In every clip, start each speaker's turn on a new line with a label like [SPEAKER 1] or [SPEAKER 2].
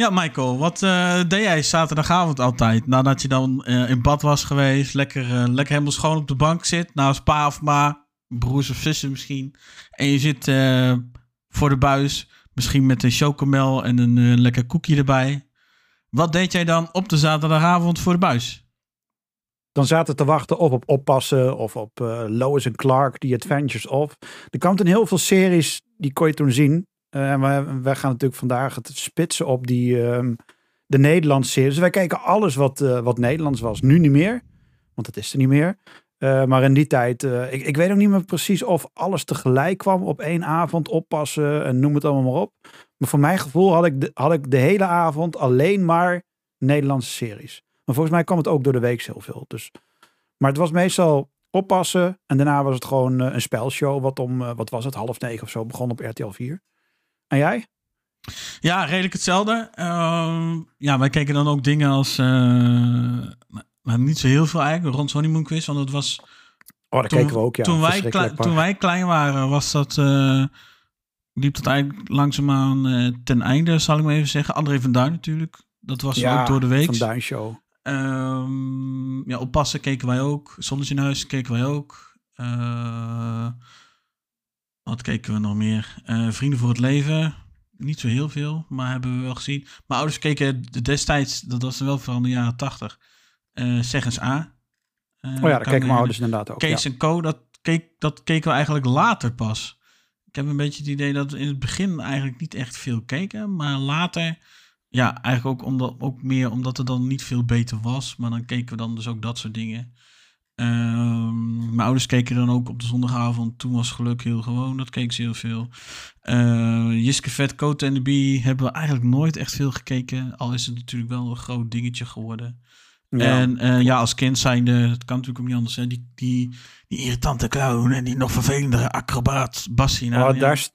[SPEAKER 1] Ja, Michael, wat uh, deed jij zaterdagavond altijd? Nadat je dan uh, in bad was geweest, lekker, uh, lekker helemaal schoon op de bank zit, naast pa of ma, broers of zussen misschien. En je zit voor de buis, misschien met een chocomel en een lekker koekje erbij. Wat deed jij dan op de zaterdagavond voor de buis?
[SPEAKER 2] Dan zaten te wachten of op Oppassen of op Lois en Clark, The Adventures of. Er kwam toen heel veel series, die kon je toen zien. Uh, wij, wij, gaan natuurlijk vandaag het spitsen op die, um, de Nederlandse series. Dus wij kijken alles wat, uh, wat Nederlands was. Nu niet meer, want dat is er niet meer. Uh, maar in die tijd, ik, ik weet ook niet meer precies of alles tegelijk kwam op één avond oppassen en noem het allemaal maar op. Maar voor mijn gevoel had ik de, had ik de hele avond alleen maar Nederlandse series. Maar volgens mij kwam het ook door de week zoveel. Dus. Maar het was meestal oppassen en daarna was het gewoon een spelshow. Wat om, wat was het, half negen of zo begon op RTL 4. En jij?
[SPEAKER 1] Ja, redelijk hetzelfde. Uh, ja, wij keken dan ook dingen als. Uh, nou, niet zo heel veel eigenlijk, rond Honeymoon Quiz. Want het was.
[SPEAKER 2] Oh, dat keken we ook, ja.
[SPEAKER 1] Toen wij, klein, toen wij klein waren, was dat. Uh, liep dat eigenlijk langzaamaan uh, ten einde, zal ik maar even zeggen. André van Duin natuurlijk. Dat was ja, ook door de week.
[SPEAKER 2] Van Duin Show.
[SPEAKER 1] Um, ja, oppassen keken wij ook. Zonnetje in huis keken wij ook. Wat keken we nog meer? Uh, Vrienden voor het Leven. Niet zo heel veel, maar hebben we wel gezien. Mijn ouders keken destijds, dat was wel van de jaren tachtig, uh, Zeg eens A.
[SPEAKER 2] Uh, oh ja, dat keken mijn ouders inderdaad ook.
[SPEAKER 1] Kees
[SPEAKER 2] ja.
[SPEAKER 1] en Co, dat, keek, dat keken we eigenlijk later pas. Ik heb een beetje het idee dat we in het begin eigenlijk niet echt veel keken, maar later, ja, eigenlijk ook, omdat, ook meer omdat er dan niet veel beter was. Maar dan keken we dan dus ook dat soort dingen. Ehm, mijn ouders keken dan ook op de zondagavond. Toen was geluk heel gewoon. Dat keek ze heel veel. Uh, Jiske Vet, Coat and the Bee hebben we eigenlijk nooit echt veel gekeken. Al is het natuurlijk wel een groot dingetje geworden. Ja. En uh, ja, als kind zijnde, het kan natuurlijk ook niet anders zijn. Die, die, die irritante clown en die nog vervelendere acrobaat Bassie.
[SPEAKER 2] Oh, daar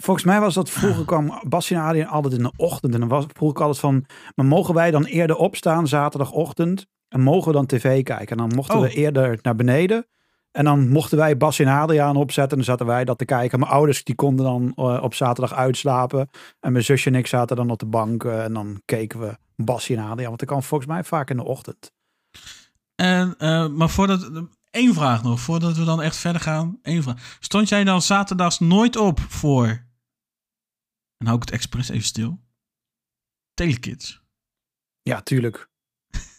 [SPEAKER 2] Volgens mij was dat vroeger kwam Bassie en Adriaan altijd in de ochtend. En dan was vroeger altijd van, maar mogen wij dan eerder opstaan zaterdagochtend? En mogen we dan tv kijken? En dan mochten we
[SPEAKER 1] Oh.
[SPEAKER 2] eerder naar beneden. En dan mochten wij Bas en Adriaan opzetten. En dan zaten wij dat te kijken. Mijn ouders die konden dan eh, op zaterdag uitslapen. En mijn zusje en ik zaten dan op de bank. eh, en dan keken we Bas en Adriaan. Want dat kwam volgens mij vaak in de ochtend.
[SPEAKER 1] En, eh, maar voordat. Eén vraag nog, voordat we dan echt verder gaan. Eén vraag. Stond jij dan zaterdags nooit op voor. En hou ik het expres even stil. Telekids.
[SPEAKER 2] Ja, tuurlijk.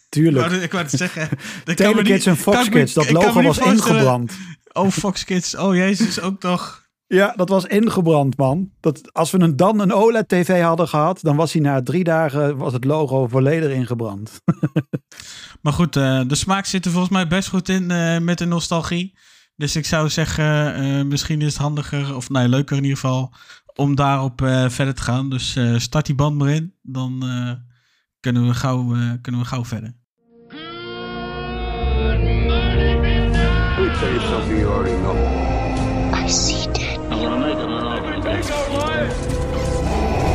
[SPEAKER 2] Tuurlijk.
[SPEAKER 1] Ik wou het zeggen.
[SPEAKER 2] Telekids en Fox
[SPEAKER 1] me-
[SPEAKER 2] Kids, dat logo was ingebrand.
[SPEAKER 1] Oh, Fox Kids. Oh, jezus, ook toch.
[SPEAKER 2] Ja, dat was ingebrand, man. Dat, als we een, dan een OLED-tv hadden gehad, dan was hij na drie dagen was het logo volledig ingebrand.
[SPEAKER 1] Maar goed, eh, de smaak zit er volgens mij best goed in eh, met de nostalgie. Dus ik zou zeggen, eh, misschien is het handiger, of nee, leuker in ieder geval, om daarop verder te gaan. Dus start die band maar in, dan kunnen, we gauw, eh, kunnen we gauw verder.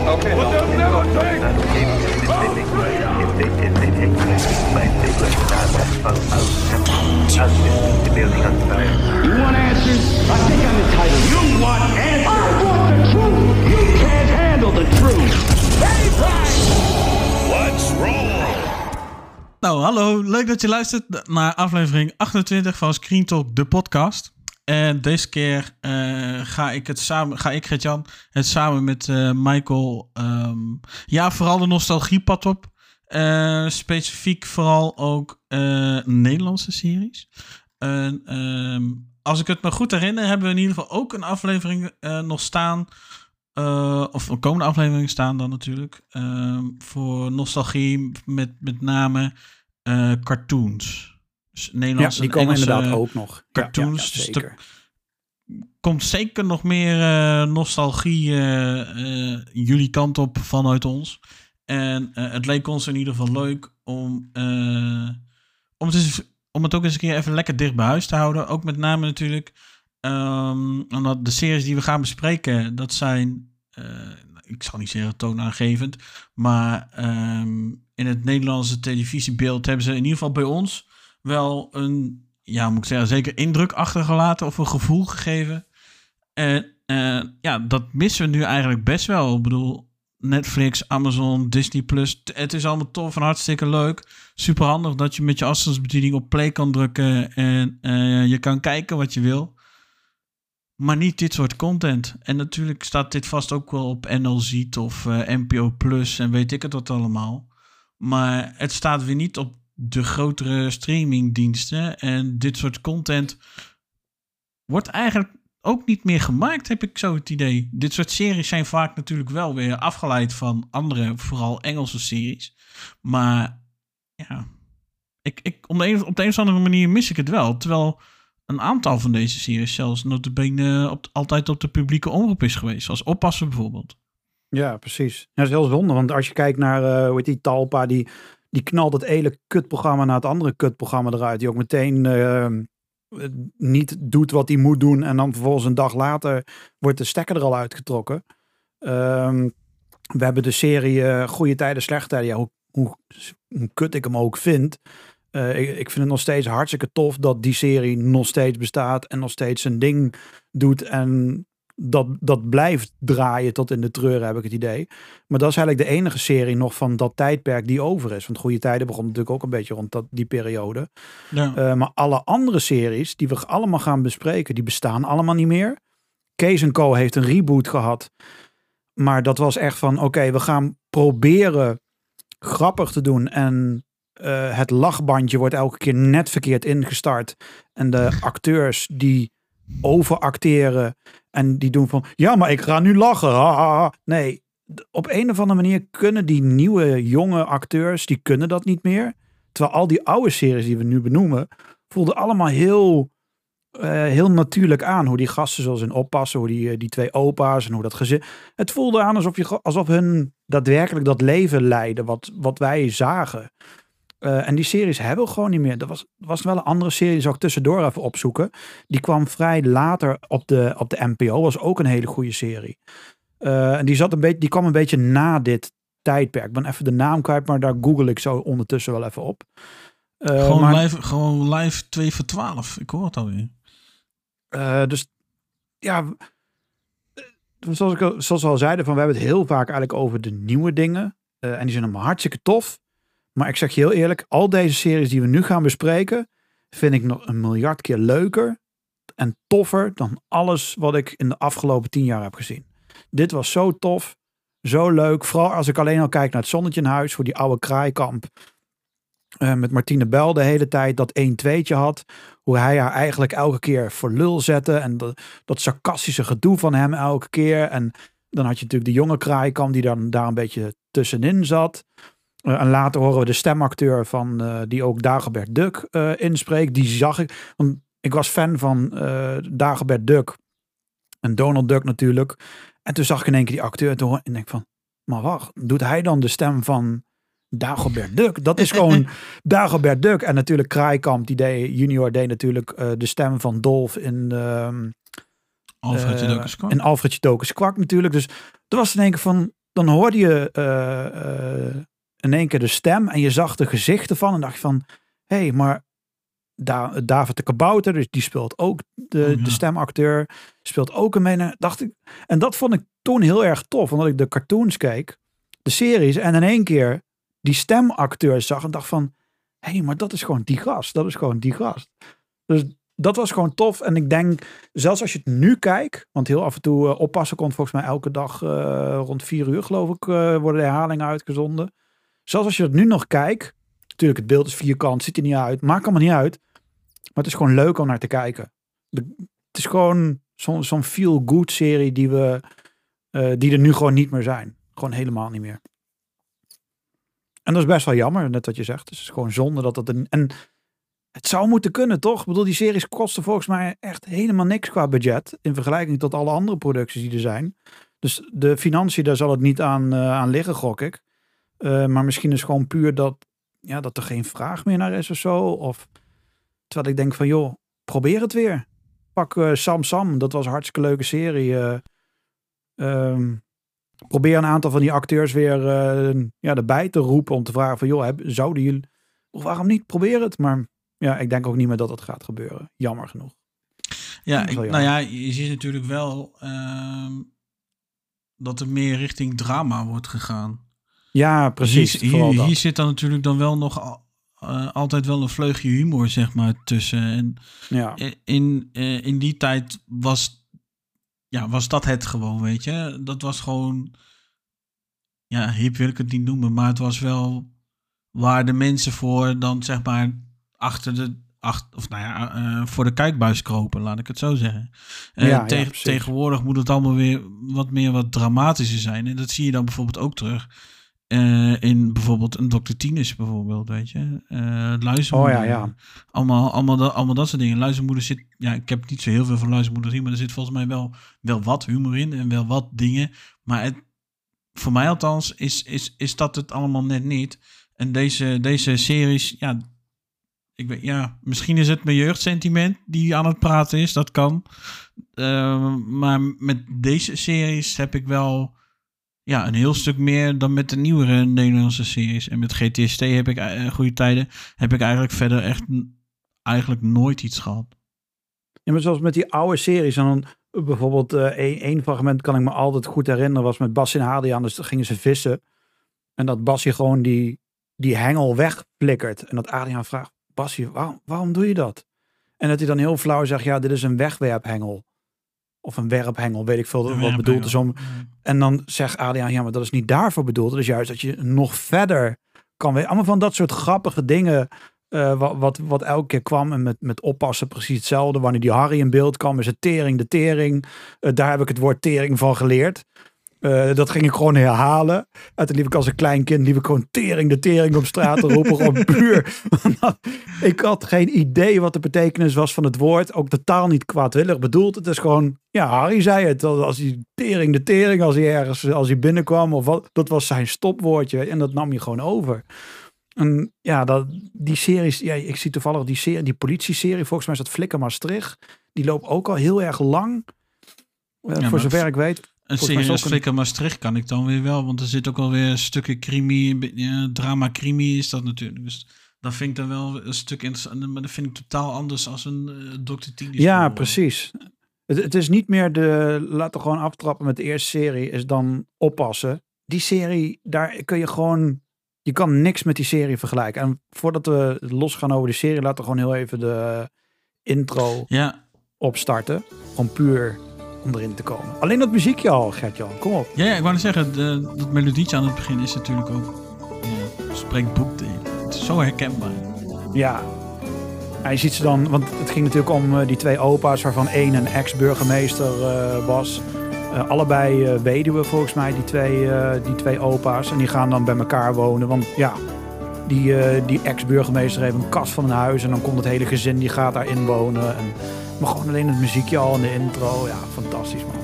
[SPEAKER 3] Okay,
[SPEAKER 4] want answers? I think I'm entitled. You want answers? I want the truth. You can't handle the truth.
[SPEAKER 1] Nou, hallo. Leuk dat je luistert naar aflevering 28 van Screen Talk, de podcast. En deze keer eh, ga ik het samen, ga ik, Gert-Jan, het samen met eh, Michael, ehm, ja, vooral de nostalgiepad op. Eh, specifiek vooral ook Nederlandse series. En, ehm, als ik het me goed herinner, hebben we in ieder geval ook een aflevering nog staan. Eh, of een komende aflevering staan dan natuurlijk. ehm, voor nostalgie met met name eh, cartoons. Dus
[SPEAKER 2] Ja,
[SPEAKER 1] Nederlandse
[SPEAKER 2] die
[SPEAKER 1] en
[SPEAKER 2] komen
[SPEAKER 1] Engelse
[SPEAKER 2] inderdaad ook nog. Ja,
[SPEAKER 1] cartoons.
[SPEAKER 2] ja,
[SPEAKER 1] Dus
[SPEAKER 2] zeker.
[SPEAKER 1] er komt zeker nog meer eh, nostalgie jullie kant op vanuit ons. En het leek ons in ieder geval leuk om, om, het eens- om het ook eens een keer even lekker dicht bij huis te houden. Ook met name natuurlijk ehm, omdat de series die we gaan bespreken, dat zijn, eh, ik zal niet zeggen toonaangevend, maar ehm, in het Nederlandse televisiebeeld hebben ze in ieder geval bij ons wel een, ja, moet ik zeggen, zeker indruk achtergelaten of een gevoel gegeven. En eh, ja, dat missen we nu eigenlijk best wel. Ik bedoel, Netflix, Amazon, Disney Plus. Het is allemaal tof en hartstikke leuk. Super handig dat je met je afstandsbediening op play kan drukken en eh, je kan kijken wat je wil. Maar niet dit soort content. En natuurlijk staat dit vast ook wel op NL Ziet of eh, NPO Plus en weet ik het wat allemaal. Maar het staat weer niet op de grotere streamingdiensten. En dit soort content wordt eigenlijk ook niet meer gemaakt, heb ik zo het idee. Dit soort series zijn vaak natuurlijk wel weer afgeleid van andere, vooral Engelse series. Maar ja, ik, ik, om op de een of andere manier mis ik het wel. Terwijl een aantal van deze series zelfs notabene op, altijd op de publieke omroep is geweest. Zoals Oppassen bijvoorbeeld.
[SPEAKER 2] Ja, precies. Dat is heel zonde, want als je kijkt naar, eh hoe heet die, Talpa, die, die knalt het ene kutprogramma naar het andere kutprogramma eruit. Die ook meteen eh, niet doet wat hij moet doen en dan vervolgens een dag later wordt de stekker er al uitgetrokken. Ehm, we hebben de serie eh, Goede Tijden, Slechte Tijden. Ja, hoe, hoe kut ik hem ook vind. Eh, ik, ik vind het nog steeds hartstikke tof dat die serie nog steeds bestaat en nog steeds zijn ding doet. En dat, dat blijft draaien tot in de treuren, heb ik het idee. Maar dat is eigenlijk de enige serie nog van dat tijdperk die over is. Want Goede Tijden begon natuurlijk ook een beetje rond dat, die periode.
[SPEAKER 1] Ja.
[SPEAKER 2] Eh, maar alle andere series die we allemaal gaan bespreken, die bestaan allemaal niet meer. Kees Co heeft een reboot gehad. Maar dat was echt van, oké, we gaan proberen grappig te doen. En eh, het lachbandje wordt elke keer net verkeerd ingestart. En de acteurs die overacteren en die doen van, ja, maar ik ga nu lachen. ha, ha, ha. Nee, op een of andere manier kunnen die nieuwe jonge acteurs, die kunnen dat niet meer. Terwijl al die oude series die we nu benoemen, voelden allemaal heel, eh, heel natuurlijk aan. Hoe die gasten zoals in oppassen, hoe die, eh, die twee opa's en hoe dat gezin. Het voelde aan alsof, je, alsof hun daadwerkelijk dat leven leiden wat, wat wij zagen. Eh, en die series hebben we gewoon niet meer. Er was, was wel een andere serie, die zou ik tussendoor even opzoeken. Die kwam vrij later op de, op de NPO. Was ook een hele goede serie. Eh, en die, zat een beetje, die kwam een beetje na dit tijdperk. Ik ben even de naam kwijt, maar daar google ik zo ondertussen wel even op. Eh,
[SPEAKER 1] gewoon,
[SPEAKER 2] maar-
[SPEAKER 1] live, gewoon live 2 voor 12. Ik hoor het alweer.
[SPEAKER 2] Dus ja, zoals, ik, al- zoals we al zeiden, van, we hebben het heel vaak eigenlijk over de nieuwe dingen. En die zijn allemaal hartstikke tof. Maar ik zeg je heel eerlijk, al deze series die we nu gaan bespreken, vind ik nog een miljard keer leuker en toffer dan alles wat ik in de afgelopen tien jaar heb gezien. Dit was zo tof, zo leuk. Vooral als ik alleen al kijk naar het zonnetje in huis, voor die oude kraaikamp. Eh, met Martine Bel de hele tijd dat 1-2'tje had hoe hij haar eigenlijk elke keer voor lul zette. En dat, dat sarcastische gedoe van hem elke keer. En dan had je natuurlijk de jonge kraaikamp die dan daar een beetje tussenin zat. Eh, en later horen we de stemacteur van eh, die ook Dagobert Duck eh, inspreekt. Die zag ik. Want ik was fan van eh Dagobert Duck. En Donald Duck natuurlijk. En toen zag ik in één keer die acteur. En toen en denk ik van, maar wacht, doet hij dan de stem van Dagobert Duck? Dat is gewoon Dagobert Duck. En natuurlijk Kraaikamp, die deed, junior deed natuurlijk eh, de stem van Dolf in, ehm
[SPEAKER 1] Alfred
[SPEAKER 2] eh,
[SPEAKER 1] uh, Kwak.
[SPEAKER 2] in Alfred Jodokus Kwak natuurlijk. Dus er was in één keer van, dan hoorde je eh, eh, in één keer de stem en je zag de gezichten van en dacht van, hé, hey, maar Da David de Kabouter, dus die speelt ook de,
[SPEAKER 1] Oh, ja.
[SPEAKER 2] de stemacteur, speelt ook een mee. Dacht ik, en dat vond ik toen heel erg tof, omdat ik de cartoons keek, de series en in één keer die stemacteur zag en dacht van, hé, hey, maar dat is gewoon die gast, dat is gewoon die gast. Dus dat was gewoon tof. En ik denk, zelfs als je het nu kijkt, want heel af en toe eh, oppassen komt volgens mij elke dag eh, rond vier uur, geloof ik, eh, worden de herhalingen uitgezonden. Zelfs als je het nu nog kijkt, natuurlijk het beeld is vierkant, ziet er niet uit, maakt allemaal niet uit. Maar het is gewoon leuk om naar te kijken. Het is gewoon zo'n zo'n feel-good serie die we, eh, die er nu gewoon niet meer zijn. Gewoon helemaal niet meer. En dat is best wel jammer, net wat je zegt. Dus het is gewoon zonde dat dat een. En het zou moeten kunnen, toch? Ik bedoel, die series kosten volgens mij echt helemaal niks qua budget. In vergelijking tot alle andere producties die er zijn. Dus de financiën, daar zal het niet aan, eh, aan liggen, gok ik. Eh, maar misschien is gewoon puur dat, ja, dat er geen vraag meer naar is of zo. Of terwijl ik denk van, joh, probeer het weer. Pak eh, Sam Sam, dat was een hartstikke leuke serie. eh. Ehm, probeer een aantal van die acteurs weer ja, erbij te roepen om te vragen van, joh, heb, zouden jullie... Of waarom niet? Probeer het. Maar ja, ik denk ook niet meer dat dat gaat gebeuren. Jammer genoeg.
[SPEAKER 1] Ja, ik, nou ja, je ziet natuurlijk wel ehm, dat er meer richting drama wordt gegaan.
[SPEAKER 2] Ja, precies.
[SPEAKER 1] Hier, zit dan natuurlijk dan wel nog eh, altijd wel een vleugje humor, zeg maar, tussen. En
[SPEAKER 2] ja.
[SPEAKER 1] in, eh, in die tijd was, ja, was dat het gewoon, weet je. Dat was gewoon, ja, hip wil ik het niet noemen, maar het was wel waar de mensen voor dan, zeg maar, achter de, achter, of nou ja, eh, voor de kijkbuis kropen, laat ik het zo zeggen.
[SPEAKER 2] Ja,
[SPEAKER 1] tegenwoordig moet het allemaal weer wat meer wat dramatischer zijn. En dat zie je dan bijvoorbeeld ook terug. Eh, in bijvoorbeeld een Dr. Tinus bijvoorbeeld, weet je. Eh luistermoeder.
[SPEAKER 2] Oh ja, ja.
[SPEAKER 1] Allemaal, allemaal, dat, allemaal dat soort dingen. Luistermoeder zit... Ja, ik heb niet zo heel veel van luistermoeder gezien, maar er zit volgens mij wel, wel wat humor in en wel wat dingen. Maar het, voor mij althans is, is, is dat het allemaal net niet. En deze, deze series, ja... Ik weet, ja, misschien is het mijn jeugdsentiment die aan het praten is. Dat kan. Eh, maar met deze series heb ik wel ja, een heel stuk meer dan met de nieuwere Nederlandse series. En met GTST heb ik eh, goede tijden. Heb ik eigenlijk verder echt eigenlijk nooit iets gehad.
[SPEAKER 2] Ja, maar zoals met die oude series. Dan eh, bijvoorbeeld eh één, één fragment kan ik me altijd goed herinneren. Was met Bas en Adriaan. Dus gingen ze vissen. En dat Basje gewoon die, die hengel wegplikkert. En dat Adriaan vraagt. Basje, waarom, waarom doe je dat? En dat hij dan heel flauw zegt. Ja, dit is een wegwerphengel. Of een werphengel, weet ik veel wat bedoeld is om. En dan zegt Adriaan, ja, maar dat is niet daarvoor bedoeld. Is juist dat je nog verder kan. we- Allemaal van dat soort grappige dingen. eh, wat, wat, wat elke keer kwam. En met, met oppassen precies hetzelfde. Wanneer die Harry in beeld kwam, is het tering, de tering. Eh, daar heb ik het woord tering van geleerd. Eh, dat ging ik gewoon herhalen. En toen liep ik als een klein kind, liep ik gewoon tering, de tering op straat te roepen. gewoon puur. ik had geen idee wat de betekenis was van het woord. Ook totaal niet kwaadwillig bedoeld. Het is gewoon, ja, Harry zei het. Als hij tering, de tering, als hij ergens, als hij binnenkwam of wat. Dat was zijn stopwoordje. En dat nam je gewoon over. En ja, dat, die series, ja, ik zie toevallig die serie, die politie-serie, volgens mij is dat Flikker Maastricht. Die loopt ook al heel erg lang. Eh, voor zover ik weet.
[SPEAKER 1] Een
[SPEAKER 2] Volgens mij is
[SPEAKER 1] serie als
[SPEAKER 2] ook een-
[SPEAKER 1] Flikker Maastricht kan ik dan weer wel. Want er zit ook alweer stukken crimi, ja, drama crimi is dat natuurlijk. Dus dat vind ik dan wel een stuk interessant. Maar dat vind ik totaal anders als een uh, Dr. Tien.
[SPEAKER 2] Ja, precies. Het, het is niet meer de, laten we gewoon aftrappen met de eerste serie, is dan oppassen. Die serie, daar kun je gewoon, je kan niks met die serie vergelijken. En voordat we losgaan over de serie, laten we gewoon heel even de intro
[SPEAKER 1] Ja,
[SPEAKER 2] opstarten. Gewoon puur om erin te komen. Alleen dat muziekje al, Gert-Jan, kom op.
[SPEAKER 1] ja, ja, ik wou net zeggen, de, dat melodietje aan het begin is natuurlijk ook, ja, boekdelen. Het is zo herkenbaar.
[SPEAKER 2] Ja. Hij ziet ze dan, want het ging natuurlijk om eh, die twee opa's, waarvan één een ex-burgemeester eh, was. Eh, allebei eh, weduwe volgens mij, die twee, eh, die twee opa's. En die gaan dan bij elkaar wonen. Want ja, die, eh, die ex-burgemeester heeft een kast van een huis. En dan komt het hele gezin, die gaat daarin wonen. En, maar gewoon alleen het muziekje al in de intro. Ja, fantastisch man.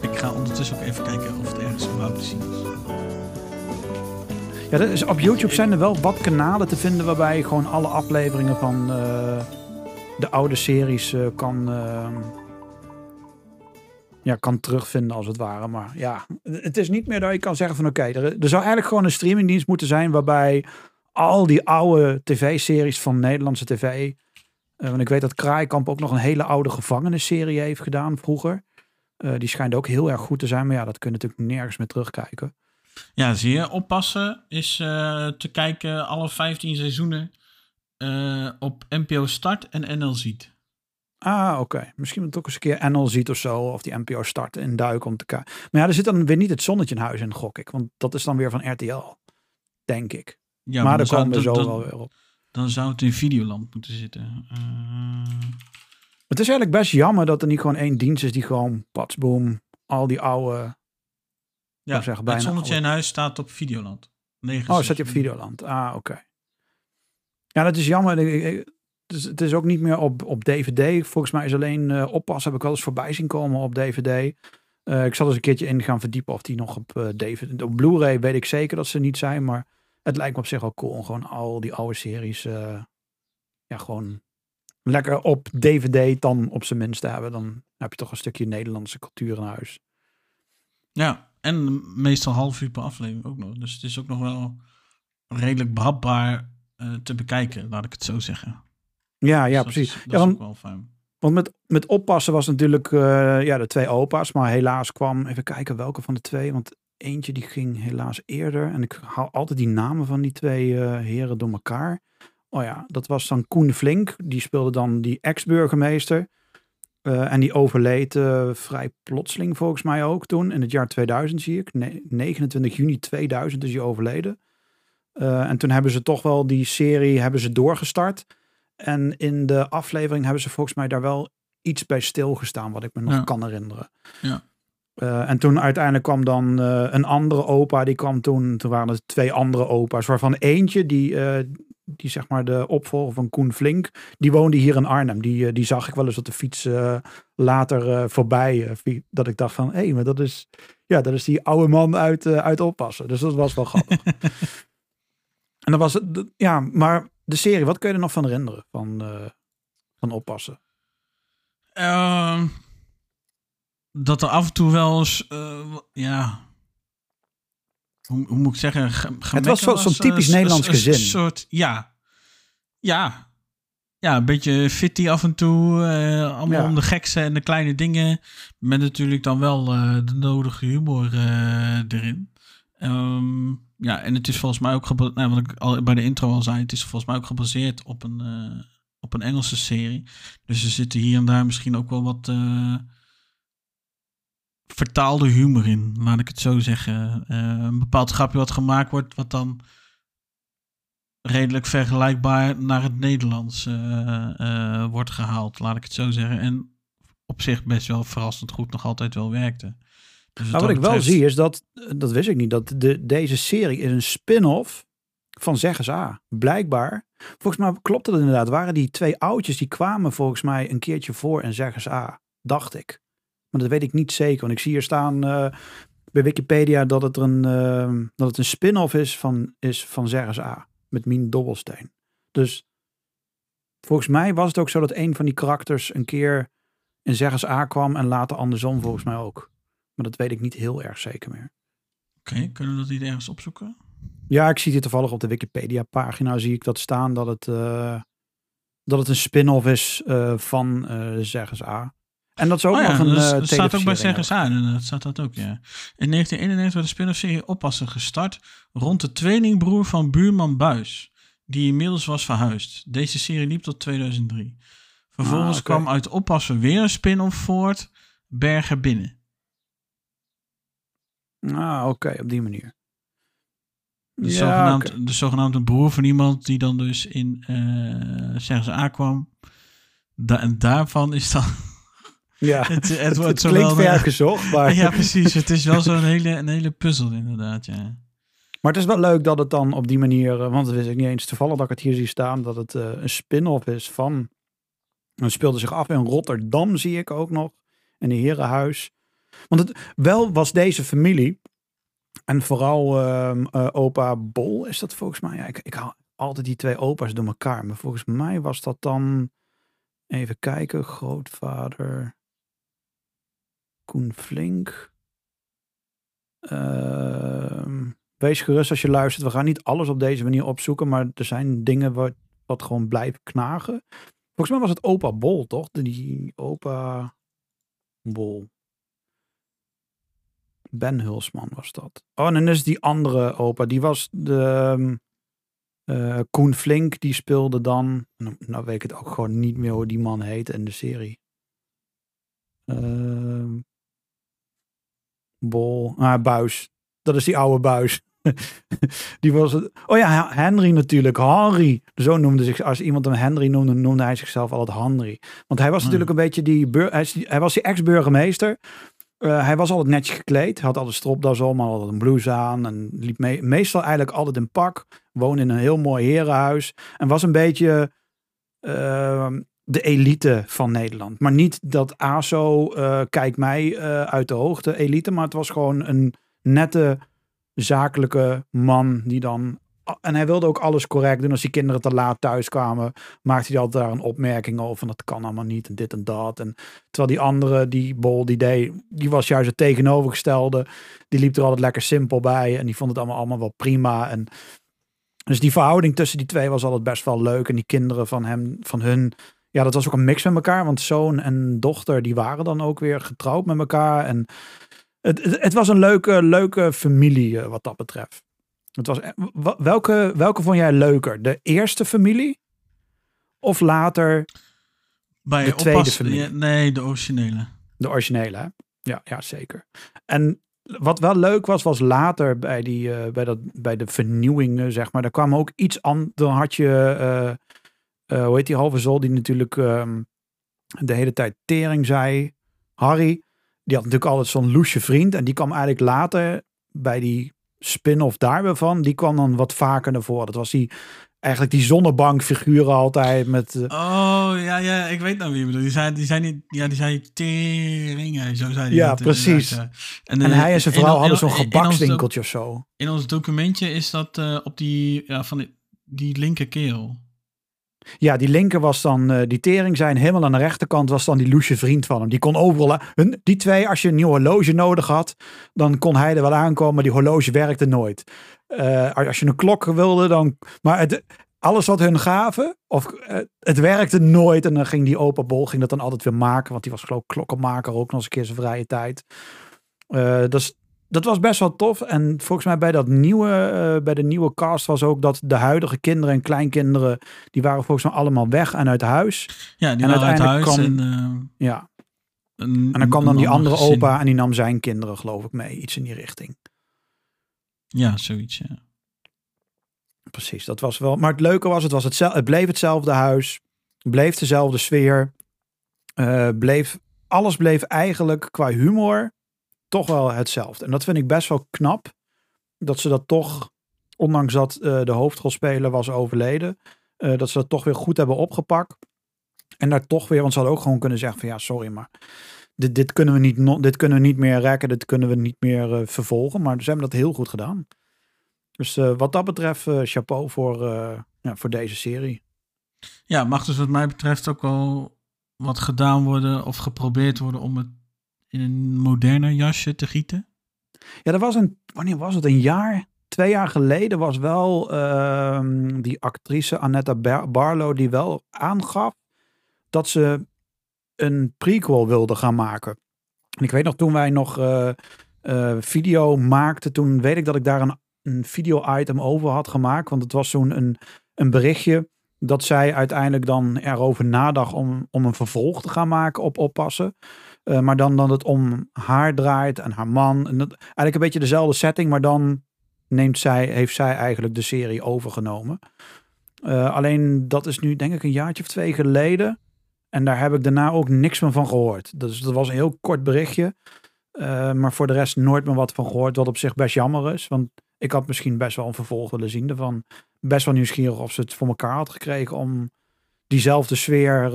[SPEAKER 1] Ik ga ondertussen ook even kijken of het ergens überhaupt te zien is.
[SPEAKER 2] Ja, is, op YouTube zijn er wel wat kanalen te vinden waarbij je gewoon alle afleveringen van eh, de oude series eh, kan, eh, ja, kan terugvinden als het ware. Maar ja, het is niet meer dat je kan zeggen van oké, er, er zou eigenlijk gewoon een streamingdienst moeten zijn waarbij al die oude tv-series van Nederlandse tv. eh, want ik weet dat Kraaikamp ook nog een hele oude gevangenisserie heeft gedaan vroeger. Eh, die schijnt ook heel erg goed te zijn, maar ja, dat kun je natuurlijk nergens meer terugkijken.
[SPEAKER 1] Ja, zie je, oppassen is eh, te kijken alle 15 seizoenen op NPO Start en NL Ziet.
[SPEAKER 2] Ah, oké. Misschien moet het ook eens een keer NL ziet of zo. Of die NPO start en duiken om te kijken. Maar ja, er zit dan weer niet het zonnetje in huis in, gok ik. Want dat is dan weer van RTL. Denk ik.
[SPEAKER 1] Ja,
[SPEAKER 2] maar
[SPEAKER 1] dan
[SPEAKER 2] daar komen we zo wel weer op.
[SPEAKER 1] Dan zou het in Videoland moeten zitten. Eh,
[SPEAKER 2] Het is eigenlijk best jammer dat er niet gewoon één dienst is die gewoon patsboom. Al die oude...
[SPEAKER 1] ja,
[SPEAKER 2] zeggen
[SPEAKER 1] het
[SPEAKER 2] bijna
[SPEAKER 1] zonnetje
[SPEAKER 2] alle-
[SPEAKER 1] in huis staat op Videoland.
[SPEAKER 2] Oh, zat je op. Videoland? Ah, oké. Ja, dat is jammer. Het is, het is ook niet meer op, op DVD. Volgens mij is alleen eh oppas heb ik wel eens voorbij zien komen op DVD. Eh, ik zal eens een keertje in gaan verdiepen of die nog op DVD... Op Blu-ray weet ik zeker dat ze niet zijn, maar het lijkt me op zich wel cool om gewoon al die oude series eh, ja, gewoon lekker op DVD dan op zijn minst te hebben. Dan heb je toch een stukje Nederlandse cultuur in huis.
[SPEAKER 1] Ja, en meestal half uur per aflevering ook nog. Dus het is ook nog wel redelijk behapbaar eh, te bekijken, laat ik het zo zeggen.
[SPEAKER 2] Ja, ja,
[SPEAKER 1] Dus dat
[SPEAKER 2] precies.
[SPEAKER 1] is- dat
[SPEAKER 2] ja,
[SPEAKER 1] is
[SPEAKER 2] want
[SPEAKER 1] ook wel fijn.
[SPEAKER 2] Want met, met oppassen was natuurlijk eh, ja, de twee opa's. Maar helaas kwam, even kijken welke van de twee. Want eentje die ging helaas eerder. En ik haal altijd die namen van die twee eh, heren door elkaar. Oh ja, dat was dan Koen Flink. Die speelde dan die ex-burgemeester. Eh, en die overleed eh, vrij plotseling volgens mij ook toen. In het jaar 2000 zie ik. Ne- 29 juni 2000 is hij overleden. En toen hebben ze toch wel die serie hebben ze doorgestart. En in de aflevering hebben ze volgens mij daar wel iets bij stilgestaan. Wat ik me nog
[SPEAKER 1] Ja.
[SPEAKER 2] kan herinneren.
[SPEAKER 1] Ja.
[SPEAKER 2] Eh, en toen uiteindelijk kwam dan eh, een andere opa. Die kwam toen. Toen waren er twee andere opa's. Waarvan eentje die... eh, die zeg maar de opvolger van Koen Flink, die woonde hier in Arnhem. Die, die zag ik wel eens op de fiets later voorbij. dat ik dacht van, hé, maar dat is, ja, dat is die oude man uit, uit Oppassen. Dus dat was wel grappig. en dan was het, ja, maar de serie, wat kun je er nog van herinneren van, van Oppassen?
[SPEAKER 1] Ehm, dat er af en toe wel eens, eh, ja, hoe, hoe moet ik zeggen, ge- gemekken
[SPEAKER 2] was zo- zo'n
[SPEAKER 1] eh,
[SPEAKER 2] typisch Nederlands gezin.
[SPEAKER 1] soort, ja, ja, ja, een beetje fitty af en toe, eh, allemaal
[SPEAKER 2] Ja.
[SPEAKER 1] om de gekste en de kleine dingen, met natuurlijk dan wel de nodige humor erin. Ehm, ja, en het is volgens mij ook gebaseerd, nou, wat ik al bij de intro al zei, het is volgens mij ook gebaseerd op een, op een Engelse serie. Dus er zitten hier en daar misschien ook wel wat vertaalde humor in, laat ik het zo zeggen. Eh, een bepaald grapje wat gemaakt wordt, wat dan redelijk vergelijkbaar naar het Nederlands eh, eh, wordt gehaald, laat ik het zo zeggen. En op zich best wel verrassend goed nog altijd wel werkte. Dus
[SPEAKER 2] Nou, wat ik wel zie is dat, dat wist ik niet, dat de, deze serie is een spin-off van Zeggens A. Blijkbaar. Volgens mij klopt het inderdaad. Waren die twee oudjes die kwamen volgens mij een keertje voor in Zeggens A. Dacht ik. Maar dat weet ik niet zeker. Want ik zie hier staan eh, bij Wikipedia dat het er een, eh, dat het een spin-off is van, is van A. Met Mien Dobbelsteen. Dus volgens mij was het ook zo dat een van die karakters een keer in Zeggens A kwam en later andersom volgens mij ook. Maar dat weet ik niet heel erg zeker meer.
[SPEAKER 1] Oké, kunnen we dat niet ergens opzoeken?
[SPEAKER 2] Ja, ik zie hier toevallig op de Wikipedia pagina zie ik dat staan dat het, eh, dat het een spin-off is van eh Zeggens A. En dat is ook
[SPEAKER 1] Oh ja,
[SPEAKER 2] nog een
[SPEAKER 1] dat
[SPEAKER 2] eh
[SPEAKER 1] dat staat ook bij aan. Inderdaad, staat dat ook, ja. In 1991 werd de spin-off-serie Oppassen gestart rond de tweelingbroer van buurman Buis, die inmiddels was verhuisd. Deze serie liep tot 2003. Vervolgens
[SPEAKER 2] Ah,
[SPEAKER 1] kwam uit Oppassen weer een spin-off voort, Bergen Binnen.
[SPEAKER 2] Ah, oké, op die manier.
[SPEAKER 1] De,
[SPEAKER 2] Ja,
[SPEAKER 1] zogenaamd, de zogenaamde broer van iemand die dan dus in Zeggers A kwam. Da en daarvan is dan...
[SPEAKER 2] Ja,
[SPEAKER 1] Het, het,
[SPEAKER 2] het, het
[SPEAKER 1] wordt
[SPEAKER 2] klinkt
[SPEAKER 1] zowel...
[SPEAKER 2] ver gezocht, maar,
[SPEAKER 1] ja, precies. Het is wel zo'n hele, een hele puzzel inderdaad, ja.
[SPEAKER 2] maar het is wel leuk dat het dan op die manier, eh, want het wist ik niet eens toevallig dat ik het hier zie staan, dat het eh, een spin-off is van, het speelde zich af in Rotterdam zie ik ook nog, in een herenhuis. Want het, wel was deze familie, en vooral ehm, eh, opa Bol is dat volgens mij, ja, ik, ik haal altijd die twee opa's door elkaar, maar volgens mij was dat dan, even kijken, grootvader Koen Flink. Ehm, wees gerust als je luistert. We gaan niet alles op deze manier opzoeken, maar er zijn dingen wat, wat gewoon blijven knagen. Volgens mij was het opa Bol, toch? Die opa Bol. Ben Hulsman was dat. Oh, en dan is die andere opa. Die was de eh, Koen Flink. Die speelde dan. Nou, nou weet ik het ook gewoon niet meer hoe die man heette in de serie. Ehm Bol. Ah, Buis. Dat is die oude Buis. die was het. Oh ja, Henry natuurlijk. Henry. Zo noemde zich. Als iemand hem Henry noemde, noemde hij zichzelf altijd Henry. Want hij was
[SPEAKER 1] Hmm.
[SPEAKER 2] natuurlijk een beetje die. Hij, was die ex-burgemeester. Eh, hij was altijd netjes gekleed. Had altijd stropdas om, had altijd een blouse aan. En liep me- meestal eigenlijk altijd in pak. Woonde in een heel mooi herenhuis. En was een beetje ehm, de elite van Nederland. Maar niet dat ASO, eh kijk mij eh, uit de hoogte elite. Maar het was gewoon een nette, zakelijke man die dan... En hij wilde ook alles correct doen. Als die kinderen te laat thuis kwamen, maakte hij altijd daar een opmerking over. Van dat kan allemaal niet en dit en dat. En terwijl die andere, die Bol, die deed, die was juist het tegenovergestelde. Die liep er altijd lekker simpel bij. En die vond het allemaal, allemaal wel prima. En dus die verhouding tussen die twee was altijd best wel leuk. En die kinderen van hem, van hun, ja, dat was ook een mix met elkaar. Want zoon en dochter, die waren dan ook weer getrouwd met elkaar. En het, het, het was een leuke, leuke familie eh, wat dat betreft. Het was, eh, welke, welke vond jij leuker? De eerste familie? Of later
[SPEAKER 1] Bij
[SPEAKER 2] De tweede familie.
[SPEAKER 1] ja, nee, de originele.
[SPEAKER 2] de originele? Hè? Ja, ja, zeker. En wat wel leuk was, was later bij, die, eh, bij, dat, bij de vernieuwingen, zeg maar. Daar kwam ook iets aan. Dan had je, eh, hoe heet die halve zol, die natuurlijk ehm, de hele tijd tering zei. Harry, die had natuurlijk altijd zo'n loesje vriend. En die kwam eigenlijk later bij die spin-off daar weer van. Die kwam dan wat vaker naar voren. Dat was die, eigenlijk die zonnebankfiguren altijd met... eh,
[SPEAKER 1] Oh, ja, ja, ik weet nou wie je bedoelt. Die zei, die zei niet, ja, die zei teringen, zo zei hij
[SPEAKER 2] Ja,
[SPEAKER 1] dat
[SPEAKER 2] precies. en
[SPEAKER 1] eh,
[SPEAKER 2] hij en zijn vrouw
[SPEAKER 1] in-
[SPEAKER 2] hadden zo'n gebakswinkeltje of zo.
[SPEAKER 1] In ons documentje is dat op die, ja, van die, die linker kerel.
[SPEAKER 2] Ja, die linker was dan eh, die tering zijn. Helemaal aan de rechterkant was dan die loesje vriend van hem. Die kon overal. Hun, die twee, als je een nieuw horloge nodig had, dan kon hij er wel aankomen. Maar die horloge werkte nooit. Eh, als je een klok wilde, dan. Maar alles wat hun gaven, of eh, het werkte nooit. En dan ging die opa Bol ging dat dan altijd weer maken. Want die was geloof ik klokkenmaker ook nog eens een keer zijn vrije tijd. Dus dat was best wel tof. En volgens mij bij dat nieuwe, eh, bij de nieuwe cast was ook dat de huidige kinderen en kleinkinderen, die waren volgens mij allemaal weg en uit huis.
[SPEAKER 1] Ja, die
[SPEAKER 2] En
[SPEAKER 1] waren uit huis
[SPEAKER 2] uiteindelijk
[SPEAKER 1] en... eh,
[SPEAKER 2] Ja.
[SPEAKER 1] een-
[SPEAKER 2] En dan kwam dan die
[SPEAKER 1] ander
[SPEAKER 2] andere
[SPEAKER 1] gezin.
[SPEAKER 2] opa en die nam zijn kinderen geloof ik mee. Iets in die richting.
[SPEAKER 1] Ja, zoiets, ja.
[SPEAKER 2] Precies, dat was wel. Maar het leuke was, het, was hetzelfde, het bleef hetzelfde huis. Bleef dezelfde sfeer. eh, bleef, alles bleef eigenlijk qua humor toch wel hetzelfde. En dat vind ik best wel knap. Dat ze dat toch, ondanks dat eh, de hoofdrolspeler was overleden, eh, dat ze dat toch weer goed hebben opgepakt. En daar toch weer, want ze hadden ook gewoon kunnen zeggen van ja, sorry, maar dit, dit, kunnen, we niet, dit kunnen we niet meer rekken, dit kunnen we niet meer eh, vervolgen. Maar ze hebben dat heel goed gedaan. Dus wat dat betreft, chapeau voor, ja, voor deze serie.
[SPEAKER 1] Ja, mag dus wat mij betreft ook wel wat gedaan worden of geprobeerd worden om het in een moderner jasje te gieten.
[SPEAKER 2] Ja, er was een, wanneer was het? Een jaar, twee jaar geleden was wel ehm, die actrice Annetta Bar- Barlow die wel aangaf dat ze een prequel wilde gaan maken. En ik weet nog toen wij nog eh, eh, video maakten, toen weet ik dat ik daar een, een video-item over had gemaakt. Want het was zo'n een, een berichtje dat zij uiteindelijk dan erover nadacht om, om een vervolg te gaan maken op Oppassen. Eh, maar dan dat het om haar draait en haar man. Eigenlijk een beetje dezelfde setting, maar dan neemt zij, heeft zij eigenlijk de serie overgenomen. Eh, alleen dat is nu denk ik een jaartje of twee geleden. En daar heb ik daarna ook niks meer van gehoord. Dus dat was een heel kort berichtje. Eh, maar voor de rest nooit meer wat van gehoord. Wat op zich best jammer is. Want ik had misschien best wel een vervolg willen zien ervan. Best wel nieuwsgierig of ze het voor elkaar had gekregen om diezelfde sfeer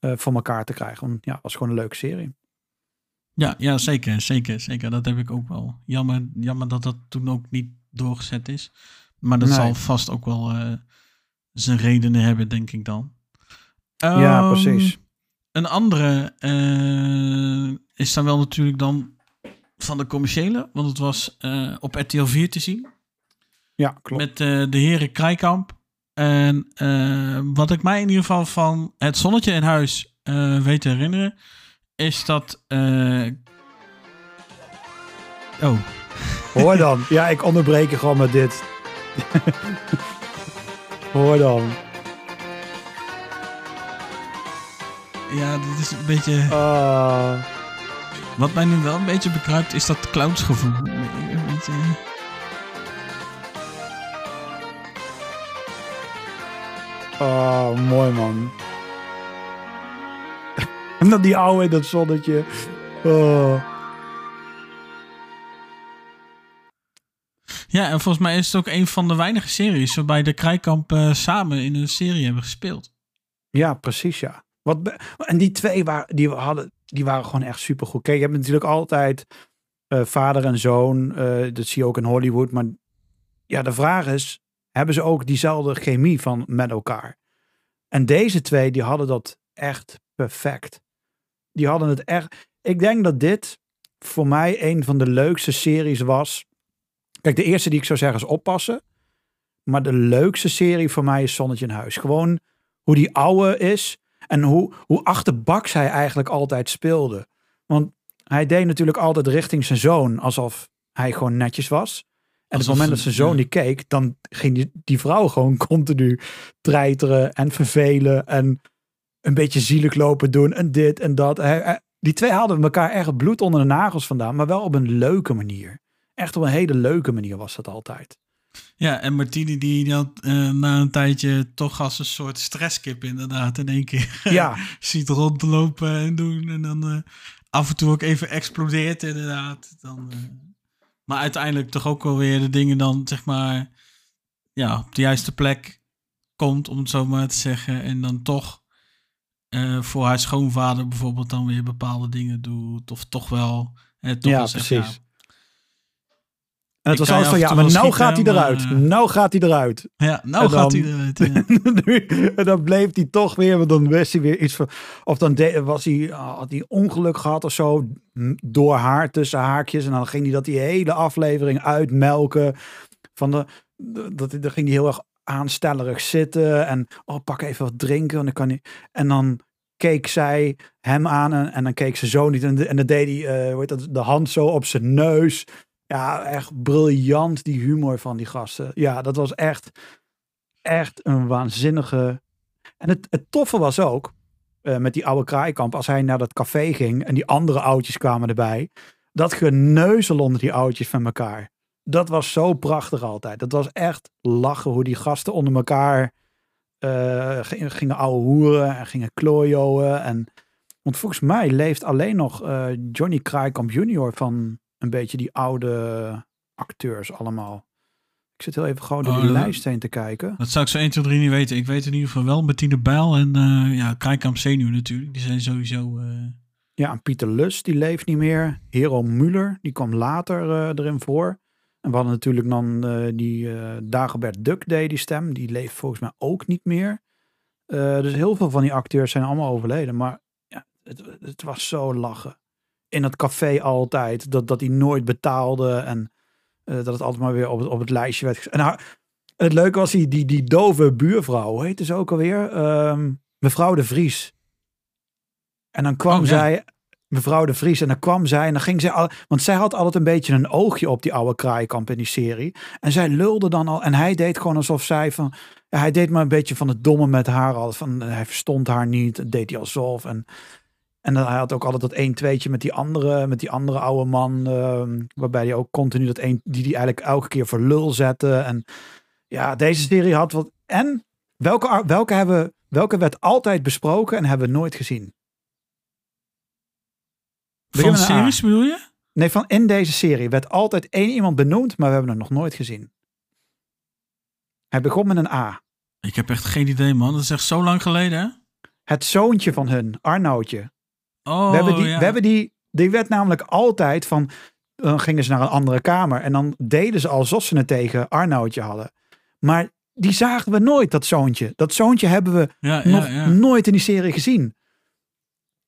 [SPEAKER 2] voor elkaar te krijgen. Want ja, het was gewoon een leuke serie.
[SPEAKER 1] Ja, ja zeker, zeker, zeker. Dat heb ik ook wel. Jammer, jammer dat dat toen ook niet doorgezet is. Maar dat
[SPEAKER 2] Nee.
[SPEAKER 1] zal vast ook wel eh, zijn redenen hebben, denk ik dan.
[SPEAKER 2] Ja,
[SPEAKER 1] Ehm,
[SPEAKER 2] precies.
[SPEAKER 1] Een andere eh, is dan wel natuurlijk dan van de commerciële. Want het was eh, op RTL 4 te zien.
[SPEAKER 2] Ja, klopt.
[SPEAKER 1] Met eh, de heren Krijkamp. En eh, wat ik mij in ieder geval van het zonnetje in huis eh, weet te herinneren, is dat. eh, Oh,
[SPEAKER 2] Hoor dan. Ja, ik onderbreek je gewoon met dit. Hoor dan.
[SPEAKER 1] ja, dit is een beetje.
[SPEAKER 2] Ah.
[SPEAKER 1] Wat mij nu wel een beetje bekruipt, is dat clownsgevoel. Een beetje.
[SPEAKER 2] Oh, mooi man. en dan die oude in dat zonnetje. Oh.
[SPEAKER 1] Ja, en volgens mij is het ook een van de weinige series waarbij de Krijkamp eh, samen in een serie hebben gespeeld.
[SPEAKER 2] Ja, precies ja. Wat en die twee waren, die we hadden, die waren gewoon echt supergoed. Kijk, je hebt natuurlijk altijd eh, vader en zoon. eh, dat zie je ook in Hollywood. Maar ja, de vraag is, hebben ze ook diezelfde chemie van met elkaar? En deze twee, die hadden dat echt perfect. Die hadden het echt. Ik denk dat dit voor mij een van de leukste series was. Kijk, de eerste die ik zou zeggen is oppassen. Maar de leukste serie voor mij is Zonnetje in Huis. Gewoon hoe die oude is. En hoe, hoe achterbaks hij eigenlijk altijd speelde. Want hij deed natuurlijk altijd richting zijn zoon. Alsof hij gewoon netjes was. En op het moment dat
[SPEAKER 1] ze-
[SPEAKER 2] zijn zoon die keek, dan ging die, die vrouw gewoon continu treiteren en vervelen. En een beetje zielig lopen doen en dit en dat. Die twee haalden elkaar echt bloed onder de nagels vandaan. Maar wel op een leuke manier. Echt op een hele leuke manier was dat altijd.
[SPEAKER 1] Ja, en Martini die had eh, na een tijdje toch als een soort stresskip inderdaad in één keer
[SPEAKER 2] Ja,
[SPEAKER 1] ziet rondlopen en doen. En dan eh, af en toe ook even explodeert inderdaad. Dan, eh, maar uiteindelijk toch ook wel weer de dingen dan zeg maar ja, op de juiste plek komt, om het zo maar te zeggen. En dan toch eh, voor haar schoonvader bijvoorbeeld dan weer bepaalde dingen doet. Of toch wel... eh, toch
[SPEAKER 2] Ja, precies. En het
[SPEAKER 1] Ik
[SPEAKER 2] was altijd van ja, maar nou gaat hij eruit.
[SPEAKER 1] eh,
[SPEAKER 2] Nou gaat hij eruit.
[SPEAKER 1] ja, nou
[SPEAKER 2] En
[SPEAKER 1] gaat
[SPEAKER 2] dan-
[SPEAKER 1] hij eruit. ja.
[SPEAKER 2] en dan bleef hij toch weer, want dan wist hij weer iets van. Of dan de- was hij, had hij ongeluk gehad of zo. Door haar tussen haakjes. En dan ging hij dat die hele aflevering uitmelken. Van de, dat, dan ging hij heel erg aanstellerig zitten. En oh, pak even wat drinken. En dan, kan hij, en dan keek zij hem aan. En, en dan keek zijn zoon niet. En, de- en dan deed hij eh, hoe heet dat, de hand zo op zijn neus. Ja, echt briljant die humor van die gasten. Ja, dat was echt echt een waanzinnige. En het, het toffe was ook, eh, met die oude kraaikamp, als hij naar dat café ging en die andere oudjes kwamen erbij, dat geneuzel onder die oudjes van elkaar. Dat was zo prachtig altijd. Dat was echt lachen hoe die gasten onder elkaar eh, gingen, ouwe hoeren en gingen klooien. En, want volgens mij leeft alleen nog eh, Johnny Kraaikamp junior van een beetje die oude acteurs allemaal. Ik zit heel even gewoon door
[SPEAKER 1] Oh,
[SPEAKER 2] die
[SPEAKER 1] dat-
[SPEAKER 2] lijst heen te kijken.
[SPEAKER 1] Dat zou ik zo 1, 2, 3 niet weten. Ik weet in ieder geval wel Bettine Bijl en eh ja, Krijkamp Zenuw natuurlijk. Die zijn sowieso... eh,
[SPEAKER 2] Ja, en Pieter Lus, die leeft niet meer. Hero Muller, die kwam later eh, erin voor. En we hadden natuurlijk dan die Dagobert Duck deed die stem. Die leeft volgens mij ook niet meer. Dus heel veel van die acteurs zijn allemaal overleden. Maar ja, het, het was zo lachen. In het café altijd. Dat, dat hij nooit betaalde. En eh, dat het altijd maar weer op het, op het lijstje werd. En haar- het leuke was die, die, die dove buurvrouw. Heette ze ook alweer? Ehm, mevrouw de Vries. En dan kwam
[SPEAKER 1] Oh, ja.
[SPEAKER 2] zij, mevrouw de Vries, en dan kwam zij en dan ging zij al, want zij had altijd een beetje een oogje op die oude kraaikamp in die serie. En zij lulde dan al, en hij deed gewoon alsof zij van, ja, hij deed maar een beetje van het domme met haar al, van eh, hij verstond haar niet, dat deed hij alsof. En, en dan, hij had ook altijd dat één tweetje met die andere, met die andere oude man, ehm, waarbij hij ook continu dat één, die die eigenlijk elke keer voor lul zette. En ja, deze serie had wat, en welke, welke hebben, welke werd altijd besproken en hebben we nooit gezien?
[SPEAKER 1] Van
[SPEAKER 2] een
[SPEAKER 1] series bedoel je?
[SPEAKER 2] Nee, van in deze serie werd altijd één iemand benoemd, maar we hebben het nog nooit gezien. Hij begon met een A.
[SPEAKER 1] Ik heb echt geen idee man. Dat is echt zo lang geleden hè?
[SPEAKER 2] Het zoontje van hun, Arnoudje.
[SPEAKER 1] Oh,
[SPEAKER 2] we hebben die,
[SPEAKER 1] ja.
[SPEAKER 2] we hebben die, die werd namelijk altijd van, dan gingen ze naar een andere kamer en dan deden ze alsof ze het tegen Arnoudje hadden. Maar die zagen we nooit, dat zoontje. Dat zoontje hebben we
[SPEAKER 1] ja,
[SPEAKER 2] nog
[SPEAKER 1] ja.
[SPEAKER 2] nooit in die serie gezien.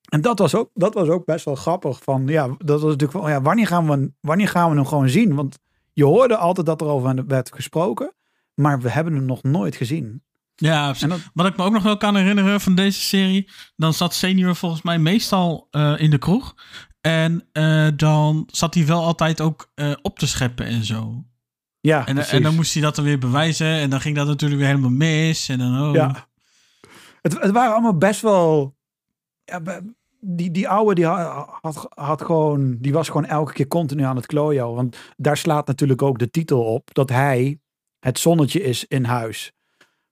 [SPEAKER 2] En dat was ook, dat was ook best wel grappig. Van, ja, dat was natuurlijk van, ja, wanneer, gaan we, wanneer gaan we hem gewoon zien? Want je hoorde altijd dat er over werd gesproken. Maar we hebben hem nog nooit gezien.
[SPEAKER 1] Ja,
[SPEAKER 2] dat,
[SPEAKER 1] Wat ik me ook nog wel kan herinneren van deze serie, dan zat senior volgens mij meestal eh, in de kroeg. En eh, dan zat hij wel altijd ook eh, op te scheppen en zo.
[SPEAKER 2] ja,
[SPEAKER 1] En, en dan moest hij dat dan weer bewijzen. En dan ging dat natuurlijk weer helemaal mis. En dan, oh.
[SPEAKER 2] Ja. Het, het waren allemaal best wel. Ja, die, die oude die ha- had, had gewoon. Die was gewoon elke keer continu aan het klooien. Want daar slaat natuurlijk ook de titel op. Dat hij het zonnetje is in huis.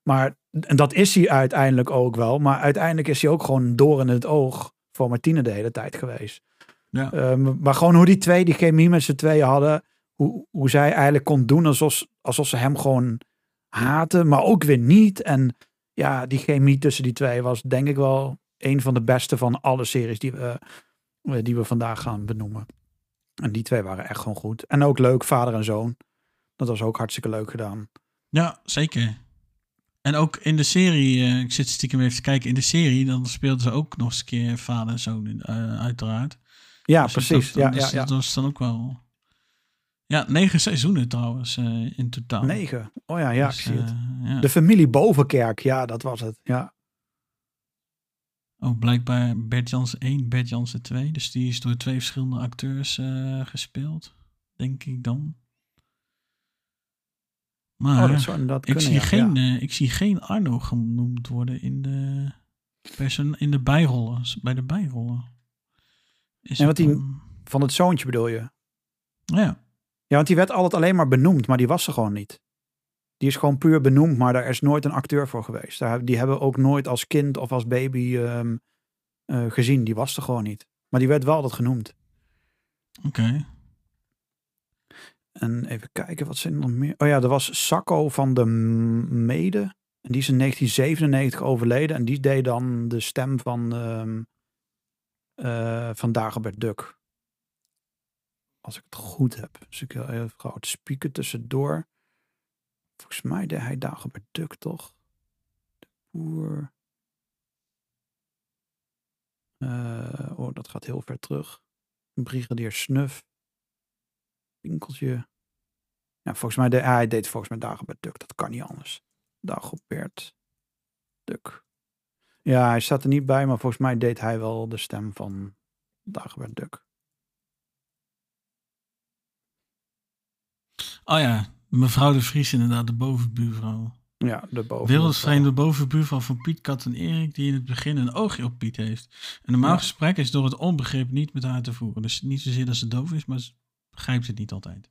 [SPEAKER 2] Maar. En dat is hij uiteindelijk ook wel. Maar uiteindelijk is hij ook gewoon door in het oog. Voor Martine de hele tijd geweest.
[SPEAKER 1] Ja.
[SPEAKER 2] Ehm, maar gewoon hoe die twee die chemie met z'n tweeën hadden. Hoe, hoe zij eigenlijk kon doen alsof, alsof ze hem gewoon haten. Maar ook weer niet. En ja, die chemie tussen die twee was denk ik wel een van de beste van alle series die we, eh, die we vandaag gaan benoemen. En die twee waren echt gewoon goed. En ook leuk, vader en zoon. Dat was ook hartstikke leuk gedaan.
[SPEAKER 1] Ja, zeker. En ook in de serie, eh, ik zit stiekem even te kijken, in de serie, dan speelden ze ook nog eens een keer vader en zoon, in, eh, uiteraard.
[SPEAKER 2] Ja,
[SPEAKER 1] Dus
[SPEAKER 2] precies.
[SPEAKER 1] Dat,
[SPEAKER 2] ja,
[SPEAKER 1] dus
[SPEAKER 2] ja, ja.
[SPEAKER 1] dat was dan ook wel... Ja, negen seizoenen trouwens eh, in totaal.
[SPEAKER 2] Negen. Oh ja, ja,
[SPEAKER 1] Dus,
[SPEAKER 2] ik zie het.
[SPEAKER 1] ja.
[SPEAKER 2] De familie Bovenkerk, ja, dat was het. Ja.
[SPEAKER 1] Oh, blijkbaar Bert Jansen 1, Bert Jansen 2. Dus die is door twee verschillende acteurs gespeeld. Denk ik dan. Maar
[SPEAKER 2] Oh, dat
[SPEAKER 1] ik,
[SPEAKER 2] kunnen,
[SPEAKER 1] zie
[SPEAKER 2] ja.
[SPEAKER 1] geen,
[SPEAKER 2] Ja.
[SPEAKER 1] eh, ik zie geen Arno genoemd worden in de, person in de bijrollen. Bij de bijrollen. Is het
[SPEAKER 2] want die- Van het zoontje bedoel je?
[SPEAKER 1] Ja,
[SPEAKER 2] Ja, want die werd altijd alleen maar benoemd, maar die was er gewoon niet. Die is gewoon puur benoemd, maar daar is nooit een acteur voor geweest. Daar, die hebben ook nooit als kind of als baby ehm, eh, gezien. Die was er gewoon niet. Maar die werd wel altijd genoemd.
[SPEAKER 1] oké.
[SPEAKER 2] En even kijken, wat zijn er nog meer? Oh ja, er was Sacco van de Mede. En die is in 1997 overleden. En die deed dan de stem van, ehm eh van Dagobert Duck. Als ik het goed heb. Dus ik wil even gauw het spieken tussendoor. Volgens mij deed hij Dagobert Duck, toch? De boer. Eh, oh, dat gaat heel ver terug. Brigadier Snuf. Winkeltje. Ja, volgens mij deed hij deed volgens mij Dagobert Duck. Dat kan niet anders. Dagobert Duck. Ja, hij staat er niet bij, maar volgens mij deed hij wel de stem van Dagobert Duck.
[SPEAKER 1] Oh ja, mevrouw de Vries inderdaad, de bovenbuurvrouw.
[SPEAKER 2] Ja, de boven.
[SPEAKER 1] Wereldvreemde bovenbuurvrouw van Piet, Kat en Erik, die in het begin een oogje op Piet heeft. Een normaal
[SPEAKER 2] Ja.
[SPEAKER 1] gesprek is door het onbegrip niet met haar te voeren. Dus niet zozeer dat ze doof is, maar ze begrijpt het niet altijd.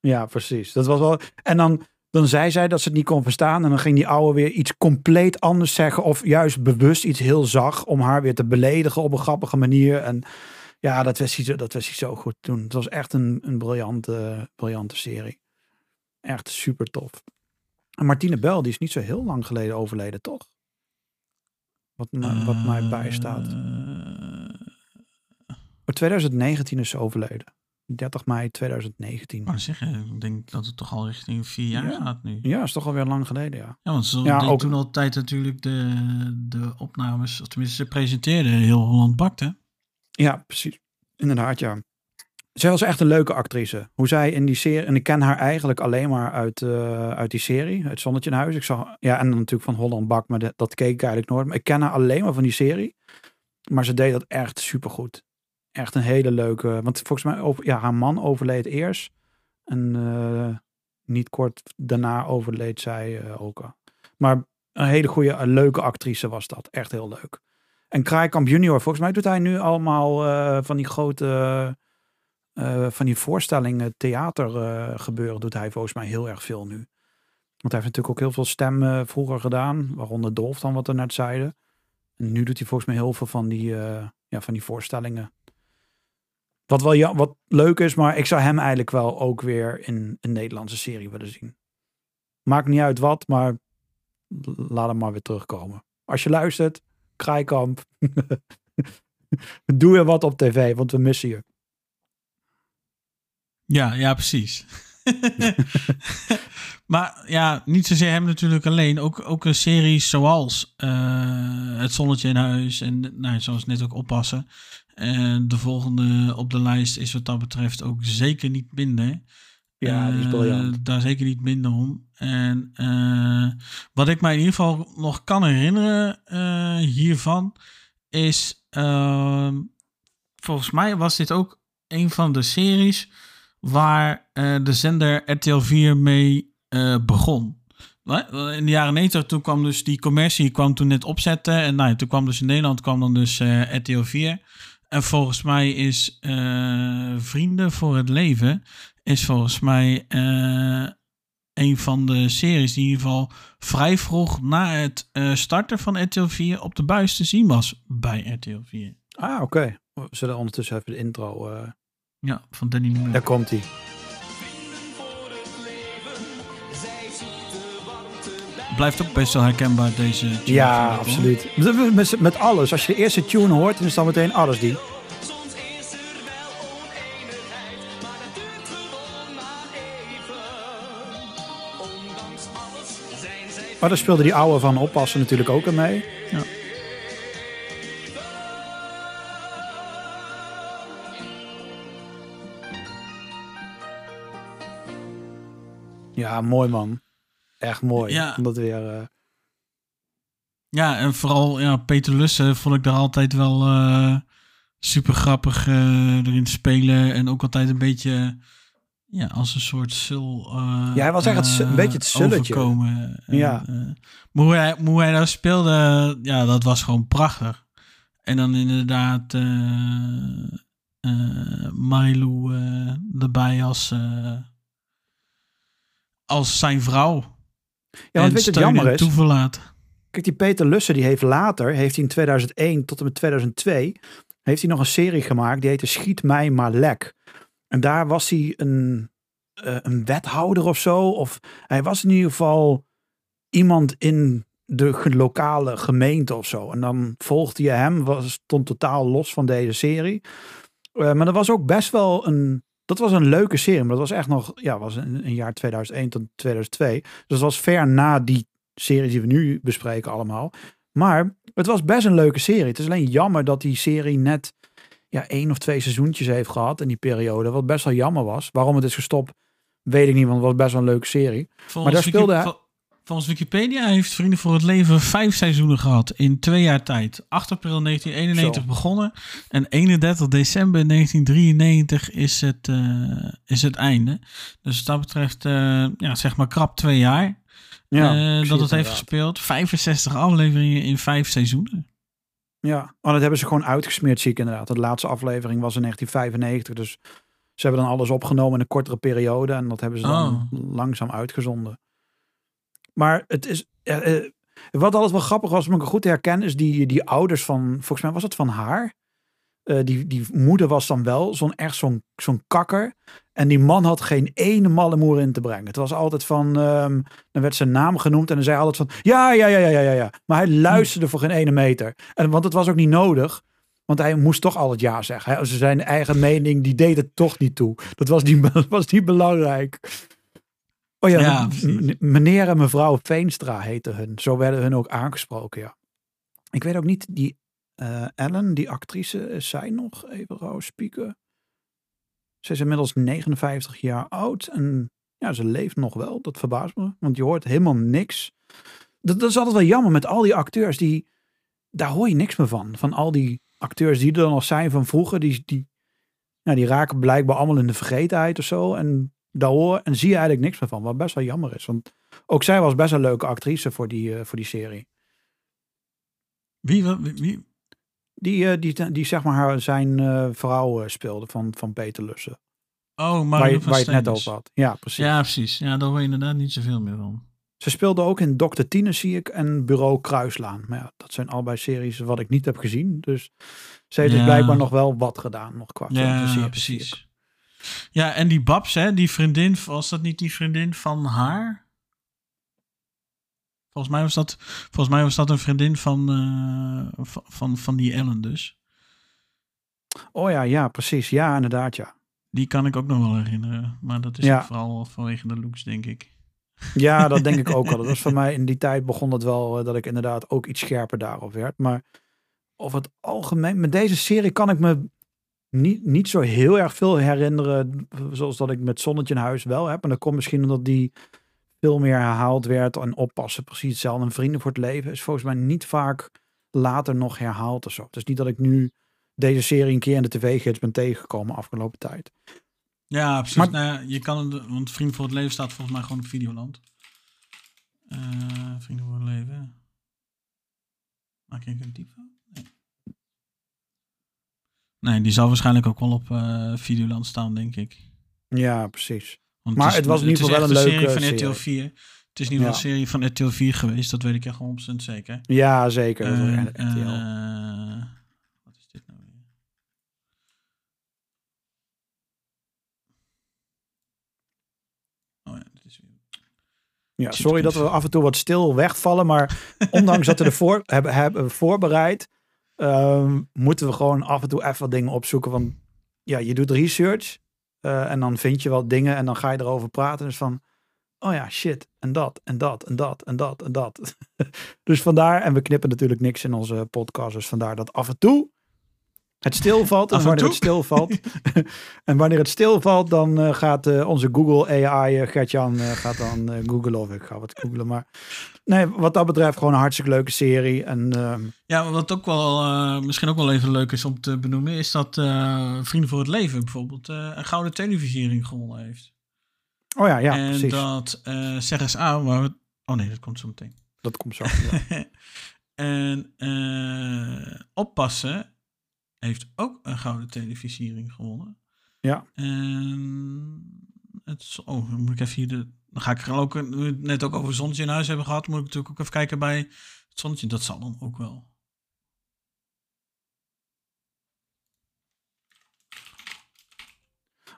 [SPEAKER 2] Ja, precies. Dat was wel. En dan, dan zei zij dat ze het niet kon verstaan. En dan ging die oude weer iets compleet anders zeggen. Of juist bewust iets heel zag. Om haar weer te beledigen op een grappige manier. En ja, dat wist hij zo, dat wist hij zo goed toen. Het was echt een, een briljante, briljante serie. Echt super tof. En Martine Bel, die is niet zo heel lang geleden overleden, toch? Wat, wat mij bijstaat.
[SPEAKER 1] Eh,
[SPEAKER 2] Maar 2019 is ze overleden. 30 mei 2019.
[SPEAKER 1] ik wou zeggen, ik denk dat het toch al richting vier jaar
[SPEAKER 2] Ja.
[SPEAKER 1] gaat nu.
[SPEAKER 2] Ja, is toch alweer lang geleden, ja.
[SPEAKER 1] Ja, want ze
[SPEAKER 2] Ja, ook-
[SPEAKER 1] toen altijd natuurlijk de, de opnames, of tenminste ze presenteerde heel Holland Bakte.
[SPEAKER 2] Ja, precies. Inderdaad, ja. Zij was echt een leuke actrice. Hoe zij in die serie... En ik ken haar eigenlijk alleen maar uit, eh, uit die serie. Het Zonnetje in Huis. Ik zag... Ja, en natuurlijk van Holland Bak. Maar dat, dat keek ik eigenlijk nooit. Maar ik ken haar alleen maar van die serie. Maar ze deed dat echt supergoed. Echt een hele leuke... Want volgens mij... Over, ja, haar man overleed eerst. En eh, niet kort daarna overleed zij eh, ook. Maar een hele goede, een leuke actrice was dat. Echt heel leuk. En Kraaikamp junior, volgens mij doet hij nu allemaal eh, van die grote, van die voorstellingen, theater gebeuren, doet hij volgens mij heel erg veel nu. Want hij heeft natuurlijk ook heel veel stemmen vroeger gedaan, waaronder Dolf dan wat we net zeiden. En nu doet hij volgens mij heel veel van die, ja, van die voorstellingen. Wat wel ja, wat leuk is, maar ik zou hem eigenlijk wel ook weer in een Nederlandse serie willen zien. Maakt niet uit wat, maar laat hem maar weer terugkomen. Als je luistert, Kraaikamp. Doe er wat op tv, want we missen je.
[SPEAKER 1] Ja, ja, precies. maar ja, niet zozeer hem natuurlijk alleen. Ook, ook een serie zoals eh, Het Zonnetje in Huis en nou, zoals net ook Oppassen. En de volgende op de lijst is wat dat betreft ook zeker niet minder.
[SPEAKER 2] Ja, die is
[SPEAKER 1] Eh,
[SPEAKER 2] briljant.
[SPEAKER 1] daar zeker niet minder om. En eh, wat ik mij in ieder geval nog kan herinneren eh, hiervan is... ehm, volgens mij was dit ook een van de series waar eh, de zender RTL 4 mee eh, begon. In de jaren 90 toen kwam dus die commercie kwam toen net opzetten. En nou, ja, toen kwam dus in Nederland kwam dan dus eh, RTL 4. En volgens mij is eh, Vrienden voor het Leven is volgens mij eh, een van de series die in ieder geval vrij vroeg na het eh, starten van RTL 4 op de buis te zien was bij RTL 4.
[SPEAKER 2] Ah, oké. We zullen ondertussen even de intro.
[SPEAKER 1] Ja, van Danny Nummer.
[SPEAKER 2] daar komt hij.
[SPEAKER 1] Blijft ook best wel herkenbaar deze tune,
[SPEAKER 2] Ja,
[SPEAKER 1] ik,
[SPEAKER 2] absoluut. Met, met, met alles. Als je de eerste tune hoort, dan is dan meteen alles die. Maar daar speelde die oude van oppassen natuurlijk ook aan mee.
[SPEAKER 1] Ja.
[SPEAKER 2] Ja, mooi man. Echt mooi.
[SPEAKER 1] Ja.
[SPEAKER 2] Om dat weer... eh,
[SPEAKER 1] Ja, en vooral ja, Peter Lussen vond ik daar altijd wel eh, super grappig eh, erin spelen. En ook altijd een beetje ja, als een soort sul. eh,
[SPEAKER 2] Ja, hij was echt een beetje het sulletje.
[SPEAKER 1] overkomen. En,
[SPEAKER 2] Ja.
[SPEAKER 1] eh, maar hoe hij, hoe hij daar speelde, ja, dat was gewoon prachtig. En dan inderdaad Marilou erbij als, als zijn vrouw.
[SPEAKER 2] Ja, want weet je wat jammer is?
[SPEAKER 1] Toeverlaat.
[SPEAKER 2] Kijk, die Peter Lussen, die heeft later, heeft hij in 2001 tot en met 2002, heeft hij nog een serie gemaakt, die heette Schiet mij maar lek. En daar was hij een, eh, een wethouder of zo, of hij was in ieder geval iemand in de lokale gemeente of zo. En dan volgde je hem, was, stond totaal los van deze serie. Eh, maar dat was ook best wel een, dat was een leuke serie, maar dat was echt nog, ja, was een, een jaar 2001 tot 2002. Dus dat was ver na die series die we nu bespreken allemaal. Maar het was best een leuke serie. Het is alleen jammer dat die serie net ja, één of twee seizoentjes heeft gehad in die periode. Wat best wel jammer was. Waarom het is gestopt, weet ik niet, want het was best wel een leuke serie.
[SPEAKER 1] Volgens
[SPEAKER 2] daar speelde
[SPEAKER 1] Volgens Wikipedia heeft Vrienden voor het Leven vijf seizoenen gehad in twee jaar tijd. 8 april 1991
[SPEAKER 2] Zo.
[SPEAKER 1] begonnen en 31 december 1993 is het, eh, is het einde. Dus wat dat betreft, eh, ja, zeg maar krap twee jaar
[SPEAKER 2] Ja,
[SPEAKER 1] eh, dat het heeft gespeeld. 65 afleveringen in vijf seizoenen.
[SPEAKER 2] Ja, maar dat hebben ze gewoon uitgesmeerd, zie ik inderdaad. De laatste aflevering was in 1995, dus ze hebben dan alles opgenomen in een kortere periode en dat hebben ze dan langzaam uitgezonden. Maar het is, eh, wat altijd wel grappig was, om ik goed te herkennen, is die, die ouders van, volgens mij was het van haar. Eh, die, die moeder was dan wel zo'n echt zo'n zo'n kakker. En die man had geen ene malle moer in te brengen. Het was altijd van, ehm, dan werd zijn naam genoemd en dan zei hij altijd van, ja, ja, ja, ja, ja, ja. Maar hij luisterde voor geen ene meter. En, want het was ook niet nodig. Want hij moest toch altijd ja zeggen. Hij, zijn eigen mening, die deed het toch niet toe. Dat was niet, was niet belangrijk. Oh ja, meneer en mevrouw Veenstra heten hun. Zo werden hun ook aangesproken, ja. Ik weet ook niet, die eh, Ellen, die actrice, is zij nog even rauw spieken? Ze is inmiddels 59 jaar oud en ja, ze leeft nog wel. Dat verbaast me, want je hoort helemaal niks. Dat, dat is altijd wel jammer met al die acteurs, die, daar hoor je niks meer van. Van al die acteurs die er nog zijn van vroeger, die, die, ja, die raken blijkbaar allemaal in de vergetenheid of zo. En daar hoor en zie je eigenlijk niks meer van, wat best wel jammer is. Want ook zij was best een leuke actrice voor die, eh, voor die serie.
[SPEAKER 1] Wie, wie, wie-
[SPEAKER 2] Die, eh, die, die zeg maar haar, zijn eh, vrouw speelde van, van Peter Lussen.
[SPEAKER 1] Oh,
[SPEAKER 2] Waar
[SPEAKER 1] Mario
[SPEAKER 2] je,
[SPEAKER 1] van
[SPEAKER 2] waar je het net over had. Ja, precies.
[SPEAKER 1] Ja, precies. Ja, daar hoor je inderdaad niet zoveel meer van.
[SPEAKER 2] Ze speelde ook in Dr. Tine, zie ik, en Bureau Kruislaan. Maar ja, dat zijn allebei series wat ik niet heb gezien. Dus ze heeft
[SPEAKER 1] Ja.
[SPEAKER 2] dus blijkbaar nog wel wat gedaan, nog qua
[SPEAKER 1] Ja, precies. Ja, en die Babs, hè, die vriendin, was dat niet die vriendin van haar? Volgens mij was dat, volgens mij was dat een vriendin van, eh, van, van, van die Ellen dus.
[SPEAKER 2] Oh ja, ja, precies. Ja, inderdaad, ja.
[SPEAKER 1] Die kan ik ook nog wel herinneren. Maar dat is
[SPEAKER 2] Ja.
[SPEAKER 1] vooral vanwege de looks, denk ik.
[SPEAKER 2] Ja, dat denk ik ook wel. Dat was voor mij in die tijd begon het wel eh, dat ik inderdaad ook iets scherper daarop werd. Maar over het algemeen, met deze serie kan ik me niet, niet zo heel erg veel herinneren. Zoals dat ik met Zonnetje in huis wel heb. En dat komt misschien omdat die veel meer herhaald werd. En oppassen, precies hetzelfde. En Vrienden voor het Leven is volgens mij niet vaak later nog herhaald of zo. Is niet dat ik nu deze serie een keer in de tv-gids ben tegengekomen afgelopen tijd.
[SPEAKER 1] Ja, precies.
[SPEAKER 2] Maar-
[SPEAKER 1] Nou ja, je kan het, want Vriend voor het Leven staat volgens mij gewoon op Videoland. Eh Vrienden voor het Leven. Maak ik een typo? Nee. Die zal waarschijnlijk ook wel op eh, Videoland staan, denk ik.
[SPEAKER 2] Ja, precies.
[SPEAKER 1] Want
[SPEAKER 2] Maar het was geval wel een leuke
[SPEAKER 1] serie van. RTL 4. Het is geval
[SPEAKER 2] Ja.
[SPEAKER 1] een serie van RTL 4 geweest, dat weet ik echt 100% zeker.
[SPEAKER 2] Ja, zeker.
[SPEAKER 1] Eh,
[SPEAKER 2] RTL.
[SPEAKER 1] eh, wat is dit nou weer? Oh ja, dit is weer.
[SPEAKER 2] Ja, sorry dat we af en toe wat stil wegvallen, maar ondanks dat we ervoor hebben, hebben voorbereid, ehm, moeten we gewoon af en toe even wat dingen opzoeken. Want ja, je doet research eh, en dan vind je wat dingen en dan ga je erover praten. Dus van, oh ja, shit, en dat, en dat, en dat, en dat, en dat. dus vandaar, en we knippen natuurlijk niks in onze podcast, dus vandaar dat af en toe Het stilvalt en
[SPEAKER 1] en
[SPEAKER 2] wanneer het stilvalt. en wanneer het stilvalt, dan eh, gaat eh, onze Google AI, eh, Gertjan, gaat dan googlen of ik ga wat googlen. Maar nee, wat dat betreft gewoon een hartstikke leuke serie. En ehm,
[SPEAKER 1] Ja, wat ook wel eh, misschien ook wel even leuk is om te benoemen, is dat eh, Vrienden voor het Leven bijvoorbeeld eh, een gouden televisiering gewonnen heeft.
[SPEAKER 2] oh ja, ja,
[SPEAKER 1] en
[SPEAKER 2] precies.
[SPEAKER 1] dat eh CRSA, waar we- oh nee, dat komt zo meteen.
[SPEAKER 2] Dat komt zo. ja.
[SPEAKER 1] en Oppassen heeft ook een gouden televisiering gewonnen.
[SPEAKER 2] Ja.
[SPEAKER 1] En het, is- oh, dan moet ik even hier de. Dan ga ik er ook, nu net ook over Zonnetje in huis hebben gehad, moet ik natuurlijk ook even kijken bij het Zonnetje. Dat zal dan ook wel.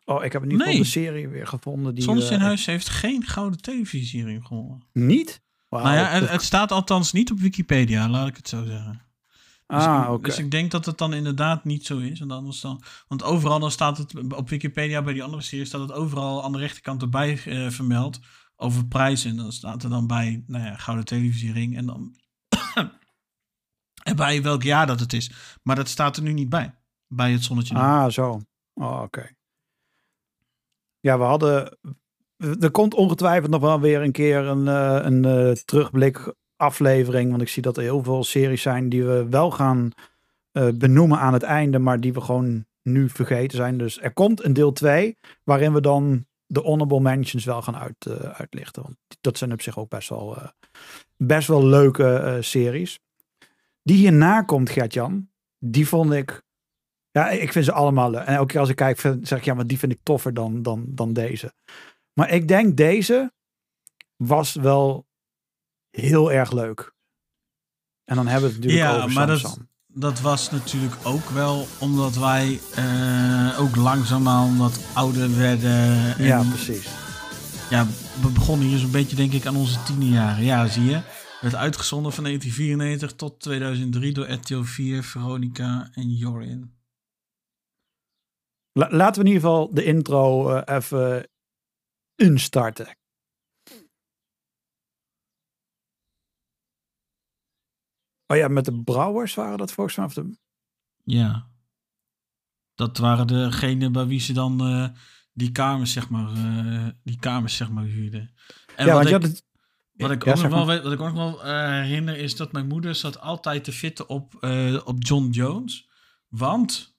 [SPEAKER 2] Oh, ik heb in ieder geval de serie weer gevonden. Die,
[SPEAKER 1] Zonnetje in
[SPEAKER 2] eh,
[SPEAKER 1] huis heeft geen gouden televisiering gewonnen.
[SPEAKER 2] Niet? Wauw.
[SPEAKER 1] nou ja, het, het staat althans niet op Wikipedia, laat ik het zo zeggen. Dus,
[SPEAKER 2] ah,
[SPEAKER 1] dus ik denk dat het dan inderdaad niet zo is. Want, anders dan, want overal dan staat het op Wikipedia bij die andere serie staat het overal aan de rechterkant erbij eh, vermeld over prijzen. En dan staat er dan bij, nou ja, gouden televisiering en dan en bij welk jaar dat het is. Maar dat staat er nu niet bij. Bij het zonnetje. nu.
[SPEAKER 2] Ah, zo. Oh, oké. Ja, we hadden... Er komt ongetwijfeld nog wel weer een keer een, eh, een eh, terugblik aflevering. Want ik zie dat er heel veel series zijn die we wel gaan eh, benoemen aan het einde. Maar die we gewoon nu vergeten zijn. Dus er komt een deel 2 waarin we dan de honorable mentions wel gaan uit, eh, uitlichten. Want dat zijn op zich ook best wel, eh, best wel leuke series. Die hierna komt, Gert-Jan. Die vond ik ja, ik vind ze allemaal leuk. En elke keer als ik kijk, vind- zeg ik ja, maar die vind ik toffer dan, dan, dan deze. Maar ik denk deze was wel heel erg leuk. En dan hebben we het natuurlijk
[SPEAKER 1] Ja,
[SPEAKER 2] over
[SPEAKER 1] maar dat-. Dat was natuurlijk ook wel omdat wij eh, ook langzaamaan wat ouder werden. En
[SPEAKER 2] Ja, precies.
[SPEAKER 1] Ja, we begonnen hier zo'n beetje denk ik aan onze tienerjaren. Ja, zie je. Werd uitgezonden van 1994 tot 2003 door RTL 4, Veronica en Jorin.
[SPEAKER 2] La- laten we in ieder geval de intro eh, even instarten. Oh ja, met de brouwers waren dat volgens mij. Of de,
[SPEAKER 1] Ja. Dat waren degenen bij wie ze dan eh, die kamers, zeg maar, eh, die kamers, zeg maar, huurden. En
[SPEAKER 2] ja,
[SPEAKER 1] wat ik,
[SPEAKER 2] je had het,
[SPEAKER 1] Wat ik
[SPEAKER 2] Ja,
[SPEAKER 1] ook nog wel weet, wat ik ook nog wel eh, herinner is dat mijn moeder zat altijd te fitten op, op John Jones. Want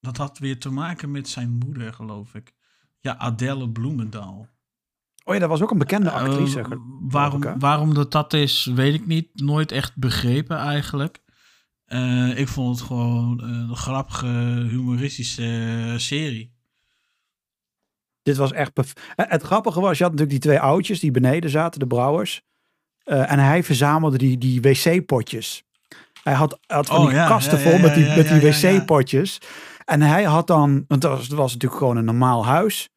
[SPEAKER 1] dat had weer te maken met zijn moeder, geloof ik. Ja, Adele Bloemendaal.
[SPEAKER 2] Oh ja, dat was ook een bekende actrice.
[SPEAKER 1] Eh,
[SPEAKER 2] geloof
[SPEAKER 1] waarom,
[SPEAKER 2] ik,
[SPEAKER 1] waarom dat dat is, weet ik niet. Nooit echt begrepen eigenlijk. Eh, ik vond het gewoon eh, een grappige, humoristische serie.
[SPEAKER 2] Dit was echt. Het grappige was, je had natuurlijk die twee oudjes die beneden zaten, de brouwers. En hij verzamelde die, die wc-potjes. Hij had, had van
[SPEAKER 1] Oh,
[SPEAKER 2] die
[SPEAKER 1] ja,
[SPEAKER 2] kasten
[SPEAKER 1] ja,
[SPEAKER 2] vol
[SPEAKER 1] ja,
[SPEAKER 2] met die, met die wc-potjes. En hij had dan, want was, het was natuurlijk gewoon een normaal huis.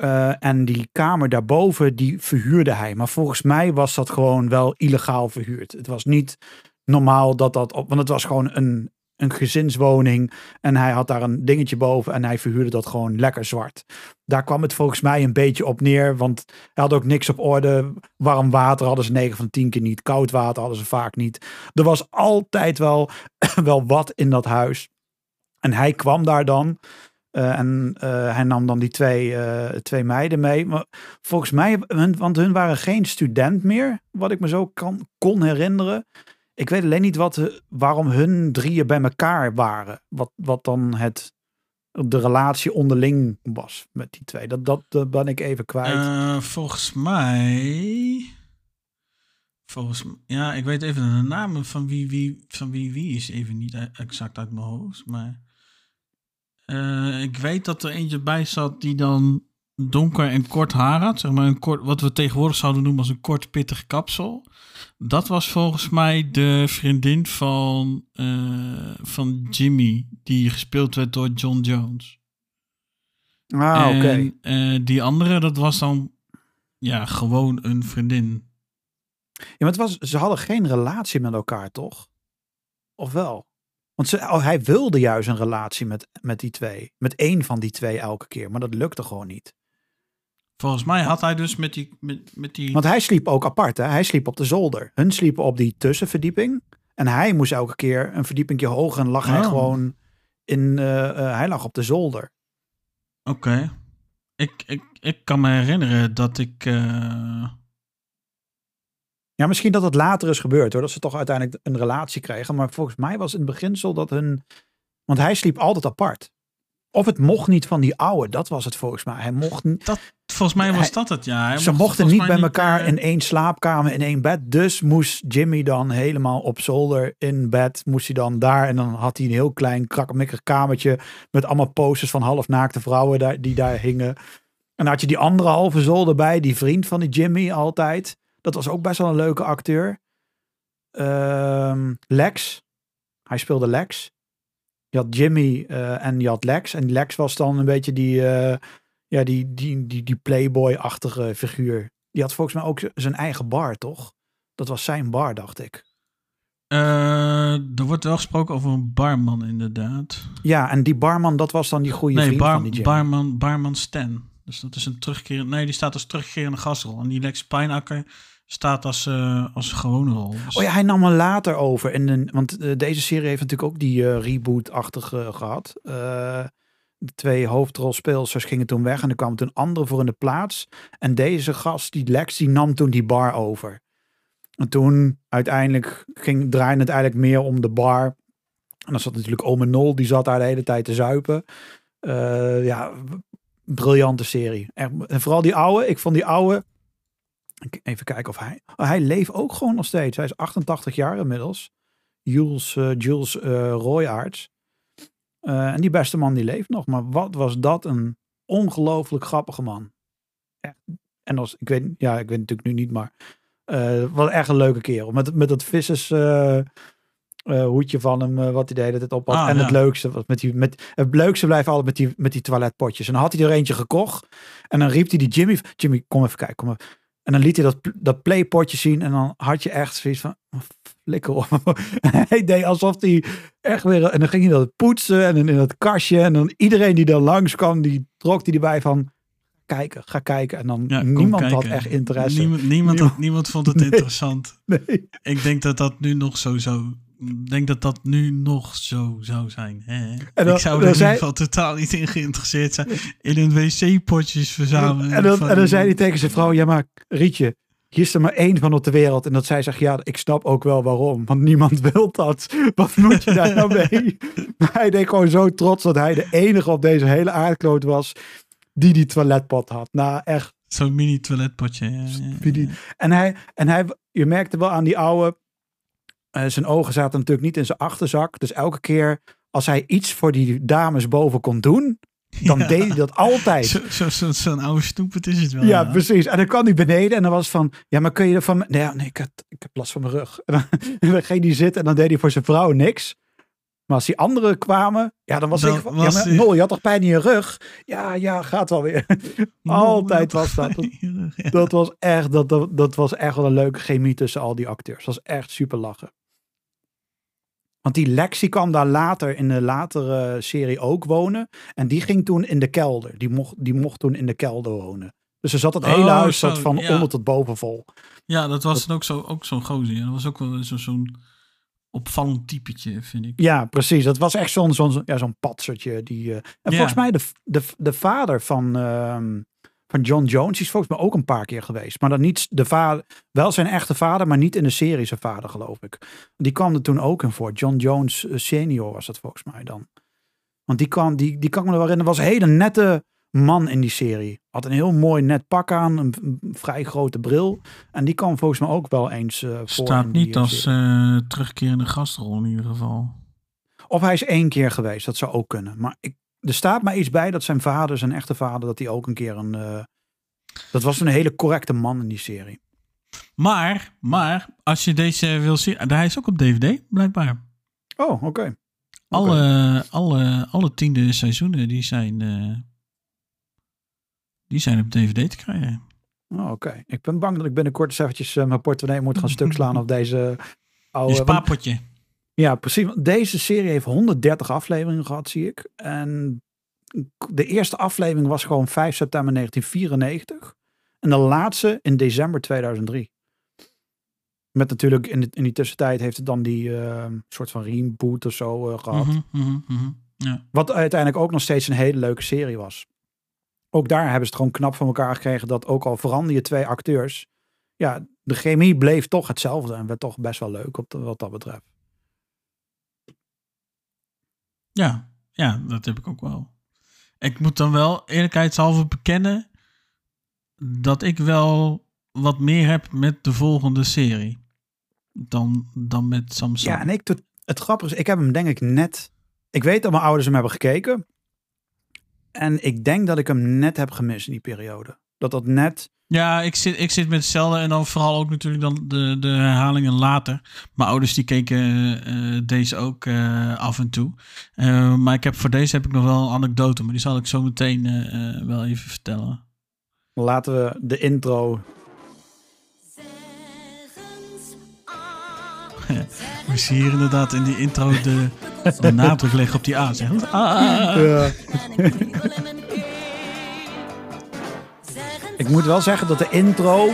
[SPEAKER 2] Eh, en die kamer daarboven, die verhuurde hij. Maar volgens mij was dat gewoon wel illegaal verhuurd. Het was niet normaal dat dat op, want het was gewoon een, een gezinswoning. En hij had daar een dingetje boven en hij verhuurde dat gewoon lekker zwart. Daar kwam het volgens mij een beetje op neer, want hij had ook niks op orde. Warm water hadden ze 9 van 10 keer niet. Koud water hadden ze vaak niet. Er was altijd wel, wel wat in dat huis. En hij kwam daar dan. Eh, en eh, hij nam dan die twee, eh, twee meiden mee. Maar volgens mij, want hun waren geen student meer, wat ik me zo kan, kon herinneren. Ik weet alleen niet wat, waarom hun drieën bij elkaar waren. Wat, wat dan het, de relatie onderling was met die twee. Dat, dat, dat ben ik even kwijt.
[SPEAKER 1] Volgens mij. Volgens ja, ik weet even de namen van wie wie, van wie, wie is even niet e- exact uit mijn hoofd. Maar eh, ik weet dat er eentje bij zat die dan donker en kort haar had. Zeg maar een kort, wat we tegenwoordig zouden noemen als een kort pittig kapsel. Dat was volgens mij de vriendin van, eh, van Jimmy, die gespeeld werd door John Jones.
[SPEAKER 2] ah, oké.
[SPEAKER 1] En eh, die andere, dat was dan ja, gewoon een vriendin.
[SPEAKER 2] Ja, maar het was, ze hadden geen relatie met elkaar, toch? Of wel? Want ze, oh, hij wilde juist een relatie met, met die twee. Met één van die twee elke keer. Maar dat lukte gewoon niet.
[SPEAKER 1] Volgens mij had hij dus met die... Met, met die
[SPEAKER 2] Want hij sliep ook apart, hè? Hij sliep op de zolder. Hun sliepen op die tussenverdieping. En hij moest elke keer een verdiepingje hoger en lag hij
[SPEAKER 1] Oh.
[SPEAKER 2] gewoon in, eh, eh, hij lag op de zolder.
[SPEAKER 1] Oké. Ik, ik, ik kan me herinneren dat ik... eh,
[SPEAKER 2] Ja, misschien dat het later is gebeurd hoor, dat ze toch uiteindelijk een relatie kregen. Maar volgens mij was in het beginsel dat hun, want hij sliep altijd apart. Of het mocht niet van die oude, dat was het volgens mij. Hij mocht, n-
[SPEAKER 1] volgens mij was
[SPEAKER 2] Hij-
[SPEAKER 1] dat het, ja. Hij
[SPEAKER 2] ze
[SPEAKER 1] mocht
[SPEAKER 2] mochten niet bij elkaar
[SPEAKER 1] eh,
[SPEAKER 2] in één slaapkamer, in één bed. Dus moest Jimmy dan helemaal op zolder in bed, moest hij dan daar. En dan had hij een heel klein krakkemikkig kamertje met allemaal posters van halfnaakte vrouwen daar, die daar hingen. En dan had je die andere halve zolder bij, die vriend van die Jimmy altijd. Dat was ook best wel een leuke acteur. Ehm, Lex. Hij speelde Lex. Je had Jimmy eh, en je had Lex. En Lex was dan een beetje die, eh, ja, die, die, die, die playboy-achtige figuur. Die had volgens mij ook zijn eigen bar, toch? Dat was zijn bar, dacht ik.
[SPEAKER 1] eh, er wordt wel gesproken over een barman, inderdaad.
[SPEAKER 2] Ja, en die barman, dat was dan die goede
[SPEAKER 1] Nee,
[SPEAKER 2] vriend
[SPEAKER 1] bar,
[SPEAKER 2] van die Jimmy.
[SPEAKER 1] barman, barman Stan. Dus dat is een terugkerende... Nee, die staat als terugkerende gastrol. En die Lex Pijnakker staat als, eh, als gewone rol. Dus-
[SPEAKER 2] Oh ja, hij nam er later over. Een, want eh, deze serie heeft natuurlijk ook die eh, reboot-achtige gehad. Eh, de twee hoofdrolspeelsters gingen toen weg en er kwam toen andere voor in de plaats. En deze gast, die Lex, die nam toen die bar over. En toen uiteindelijk ging, draaide het eigenlijk meer om de bar. En dan zat natuurlijk Ome Nol, die zat daar de hele tijd te zuipen. Ja, briljante serie. En vooral die oude, ik vond die oude... Even kijken of hij... Oh, hij leeft ook gewoon nog steeds. Hij is 88 jaar inmiddels. Jules, eh, Jules. Eh, en die beste man die leeft nog. Maar wat was dat een ongelooflijk grappige man. En als, ik weet, ja, ik weet natuurlijk nu niet, maar eh wat echt een leuke kerel. Met, met dat vissers eh, hoedje van hem, eh, wat hij de hele tijd op had.
[SPEAKER 1] Ah,
[SPEAKER 2] en het leukste, was met die, met, het leukste blijft altijd met die, met die toiletpotjes. En dan had hij er eentje gekocht. En dan riep hij die Jimmy, Jimmy, kom even kijken, kom even. En dan liet hij dat, dat playpotje zien. En dan had je echt zoiets van, oh, flikker op. hij deed alsof hij echt weer, en dan ging hij dat poetsen en in dat kastje. En dan iedereen die daar langskwam, die trok hij erbij van, kijken, ga kijken. En dan
[SPEAKER 1] Ja,
[SPEAKER 2] niemand had echt interesse.
[SPEAKER 1] Niemand, niemand, had- niemand vond het
[SPEAKER 2] Nee.
[SPEAKER 1] interessant.
[SPEAKER 2] Nee.
[SPEAKER 1] Ik denk dat dat nu nog zo zou... Denk dat dat nu nog zo zou zijn. Hè?
[SPEAKER 2] En dan-
[SPEAKER 1] ik zou er in ieder geval totaal niet in geïnteresseerd zijn. In een wc-potjes verzamelen.
[SPEAKER 2] En dan,
[SPEAKER 1] van-
[SPEAKER 2] en dan zei hij tegen zijn vrouw, ja maar Rietje, hier is er maar één van op de wereld. En dat zij zegt, ja, ik snap ook wel waarom. Want niemand wil dat. Wat moet je daar nou mee? Maar hij deed gewoon zo trots dat hij de enige op deze hele aardkloot was die die toiletpot had. Nou, echt.
[SPEAKER 1] Zo'n mini toiletpotje. Ja, ja, ja.
[SPEAKER 2] Wie die- En hij, en hij, je merkte wel aan die oude, eh, zijn ogen zaten natuurlijk niet in zijn achterzak. Dus elke keer als hij iets voor die dames boven kon doen, dan
[SPEAKER 1] Ja.
[SPEAKER 2] deed hij dat altijd.
[SPEAKER 1] Zo- zo- zo- Zo'n oude stoepert is het wel.
[SPEAKER 2] Ja, precies. En dan kwam hij beneden en dan was van, ja, maar kun je er van... Nee, ja, nee ik, had, ik heb last van mijn rug. En dan, ging hij zitten en dan deed hij voor zijn vrouw niks. Maar als die anderen kwamen, ja, dan was
[SPEAKER 1] Dan
[SPEAKER 2] ik van,
[SPEAKER 1] was
[SPEAKER 2] ja, maar
[SPEAKER 1] hij-
[SPEAKER 2] Nol, je had toch pijn in je rug? Ja, ja, gaat wel weer. Altijd was dat.
[SPEAKER 1] Ja.
[SPEAKER 2] Dat was echt, dat, dat, dat was echt wel een leuke chemie tussen al die acteurs. Dat was echt super lachen. Want die Lexi kwam daar later in de latere serie ook wonen. En die ging toen in de kelder. Die mocht, die mocht toen in de kelder wonen. Dus er zat het hele
[SPEAKER 1] Oh,
[SPEAKER 2] huis
[SPEAKER 1] zo,
[SPEAKER 2] van
[SPEAKER 1] ja.
[SPEAKER 2] onder tot boven vol.
[SPEAKER 1] Ja, dat was dan ook zo'n ook zo'n gozer. Ja. Dat was ook wel zo- zo'n opvallend typetje, vind ik.
[SPEAKER 2] Ja, precies. Dat was echt zo'n zo'n ja, zo'n patsertje. Die, eh, en
[SPEAKER 1] Ja.
[SPEAKER 2] volgens mij de, de, de vader van, ehm, van John Jones die is volgens mij ook een paar keer geweest. Maar dan niet de vader, wel zijn echte vader, maar niet in de serie zijn vader, geloof ik. Die kwam er toen ook in voor. John Jones eh, senior was dat volgens mij dan. Want die kwam, die, die kan me er wel herinneren, was een hele nette man in die serie. Had een heel mooi net pak aan, een, vrij grote bril. En die kwam volgens mij ook wel eens eh, voor.
[SPEAKER 1] Staat niet als eh, terugkerende gastrol in ieder geval.
[SPEAKER 2] Of hij is één keer geweest, dat zou ook kunnen. Maar ik, er staat maar iets bij dat zijn vader, zijn echte vader, dat hij ook een keer een... eh, dat was een hele correcte man in die serie.
[SPEAKER 1] Maar, maar, als je deze wil zien... Hij is ook op DVD, blijkbaar.
[SPEAKER 2] Oh, oké.
[SPEAKER 1] Alle, alle, alle tiende seizoenen, die zijn... eh, die zijn op DVD te krijgen.
[SPEAKER 2] Oh, oké. Ik ben bang dat ik binnenkort eens eventjes eh, mijn portemonnee moet gaan stuk slaan op deze oude...
[SPEAKER 1] Je
[SPEAKER 2] want-
[SPEAKER 1] spaarpotje.
[SPEAKER 2] Ja, precies. Deze serie heeft 130 afleveringen gehad, zie ik. En de eerste aflevering was gewoon 5 september 1994. En de laatste in december 2003. Met natuurlijk in, de- in die tussentijd heeft het dan die eh, soort van reboot of zo eh, gehad.
[SPEAKER 1] Mhm, mhm, mhm. Ja.
[SPEAKER 2] Wat uiteindelijk ook nog steeds een hele leuke serie was. Ook daar hebben ze het gewoon knap van elkaar gekregen dat ook al verander je twee acteurs. Ja, de chemie bleef toch hetzelfde en werd toch best wel leuk op de- wat dat betreft.
[SPEAKER 1] Ja, ja, dat heb ik ook wel. Ik moet dan wel eerlijkheidshalve bekennen dat ik wel wat meer heb met de volgende serie dan, dan met Samsung.
[SPEAKER 2] Ja, en ik, het grappige is, ik heb hem denk ik net... Ik weet dat mijn ouders hem hebben gekeken. En ik denk dat ik hem net heb gemist in die periode. Dat dat net...
[SPEAKER 1] Ja, ik zit, ik zit met hetzelfde en dan vooral ook natuurlijk dan de, de herhalingen later. Mijn ouders die keken eh, deze ook eh, af en toe. Eh, maar ik heb, voor deze heb ik nog wel een anekdote, maar die zal ik zo meteen eh, eh, wel even vertellen.
[SPEAKER 2] Laten we de intro...
[SPEAKER 1] We zien hier inderdaad in die intro de, de nadruk leggen op die A. Zeg. Ah.
[SPEAKER 2] Ik moet wel zeggen dat de intro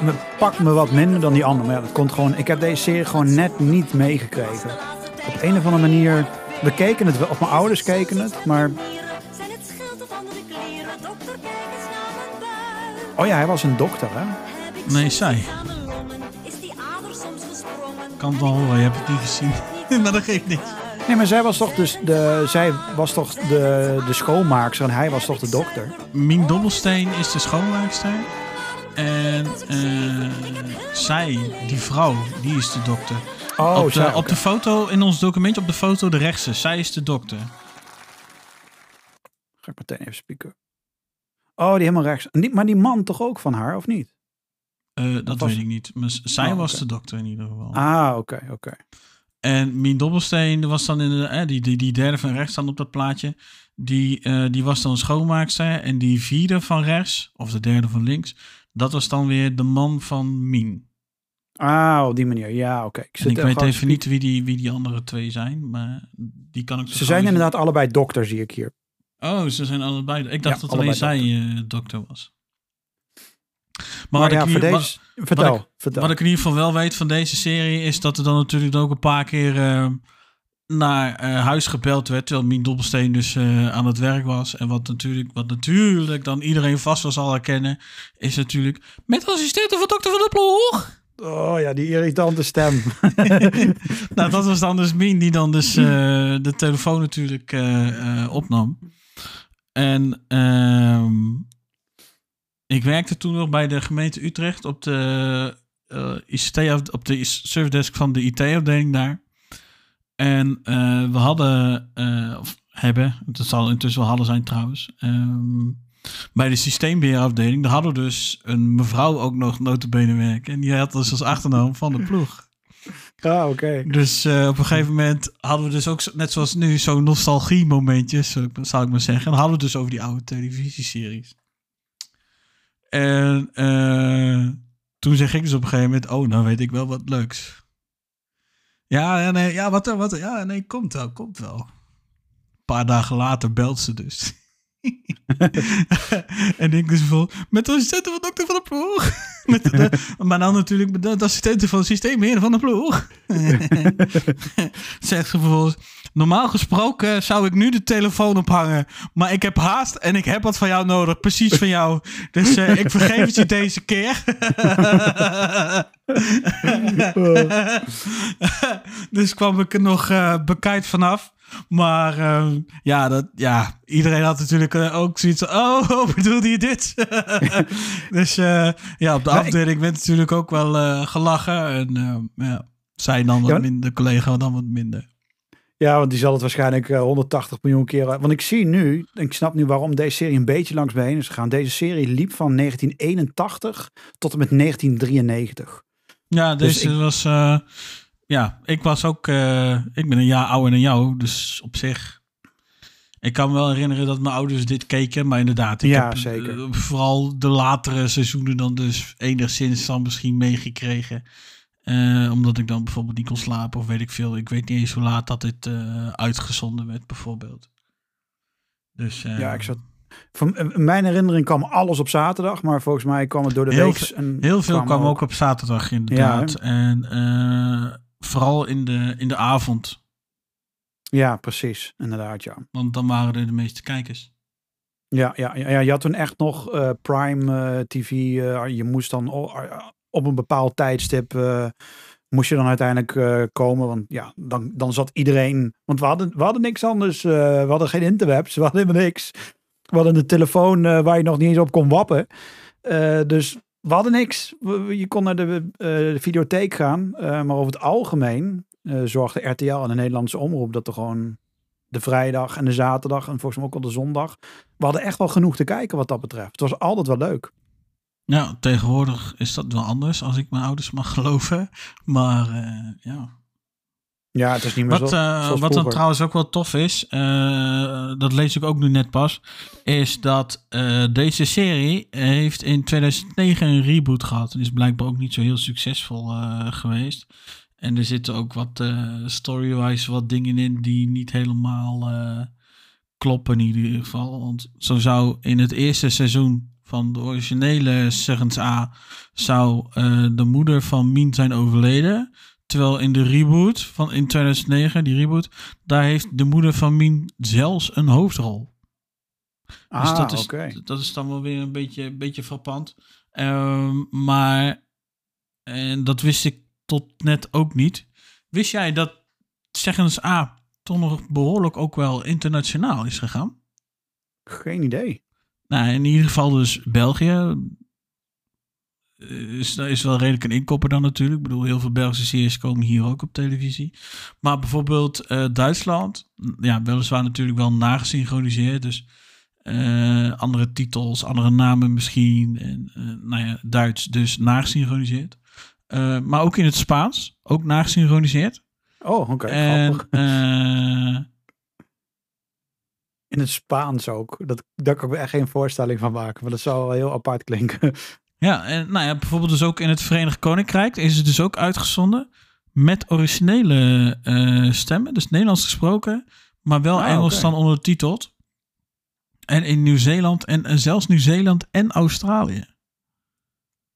[SPEAKER 2] me, pakt me wat minder dan die andere. Maar ja, dat komt gewoon... Ik heb deze serie gewoon net niet meegekregen. Op een of andere manier... We keken het wel, of mijn ouders keken het, maar... Oh ja, hij was een dokter, hè?
[SPEAKER 1] Nee, zij.
[SPEAKER 5] iets aan mijn longen? Is die ader soms gesprongen?
[SPEAKER 1] Kan het wel horen, je hebt het niet gezien. maar dat geeft niks.
[SPEAKER 2] Nee, maar zij was toch, dus de, zij was toch de, de schoonmaakster en hij was toch de dokter?
[SPEAKER 1] Mien Dobbelsteen is de schoonmaakster. En eh, zij, die vrouw, die is de dokter.
[SPEAKER 2] Oh,
[SPEAKER 1] op, de,
[SPEAKER 2] zij,
[SPEAKER 1] op de foto, in ons documentje op de foto, de rechtse. Zij is de dokter.
[SPEAKER 2] Ga ik meteen even spieken. Oh, die helemaal rechts. Maar die man toch ook van haar, of niet?
[SPEAKER 1] Eh, dat
[SPEAKER 2] was-
[SPEAKER 1] weet ik niet. Maar zij
[SPEAKER 2] Oh,
[SPEAKER 1] was de dokter in ieder geval.
[SPEAKER 2] Ah, oké, oké.
[SPEAKER 1] En Mien Dobbelsteen was dan in de, eh, die, die, die derde van rechts dan op dat plaatje. Die, eh, die was dan schoonmaakster. En die vierde van rechts, of de derde van links, dat was dan weer de man van Mien.
[SPEAKER 2] Ah, op die manier. Ja, oké.
[SPEAKER 1] Ik
[SPEAKER 2] zit
[SPEAKER 1] weet even
[SPEAKER 2] spiek-
[SPEAKER 1] niet wie die, wie die andere twee zijn, maar die kan ik zo
[SPEAKER 2] Ze zijn inderdaad allebei dokter, zie ik hier.
[SPEAKER 1] Oh, ze zijn allebei. Ik dacht
[SPEAKER 2] Ja,
[SPEAKER 1] dat alleen zij
[SPEAKER 2] allebei
[SPEAKER 1] eh, dokter was. Maar,
[SPEAKER 2] Maar,
[SPEAKER 1] wat,
[SPEAKER 2] ja,
[SPEAKER 1] ik
[SPEAKER 2] voor deze... vertel,
[SPEAKER 1] wat ik-
[SPEAKER 2] vertel.
[SPEAKER 1] wat ik in ieder geval wel weet van deze serie is dat er dan natuurlijk ook een paar keer eh, naar eh, huis gebeld werd. Terwijl Mien Dobbelsteen dus eh, aan het werk was. En wat natuurlijk, wat natuurlijk dan iedereen vast wel zal herkennen, is natuurlijk met assistente van dokter van de Ploeg.
[SPEAKER 2] Oh ja, die irritante stem.
[SPEAKER 1] nou, dat was dan dus Mien die dan dus de telefoon natuurlijk opnam. En ehm, ik werkte toen nog bij de gemeente Utrecht op de eh ICT, op de servicedesk van de IT-afdeling daar. En eh, we hadden, eh, of hebben, het zal intussen wel hadden zijn trouwens, ehm, bij de systeembeheerafdeling, daar hadden we dus een mevrouw ook nog notabene werken. En die had dus als achternaam van de ploeg.
[SPEAKER 2] ah, oké.
[SPEAKER 1] Dus op een gegeven moment hadden we dus ook, net zoals nu, zo'n nostalgie momentje, zou ik, zou ik maar zeggen. En dan hadden we dus over die oude televisieseries. En eh, toen zeg ik dus op een gegeven moment, oh, nou weet ik wel wat leuks. Ja, ja, nee, ja, wat, wat, ja, nee, komt wel, komt wel. Een paar dagen later belt ze dus. en ik dus vol, met assistente van dokter van de ploeg. met de, maar dan natuurlijk met de assistente van het systeembeheerder van de ploeg. Zegt ze vervolgens, normaal gesproken zou ik nu de telefoon ophangen. Maar ik heb haast en ik heb wat van jou nodig. Precies van jou. Dus eh, ik vergeef het je deze keer. dus kwam ik er nog eh bekijkt vanaf. Maar eh, ja, dat, ja, iedereen had natuurlijk eh, ook zoiets van, oh, oh, bedoelde je dit? dus eh, ja, op de
[SPEAKER 2] Nou, ik-
[SPEAKER 1] afdeling werd natuurlijk ook wel eh, gelachen. En eh, ja, zij dan wat
[SPEAKER 2] Ja,
[SPEAKER 1] minder, de collega dan wat minder.
[SPEAKER 2] Ja, want die zal het waarschijnlijk eh, 180 miljoen keer... Want ik zie nu, en ik snap nu waarom deze serie een beetje langs me heen is gegaan. Deze serie liep van 1981 tot en met 1993.
[SPEAKER 1] Ja,
[SPEAKER 2] Dus
[SPEAKER 1] deze
[SPEAKER 2] ik-
[SPEAKER 1] was. Ja, ik was ook. eh, ik ben een jaar ouder dan jou, dus op zich. Ik kan me wel herinneren dat mijn ouders dit keken, maar inderdaad. Ik
[SPEAKER 2] Ja,
[SPEAKER 1] heb,
[SPEAKER 2] zeker.
[SPEAKER 1] eh, vooral de latere seizoenen dan dus enigszins dan misschien meegekregen. Eh, omdat ik dan bijvoorbeeld niet kon slapen of weet ik veel. Ik weet niet eens hoe laat dat dit uitgezonden werd, bijvoorbeeld. Dus,
[SPEAKER 2] Ja, ik zat... Van, mijn herinnering kwam alles op zaterdag, maar volgens mij kwam het door de
[SPEAKER 1] Heel
[SPEAKER 2] week. en
[SPEAKER 1] Heel veel kwam ook op zaterdag inderdaad. en eh, vooral in de, in de avond.
[SPEAKER 2] Ja, precies. Inderdaad, ja.
[SPEAKER 1] Want dan waren er de meeste kijkers.
[SPEAKER 2] Ja, ja, ja, je had toen echt nog eh, Prime eh, TV. eh, je moest dan op een bepaald tijdstip. moest je dan uiteindelijk komen. Want ja, dan, dan zat iedereen. Want we hadden, we hadden niks anders. we hadden geen interwebs. We hadden helemaal niks. We hadden een telefoon waar je nog niet eens op kon wappen. Dus we hadden niks. Je kon naar de, eh, de videotheek gaan. eh, maar over het algemeen eh, zorgde RTL en de Nederlandse omroep dat er gewoon de vrijdag en de zaterdag en volgens mij ook al de zondag. We hadden echt wel genoeg te kijken wat dat betreft. Het was altijd wel leuk.
[SPEAKER 1] Ja, tegenwoordig is dat wel anders, als ik mijn ouders mag geloven. Maar ja.
[SPEAKER 2] Ja, het is niet meer
[SPEAKER 1] Wat,
[SPEAKER 2] zo,
[SPEAKER 1] eh, wat dan trouwens ook wel tof is, eh, dat lees ik ook nu net pas, is dat eh, deze serie heeft in 2009 een reboot gehad. En is blijkbaar ook niet zo heel succesvol geweest. En er zitten ook wat story-wise wat dingen in die niet helemaal kloppen in ieder geval. Want zo zou in het eerste seizoen van de originele Seggens A zou de moeder van Mien zijn overleden. Terwijl in de reboot van in 2009, die reboot, daar heeft de moeder van Mien zelfs een hoofdrol.
[SPEAKER 2] Ah,
[SPEAKER 1] dus dat is,
[SPEAKER 2] okay.
[SPEAKER 1] dat is dan wel weer een beetje, een beetje frappant. Um, maar, en dat wist ik tot net ook niet. Wist jij dat Zeggens A toch nog behoorlijk ook wel internationaal is gegaan?
[SPEAKER 2] Geen idee.
[SPEAKER 1] Nou, in ieder geval dus België. Is, is wel redelijk een inkopper dan natuurlijk. Ik bedoel, heel veel Belgische series komen hier ook op televisie. Maar bijvoorbeeld uh, Duitsland. Ja, weliswaar natuurlijk wel nagesynchroniseerd. Dus uh, andere titels, andere namen misschien. En uh, nou ja, Duits dus nagesynchroniseerd. Maar ook in het Spaans. Ook nagesynchroniseerd.
[SPEAKER 2] Oh, oké. Okay,
[SPEAKER 1] uh,
[SPEAKER 2] in het Spaans ook. Dat, daar kan ik me echt geen voorstelling van maken. Maar dat zou wel heel apart klinken.
[SPEAKER 1] Ja, en nou ja, bijvoorbeeld dus ook in het Verenigd Koninkrijk is het dus ook uitgezonden met originele uh, stemmen, dus Nederlands gesproken, maar wel
[SPEAKER 2] Ah,
[SPEAKER 1] Engels dan ondertiteld. En in Nieuw-Zeeland en, en zelfs Nieuw-Zeeland en Australië.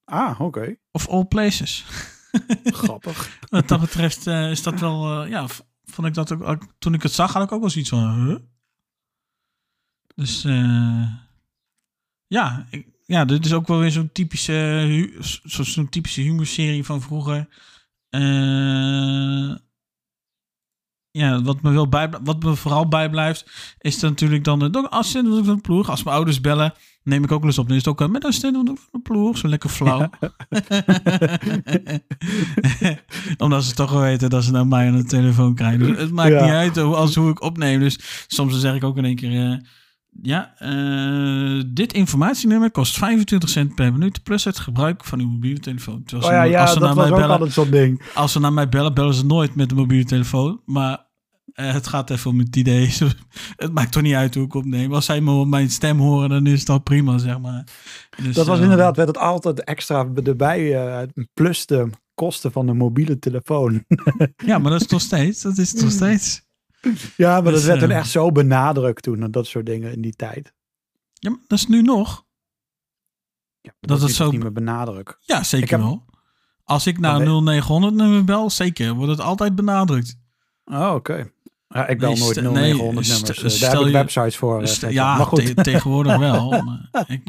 [SPEAKER 2] Ah, oké. Okay.
[SPEAKER 1] Of all places.
[SPEAKER 2] Grappig.
[SPEAKER 1] Wat dat betreft uh, is dat wel, uh, ja, vond ik dat ook, toen ik het zag had ik ook wel zoiets van, huh? Dus ja, ik, ja, dit is ook wel weer zo'n typische, zo'n zo typische humorserie van vroeger. Uh, ja, wat me, wel bij, wat me vooral bijblijft, is dan natuurlijk dan de assistent van de ploeg. Als mijn ouders bellen, neem ik ook wel eens op. Dan is het ook met assistent van de ploeg, zo lekker flauw. Ja. Omdat ze toch wel weten dat ze naar mij aan de telefoon krijgen. Dus het maakt ja. niet uit als hoe ik opneem. Dus soms zeg ik ook in één keer... Uh, ja, uh, dit informatienummer kost 25 cent per minuut plus het gebruik van uw mobiele telefoon.
[SPEAKER 2] Terwijl oh ja, ja, als ze dat naar mij bellen, zo'n ding.
[SPEAKER 1] Als ze naar mij bellen, bellen ze nooit met de mobiele telefoon. Maar uh, het gaat even om het idee. het maakt toch niet uit hoe ik opneem. Als zij me mijn stem horen, dan is al prima, zeg maar.
[SPEAKER 2] Dus, dat was uh, inderdaad, werd het altijd extra erbij, plus de kosten van de mobiele telefoon.
[SPEAKER 1] ja, maar dat is nog steeds. Dat is nog steeds.
[SPEAKER 2] Ja, maar dus, dat werd toen uh, echt zo benadrukt toen. Dat soort dingen in die tijd.
[SPEAKER 1] Ja, maar dat is nu nog.
[SPEAKER 2] Ja, dat, dat is zo niet meer benadrukt.
[SPEAKER 1] Ja, zeker heb... wel. Als ik naar 0900 nummer bel, zeker, wordt het altijd benadrukt.
[SPEAKER 2] Oh, oké. Okay. Ja, ik bel nee, nooit 0900 nee, nummers. Daar heb ik websites voor.
[SPEAKER 1] Uh, ja, maar goed. Te tegenwoordig wel. maar ik,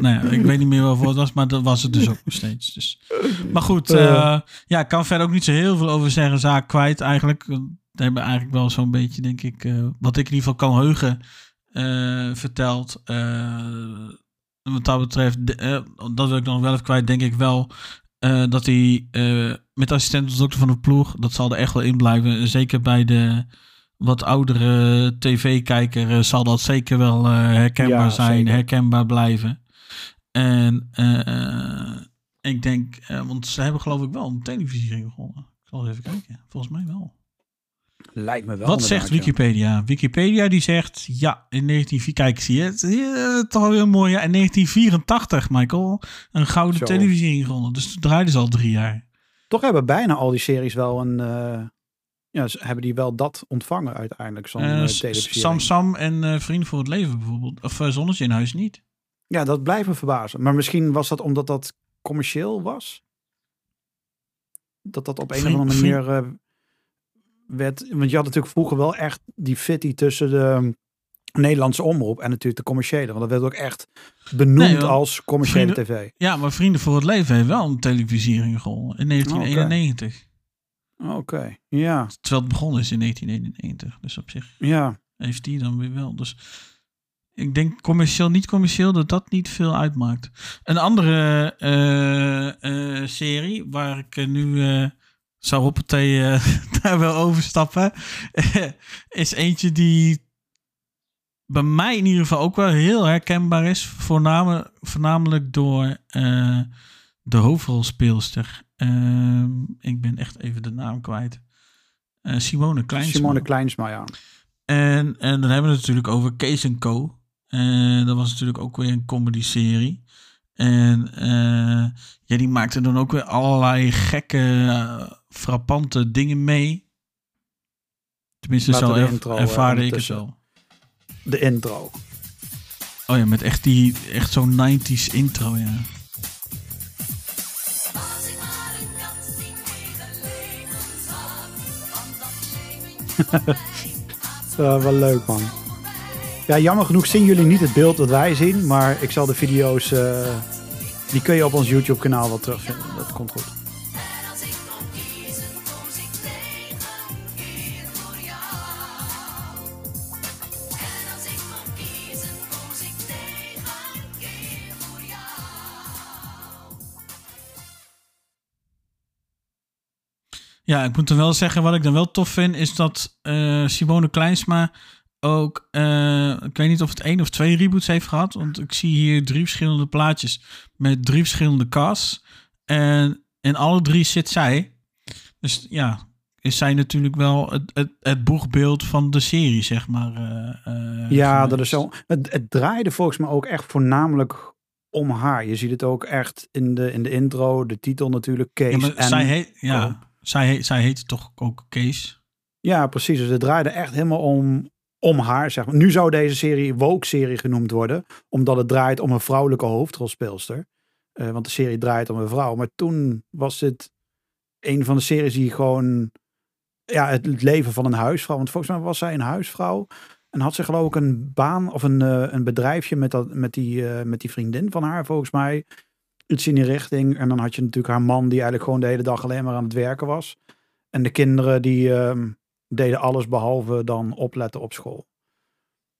[SPEAKER 1] nou ja, ik weet niet meer waarvoor het was, maar dat was het dus ook nog steeds. Dus. Maar goed, uh, ja, ik kan verder ook niet zo heel veel over zeggen. Zaak kwijt eigenlijk hebben eigenlijk wel zo'n beetje, denk ik, uh, wat ik in ieder geval kan heugen, uh, verteld. Uh, wat dat betreft, de, dat wil ik nog wel even kwijt, denk ik wel dat hij met assistent dokter van de ploeg, dat zal er echt wel in blijven. Zeker bij de wat oudere tv-kijker zal dat zeker wel herkenbaar ja, zijn, zeker. herkenbaar blijven. En ik denk, want ze hebben geloof ik wel een televisie gewonnen. Ik zal even kijken, volgens mij wel.
[SPEAKER 2] Lijkt me wel.
[SPEAKER 1] Wat zegt Wikipedia? Ja. Wikipedia die zegt ja, in 19... Kijk, zie je het? Ja, toch wel heel mooi. Ja, in 1984, Michael, een gouden Zo. televisie gewonnen. Dus het draaide ze al drie jaar.
[SPEAKER 2] Toch hebben bijna al die series wel een, uh, ja, ze- hebben die wel dat ontvangen uiteindelijk, zo'n
[SPEAKER 1] Eh,
[SPEAKER 2] eh,
[SPEAKER 1] S-
[SPEAKER 2] televisiering.
[SPEAKER 1] Sam Sam en eh, Vrienden voor het Leven bijvoorbeeld. Of uh, Zonnetje in Huis niet.
[SPEAKER 2] Ja, dat blijft me verbazen. Maar misschien was dat omdat dat commercieel was? Dat dat op een
[SPEAKER 1] Vriend-
[SPEAKER 2] of andere manier eh, werd... Want je had natuurlijk vroeger wel echt die fitty tussen de Nederlandse omroep en natuurlijk de commerciële. Want dat werd ook echt benoemd
[SPEAKER 1] Nee,
[SPEAKER 2] als commerciële
[SPEAKER 1] vrienden-
[SPEAKER 2] tv.
[SPEAKER 1] Ja, maar Vrienden voor het Leven heeft wel een televisiering gewonnen in 1991.
[SPEAKER 2] Oké, ja,
[SPEAKER 1] Terwijl het begonnen is in 1991. Dus op zich
[SPEAKER 2] ja.
[SPEAKER 1] heeft die dan weer wel. Dus ik denk commercieel, niet commercieel, dat dat niet veel uitmaakt. Een andere eh, eh, serie waar ik nu eh zou hoppatee eh daar wel overstappen, is eentje die bij mij in ieder geval ook wel heel herkenbaar is. Voornamelijk, voornamelijk door eh, de hoofdrolspeelster. Ehm, ik ben echt even de naam kwijt. Eh, Simone Kleinsma.
[SPEAKER 2] Simone Kleinsma, ja.
[SPEAKER 1] En, en dan hebben we het natuurlijk over Kees Co. Dat was natuurlijk ook weer een comedy-serie. En eh, ja, die maakte dan ook weer allerlei gekke, eh, frappante dingen mee. Tenminste,
[SPEAKER 2] Laten
[SPEAKER 1] zo
[SPEAKER 2] intro, eh,
[SPEAKER 1] ervaarde ik het zo.
[SPEAKER 2] De intro.
[SPEAKER 1] Oh ja, met echt, die, echt zo'n 90s intro, ja.
[SPEAKER 5] Dat
[SPEAKER 2] Ja, wel leuk, man. Ja, jammer genoeg zien jullie niet het beeld dat wij zien. Maar ik zal de video's... eh, die kun je op ons YouTube kanaal wel terugvinden. Dat komt goed.
[SPEAKER 1] Ja, ik moet dan wel zeggen, wat ik dan wel tof vind, is dat eh, Simone Kleinsma ook, eh, ik weet niet of het één of twee reboots heeft gehad, want ik zie hier drie verschillende plaatjes met drie verschillende casts. En in alle drie zit zij. Dus ja, is zij natuurlijk wel het, het, het boegbeeld van de serie, zeg maar. eh, eh,
[SPEAKER 2] Ja,
[SPEAKER 1] geweest.
[SPEAKER 2] dat is zo. Het, het draaide volgens mij ook echt voornamelijk om haar. Je ziet het ook echt in de, in de intro, de titel natuurlijk, Kees.
[SPEAKER 1] Ja,
[SPEAKER 2] en,
[SPEAKER 1] zij, heet, ja, zij, heet, zij heet toch ook Kees?
[SPEAKER 2] ja, precies. Dus het draaide echt helemaal om, om haar. Zeg maar. Nu zou deze serie Woke-serie genoemd worden, omdat het draait om een vrouwelijke hoofdrolspeelster. Eh, want de serie draait om een vrouw. Maar toen was het een van de series die gewoon ja, het, het leven van een huisvrouw. Want volgens mij was zij een huisvrouw. En had ze geloof ik een baan of een, eh, een bedrijfje met, dat, met, die, eh, met die vriendin van haar volgens mij. Iets in die richting. En dan had je natuurlijk haar man die eigenlijk gewoon de hele dag alleen maar aan het werken was. En de kinderen die ehm, deden alles behalve dan opletten op school.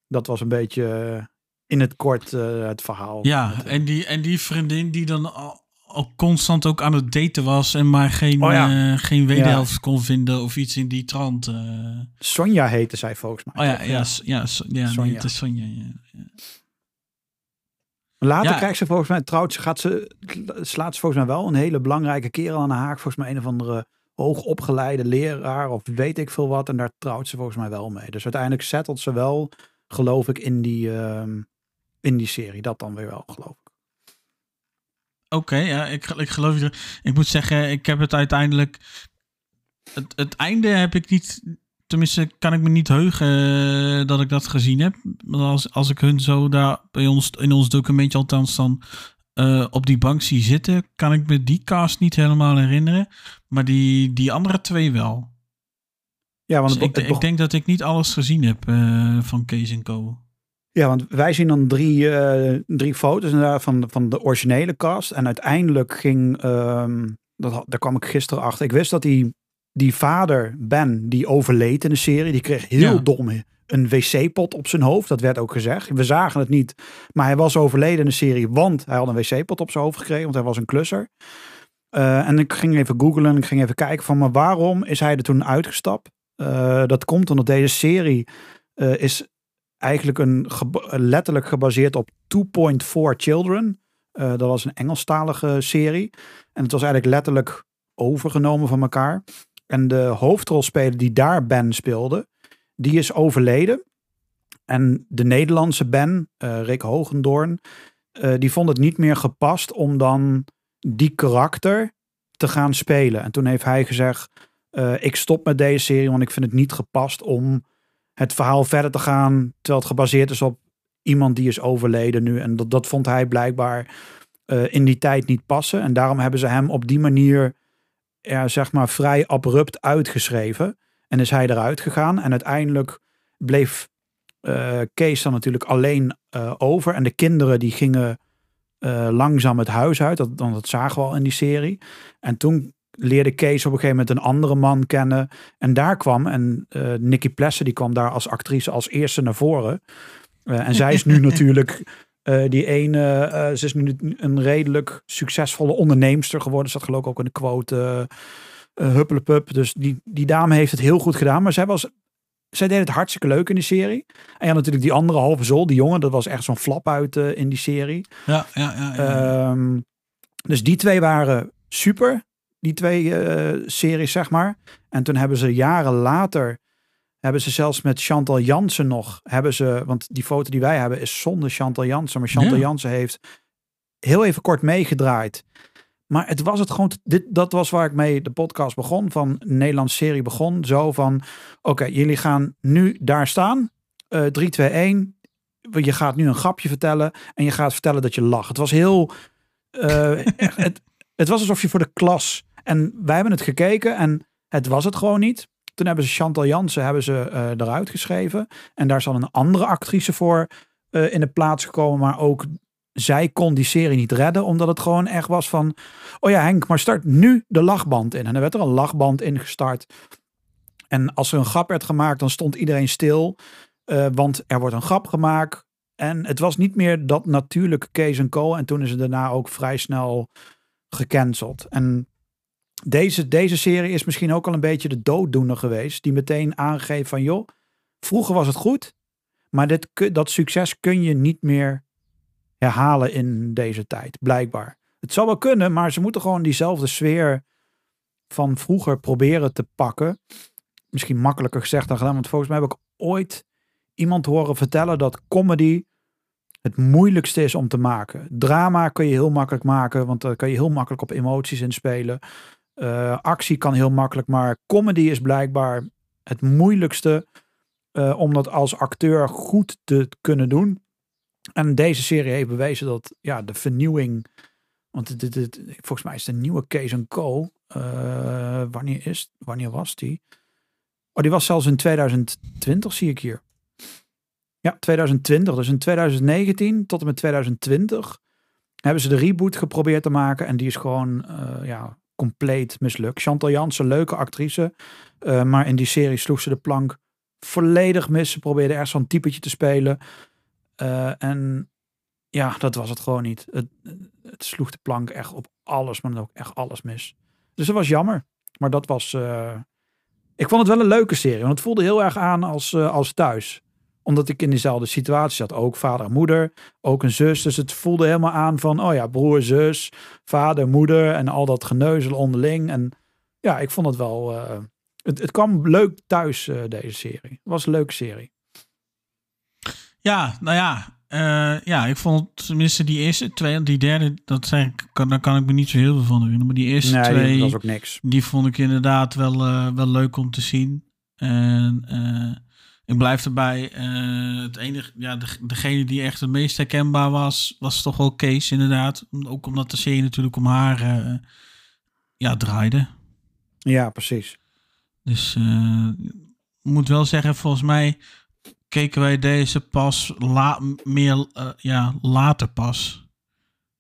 [SPEAKER 2] Dat was een beetje eh, in het kort eh, het verhaal.
[SPEAKER 1] Ja,
[SPEAKER 2] Met-
[SPEAKER 1] en die, en die vriendin die dan al, al constant ook aan het daten was en maar geen,
[SPEAKER 2] Oh ja.
[SPEAKER 1] eh, geen wederhelft kon vinden of iets in die trant. eh.
[SPEAKER 2] Sonja heette zij volgens mij.
[SPEAKER 1] Oh ja, ja, ja, ja,
[SPEAKER 2] Sonja.
[SPEAKER 1] nee, Sonja. Ja.
[SPEAKER 2] Later krijgt ze volgens mij, trouwt ze, gaat ze, slaat ze volgens mij wel een hele belangrijke kerel aan de haak. Volgens mij een of andere hoogopgeleide leraar of weet ik veel wat. En daar trouwt ze volgens mij wel mee. Dus uiteindelijk settelt ze wel, geloof ik, in die, ehm, in die serie. Dat dan weer wel, geloof ik.
[SPEAKER 1] Oké, ja, ik, ik geloof je. Ik moet zeggen, ik heb het uiteindelijk. Het, het einde heb ik niet. Tenminste, kan ik me niet heugen eh, dat ik dat gezien heb. Als, als ik hun zo daar bij ons in ons documentje althans dan eh, op die bank zie zitten, kan ik me die cast niet helemaal herinneren. Maar die, die andere twee wel.
[SPEAKER 2] Ja, want,
[SPEAKER 1] Dus ik, ik denk dat ik niet alles gezien heb eh, van Kees Co.
[SPEAKER 2] ja, want wij zien dan drie, eh, drie foto's van, van de originele cast. En uiteindelijk ging, ehm, dat, daar kwam ik gisteren achter. Ik wist dat die, die vader, Ben, die overleed in de serie. Die kreeg heel
[SPEAKER 1] Ja.
[SPEAKER 2] dom een wc-pot op zijn hoofd. Dat werd ook gezegd. We zagen het niet. Maar hij was overleden in de serie, want hij had een wc-pot op zijn hoofd gekregen. Want hij was een klusser. Eh, en ik ging even googlen en ik ging even kijken van, maar waarom is hij er toen uitgestapt? Eh, dat komt omdat deze serie eh, is eigenlijk een letterlijk gebaseerd op 2.4 Children. Dat was een Engelstalige serie. En het was eigenlijk letterlijk overgenomen van elkaar. En de hoofdrolspeler die daar Ben speelde, die is overleden. En de Nederlandse Ben, eh, Rick Hogendoorn, eh, die vond het niet meer gepast om dan die karakter te gaan spelen. En toen heeft hij gezegd, eh, ik stop met deze serie, want ik vind het niet gepast om het verhaal verder te gaan, terwijl het gebaseerd is op iemand die is overleden nu. En dat, dat vond hij blijkbaar in die tijd niet passen. En daarom hebben ze hem op die manier, ja, zeg maar, vrij abrupt uitgeschreven. En is hij eruit gegaan. En uiteindelijk bleef eh, Kees dan natuurlijk alleen eh, over. En de kinderen die gingen eh, langzaam het huis uit. Dat, dan, dat zagen we al in die serie. En toen leerde Kees op een gegeven moment een andere man kennen. En daar kwam, en Nicky Plessen die kwam daar als actrice als eerste naar voren. En zij is nu natuurlijk die ene, ze is nu een redelijk succesvolle onderneemster geworden. Ze zat geloof ik ook in de quote uh, Huppelepup. Dus die, die dame heeft het heel goed gedaan. Maar zij was, zij deed het hartstikke leuk in die serie. En had natuurlijk die andere halve zol, die jongen. Dat was echt zo'n flap uit eh, in die serie.
[SPEAKER 1] Ja, ja, ja. ja.
[SPEAKER 2] Ehm, dus die twee waren super. Die twee eh, series, zeg maar. En toen hebben ze jaren later. Hebben ze zelfs met Chantal Jansen nog. Hebben ze, want die foto die wij hebben is zonder Chantal Jansen. Maar Chantal
[SPEAKER 1] Ja.
[SPEAKER 2] Jansen heeft heel even kort meegedraaid. Maar het was het gewoon. Dit, dat was waar ik mee de podcast begon. Van Nederlandse serie begon. Zo van: Oké, jullie gaan nu daar staan. Eh 3, 2, 1. Je gaat nu een grapje vertellen. En je gaat vertellen dat je lacht. Het was heel. eh, het, het was alsof je voor de klas. En wij hebben het gekeken. En het was het gewoon niet. Toen hebben ze Chantal Jansen hebben ze, eh, eruit geschreven. En daar is dan een andere actrice voor eh, in de plaats gekomen. Maar ook zij kon die serie niet redden. Omdat het gewoon echt was van... Oh ja Henk, maar start nu de lachband in. En er werd er een lachband in gestart. En als er een grap werd gemaakt, dan stond iedereen stil. eh, want er wordt een grap gemaakt. En het was niet meer dat natuurlijke Kees en Co. En toen is het daarna ook vrij snel gecanceld. En deze, deze serie is misschien ook al een beetje de dooddoener geweest. Die meteen aangeeft van joh, vroeger was het goed. Maar dit, dat succes kun je niet meer herhalen in deze tijd, blijkbaar. Het zou wel kunnen, maar ze moeten gewoon diezelfde sfeer van vroeger proberen te pakken. Misschien makkelijker gezegd dan gedaan, want volgens mij heb ik ooit iemand horen vertellen dat comedy het moeilijkste is om te maken. Drama kun je heel makkelijk maken, want daar kan je heel makkelijk op emoties inspelen. Eh, actie kan heel makkelijk, maar comedy is blijkbaar het moeilijkste eh, om dat als acteur goed te kunnen doen. En deze serie heeft bewezen dat ja, de vernieuwing. Want dit, volgens mij is de nieuwe Case Co. eh, wanneer, is, wanneer was die? Oh, die was zelfs in 2020, zie ik hier. Ja, 2020. Dus in 2019 tot en met 2020 hebben ze de reboot geprobeerd te maken. En die is gewoon eh, ja, compleet mislukt. Chantal Jansen, leuke actrice. eh, maar in die serie sloeg ze de plank volledig mis. Ze probeerde ergens zo'n typetje te spelen. Eh, en ja, dat was het gewoon niet. Het, het sloeg de plank echt op alles, maar dan ook echt alles mis. Dus dat was jammer. Maar dat was... eh, ik vond het wel een leuke serie. Want het voelde heel erg aan als, eh, als thuis. Omdat ik in dezelfde situatie zat. Ook vader en moeder. Ook een zus. Dus het voelde helemaal aan van... Oh ja, broer, zus, vader, moeder. En al dat geneuzel onderling. En ja, ik vond het wel... het, het kwam leuk thuis, deze serie. Het was een leuke serie.
[SPEAKER 1] Ja, nou ja. eh, ja, ik vond tenminste die eerste twee, die derde, dat zijn, kan, daar kan ik me niet zo heel veel van herinneren. Maar die eerste
[SPEAKER 2] Nee,
[SPEAKER 1] twee,
[SPEAKER 2] dat was ook niks.
[SPEAKER 1] die vond ik inderdaad wel, eh, wel leuk om te zien. En eh, ik blijf erbij. het enige, ja, de, degene die echt het meest herkenbaar was, was toch wel Kees, inderdaad. Ook omdat de serie natuurlijk om haar ja, draaide.
[SPEAKER 2] Ja, precies.
[SPEAKER 1] Dus ik moet wel zeggen, volgens mij keken wij deze pas la, meer eh, ja, later pas.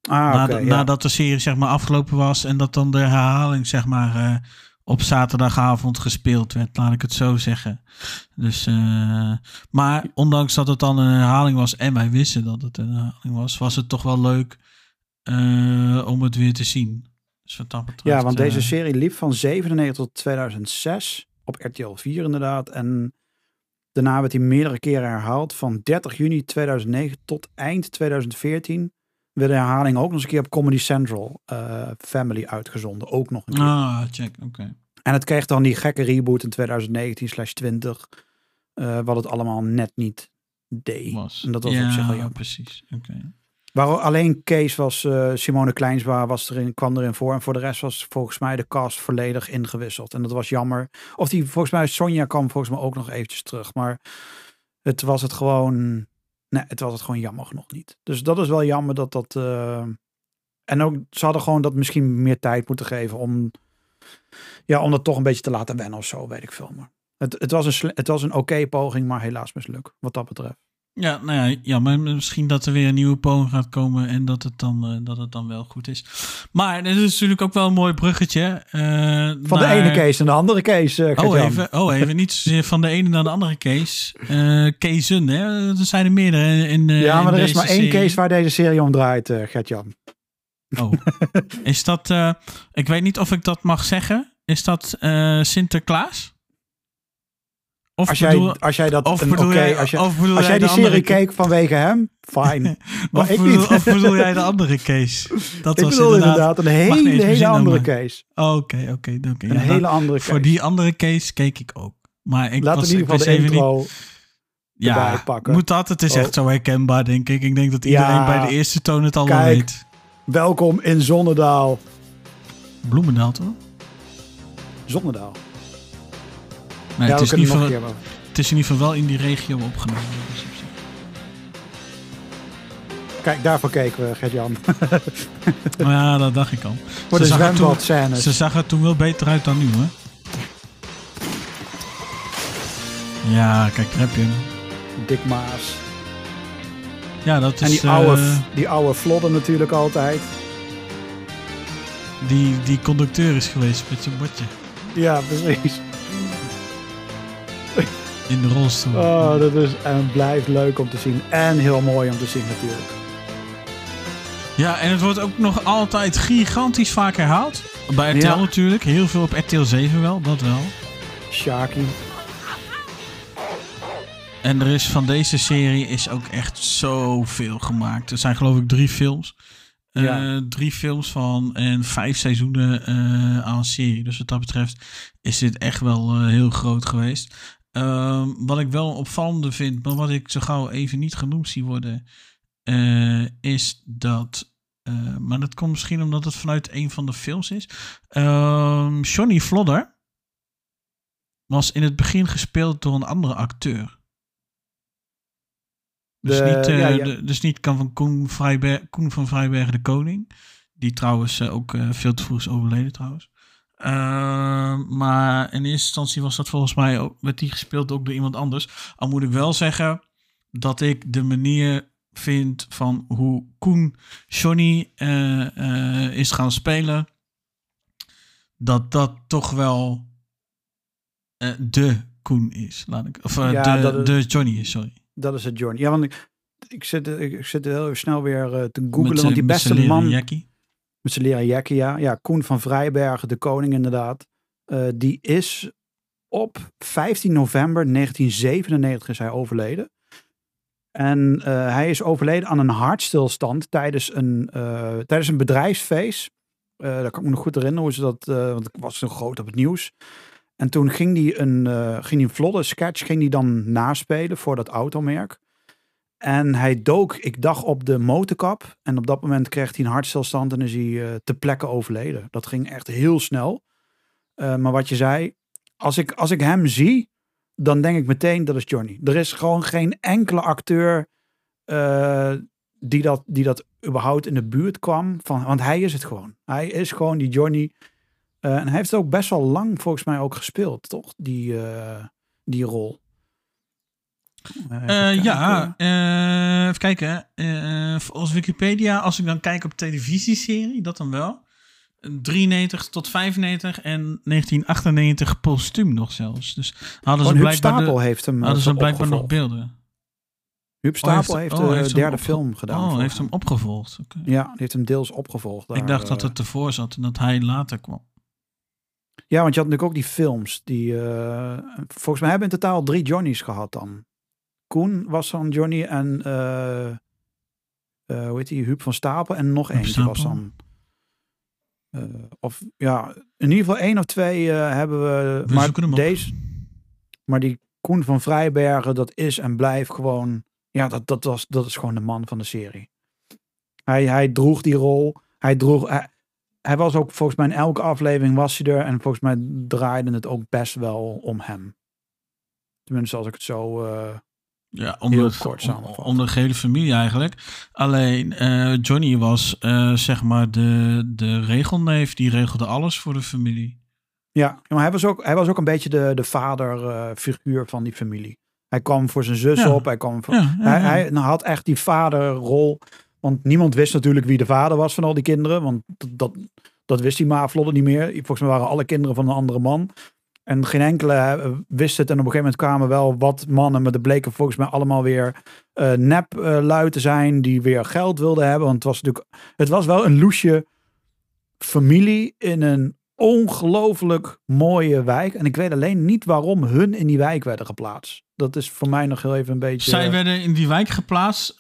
[SPEAKER 2] Ah, ja.
[SPEAKER 1] Nadat de serie zeg maar afgelopen was en dat dan de herhaling zeg maar eh, op zaterdagavond gespeeld werd, laat ik het zo zeggen. Dus, eh, maar ondanks dat het dan een herhaling was en wij wisten dat het een herhaling was, was het toch wel leuk om het weer te zien. Dus wat dat betreft,
[SPEAKER 2] Ja, want deze serie liep van 97 tot 2006 op RTL 4 inderdaad. En daarna werd hij meerdere keren herhaald. Van 30 juni 2009 tot eind 2014 werd de herhaling ook nog eens een keer op Comedy Central eh, Family uitgezonden. Ook nog een keer.
[SPEAKER 1] Ah, check, oké.
[SPEAKER 2] En het kreeg dan die gekke reboot in 2019 slash 20. eh, wat het allemaal net niet deed.
[SPEAKER 1] Was.
[SPEAKER 2] En dat was op zich wel jammer.
[SPEAKER 1] precies. Oké.
[SPEAKER 2] Waar alleen Kees was, eh, Simone Kleinsma was erin, kwam erin voor. En voor de rest was volgens mij de cast volledig ingewisseld. En dat was jammer. Of die, volgens mij, Sonja kwam volgens mij ook nog eventjes terug. Maar het was het gewoon, nee, het was het gewoon jammer genoeg niet. Dus dat is wel jammer dat dat... eh, en ook, ze hadden gewoon dat misschien meer tijd moeten geven om... Ja, om dat toch een beetje te laten wennen of zo, weet ik veel. Maar het, het was een, het was een oké poging, maar helaas mislukt, wat dat betreft.
[SPEAKER 1] Ja, nou ja, ja, maar misschien dat er weer een nieuwe poging gaat komen en dat het dan, eh, dat het dan wel goed is. Maar dit is natuurlijk ook wel een mooi bruggetje. eh,
[SPEAKER 2] Van de
[SPEAKER 1] naar-
[SPEAKER 2] ene case en de andere case, eh,
[SPEAKER 1] Oh even, oh, even. Niet zozeer van de ene naar de andere case. Eh casen, hè? Er zijn er meerdere in de.
[SPEAKER 2] Ja, maar
[SPEAKER 1] in
[SPEAKER 2] er is maar één
[SPEAKER 1] serie.
[SPEAKER 2] case waar deze serie om draait, eh Gert-Jan.
[SPEAKER 1] Oh. Is dat. eh, ik weet niet of ik dat mag zeggen. Is dat eh, Sinterklaas? Of
[SPEAKER 2] Als
[SPEAKER 1] bedoel,
[SPEAKER 2] jij, als jij dat
[SPEAKER 1] of
[SPEAKER 2] een als, je,
[SPEAKER 1] of bedoel
[SPEAKER 2] als jij die serie keek vanwege hem, fine. maar
[SPEAKER 1] Of
[SPEAKER 2] ik
[SPEAKER 1] bedoel,
[SPEAKER 2] niet.
[SPEAKER 1] of bedoel jij de andere case? Dat
[SPEAKER 2] ik
[SPEAKER 1] was
[SPEAKER 2] bedoel
[SPEAKER 1] inderdaad.
[SPEAKER 2] een hele, andere case.
[SPEAKER 1] Oh, Oké, oké, oké.
[SPEAKER 2] Een
[SPEAKER 1] ja,
[SPEAKER 2] hele
[SPEAKER 1] dat-
[SPEAKER 2] andere case.
[SPEAKER 1] Voor die andere case keek ik ook. Maar ik
[SPEAKER 2] Laten
[SPEAKER 1] was
[SPEAKER 2] in ieder geval de
[SPEAKER 1] even niet.
[SPEAKER 2] intro
[SPEAKER 1] Ja,
[SPEAKER 2] pakken.
[SPEAKER 1] moet dat. Het is
[SPEAKER 2] Oh.
[SPEAKER 1] echt zo herkenbaar, denk ik. Ik denk dat iedereen
[SPEAKER 2] Ja.
[SPEAKER 1] bij de eerste toon het al wel weet.
[SPEAKER 2] Welkom in Zonnedaal.
[SPEAKER 1] Bloemendaal, toch?
[SPEAKER 2] Zonnedaal.
[SPEAKER 1] Nee,
[SPEAKER 2] ja,
[SPEAKER 1] het, is niet van, het is in ieder geval wel in die regio opgenomen. Dus op.
[SPEAKER 2] Kijk, daarvoor keken we, Gert-Jan.
[SPEAKER 1] Ja, dat dacht ik al.
[SPEAKER 2] Voor
[SPEAKER 1] Ze
[SPEAKER 2] de
[SPEAKER 1] zag er toen-
[SPEAKER 2] zwembadscènes.
[SPEAKER 1] Ze zag er toen wel beter uit dan nu, hè? Ja, kijk, daar heb je hem.
[SPEAKER 2] Dick Maas.
[SPEAKER 1] Ja, dat is
[SPEAKER 2] En die
[SPEAKER 1] eh,
[SPEAKER 2] oude, die oude vlodder natuurlijk altijd.
[SPEAKER 1] die, die conducteur is geweest met zijn bordje
[SPEAKER 2] Ja, precies.
[SPEAKER 1] In de rolstoel.
[SPEAKER 2] Oh, dat is en blijft leuk om te zien. En heel mooi om te zien natuurlijk.
[SPEAKER 1] Ja, en het wordt ook nog altijd gigantisch vaak herhaald. Bij RTL
[SPEAKER 2] Ja.
[SPEAKER 1] natuurlijk. Heel veel op RTL 7 wel, dat wel.
[SPEAKER 2] Shaki.
[SPEAKER 1] En er is van deze serie is ook echt zoveel gemaakt. Er zijn geloof ik drie films. Eh. Drie films van en vijf seizoenen eh, aan een serie. Dus wat dat betreft is dit echt wel eh, heel groot geweest. Ehm, wat ik wel opvallende vind, maar wat ik zo gauw even niet genoemd zie worden, eh, is dat. eh, maar dat komt misschien omdat het vanuit een van de films is. Ehm Johnny Flodder was in het begin gespeeld door een andere acteur. Dus,
[SPEAKER 2] De-
[SPEAKER 1] niet, eh,
[SPEAKER 2] ja, ja.
[SPEAKER 1] de- dus niet kan van Koen, Vrijber- Koen van Vrijbergen de Koning. Die trouwens ook veel te vroeg is overleden trouwens. Ehm, maar in eerste instantie was dat volgens mij ook, werd die gespeeld ook door iemand anders. Al moet ik wel zeggen dat ik de manier vind van hoe Koen Johnny eh, eh, is gaan spelen. Dat dat toch wel eh, de Koen is. Laat ik, of
[SPEAKER 2] Ja,
[SPEAKER 1] de,
[SPEAKER 2] is-
[SPEAKER 1] de Johnny is, sorry.
[SPEAKER 2] Dat is het, Johnny. Ja, want ik, ik, zit, ik, ik zit heel snel weer te googlen. Want die beste man
[SPEAKER 1] jackie.
[SPEAKER 2] Met zijn leren jackie, ja. Ja, Koen van Vrijbergen, de koning inderdaad. Eh, die is op 15 november 1997 is hij overleden. En eh, hij is overleden aan een hartstilstand tijdens een, eh, tijdens een bedrijfsfeest. Daar kan ik me nog goed herinneren hoe ze dat, want ik was zo groot op het nieuws. En toen ging hij een, ging een vlodde sketch ging hij dan naspelen voor dat automerk. En hij dook, ik dacht, op de motorkap. En op dat moment kreeg hij een hartstilstand en is hij eh ter plekke overleden. Dat ging echt heel snel. Eh, maar wat je zei, als ik, als ik hem zie, dan denk ik meteen dat is Johnny. Er is gewoon geen enkele acteur eh, die, dat, die dat überhaupt in de buurt kwam. Van, want hij is het gewoon. Hij is gewoon die Johnny. En hij heeft ook best wel lang volgens mij ook gespeeld, toch? Die, die rol. Eh,
[SPEAKER 1] ja, eh, even kijken. eh volgens Wikipedia, als ik dan kijk op televisieserie, dat dan wel. 93 tot 95 en 1998 postuum nog zelfs. Dus hadden ze
[SPEAKER 2] Huub
[SPEAKER 1] blijkbaar,
[SPEAKER 2] Stapel
[SPEAKER 1] de,
[SPEAKER 2] heeft hem,
[SPEAKER 1] hadden ze blijkbaar nog beelden.
[SPEAKER 2] Huub Stapel
[SPEAKER 1] Oh,
[SPEAKER 2] heeft,
[SPEAKER 1] oh,
[SPEAKER 2] de
[SPEAKER 1] heeft
[SPEAKER 2] derde film gedaan.
[SPEAKER 1] Oh, heeft hem opgevolgd.
[SPEAKER 2] Ja, die heeft hem deels opgevolgd.
[SPEAKER 1] ik dacht dat het ervoor zat en dat hij later kwam.
[SPEAKER 2] Ja, want je had natuurlijk ook die films. Die, volgens mij hebben we in totaal drie Johnny's gehad dan. Koen was dan Johnny en eh, eh, hoe heet die? Huub van Stapel en nog eentje was dan. eh, of ja, in ieder geval één of twee hebben we.
[SPEAKER 1] We
[SPEAKER 2] maar deze, maar die Koen van Vrijbergen, dat is en blijft gewoon. Ja, dat, dat, was, dat is gewoon de man van de serie. Hij, hij droeg die rol. Hij droeg... Hij, hij was ook volgens mij in elke aflevering was hij er. En volgens mij draaide het ook best wel om hem. Tenminste, als ik het zo...
[SPEAKER 1] Ja, onder,
[SPEAKER 2] Heel kort
[SPEAKER 1] onder de hele familie eigenlijk. Alleen eh, Johnny was eh, zeg maar de, de regelneef. Die regelde alles voor de familie.
[SPEAKER 2] Ja, maar hij was ook, hij was ook een beetje de, de vaderfiguur van die familie. Hij kwam voor zijn zus
[SPEAKER 1] Ja.
[SPEAKER 2] op. Hij, kwam voor,
[SPEAKER 1] Ja, ja,
[SPEAKER 2] hij, hij nou, had echt die vaderrol. Want niemand wist natuurlijk wie de vader was van al die kinderen. Want dat, dat, dat wist die Maaflodder niet meer. Volgens mij waren alle kinderen van een andere man. En geen enkele eh, wist het. En op een gegeven moment kwamen wel wat mannen. Maar er bleken volgens mij allemaal weer eh nep te zijn. Die weer geld wilden hebben. Want het was natuurlijk... Het was wel een loesje familie in een ongelooflijk mooie wijk. En ik weet alleen niet waarom hun in die wijk werden geplaatst. Dat is voor mij nog heel even een beetje...
[SPEAKER 1] Zij werden in die wijk geplaatst.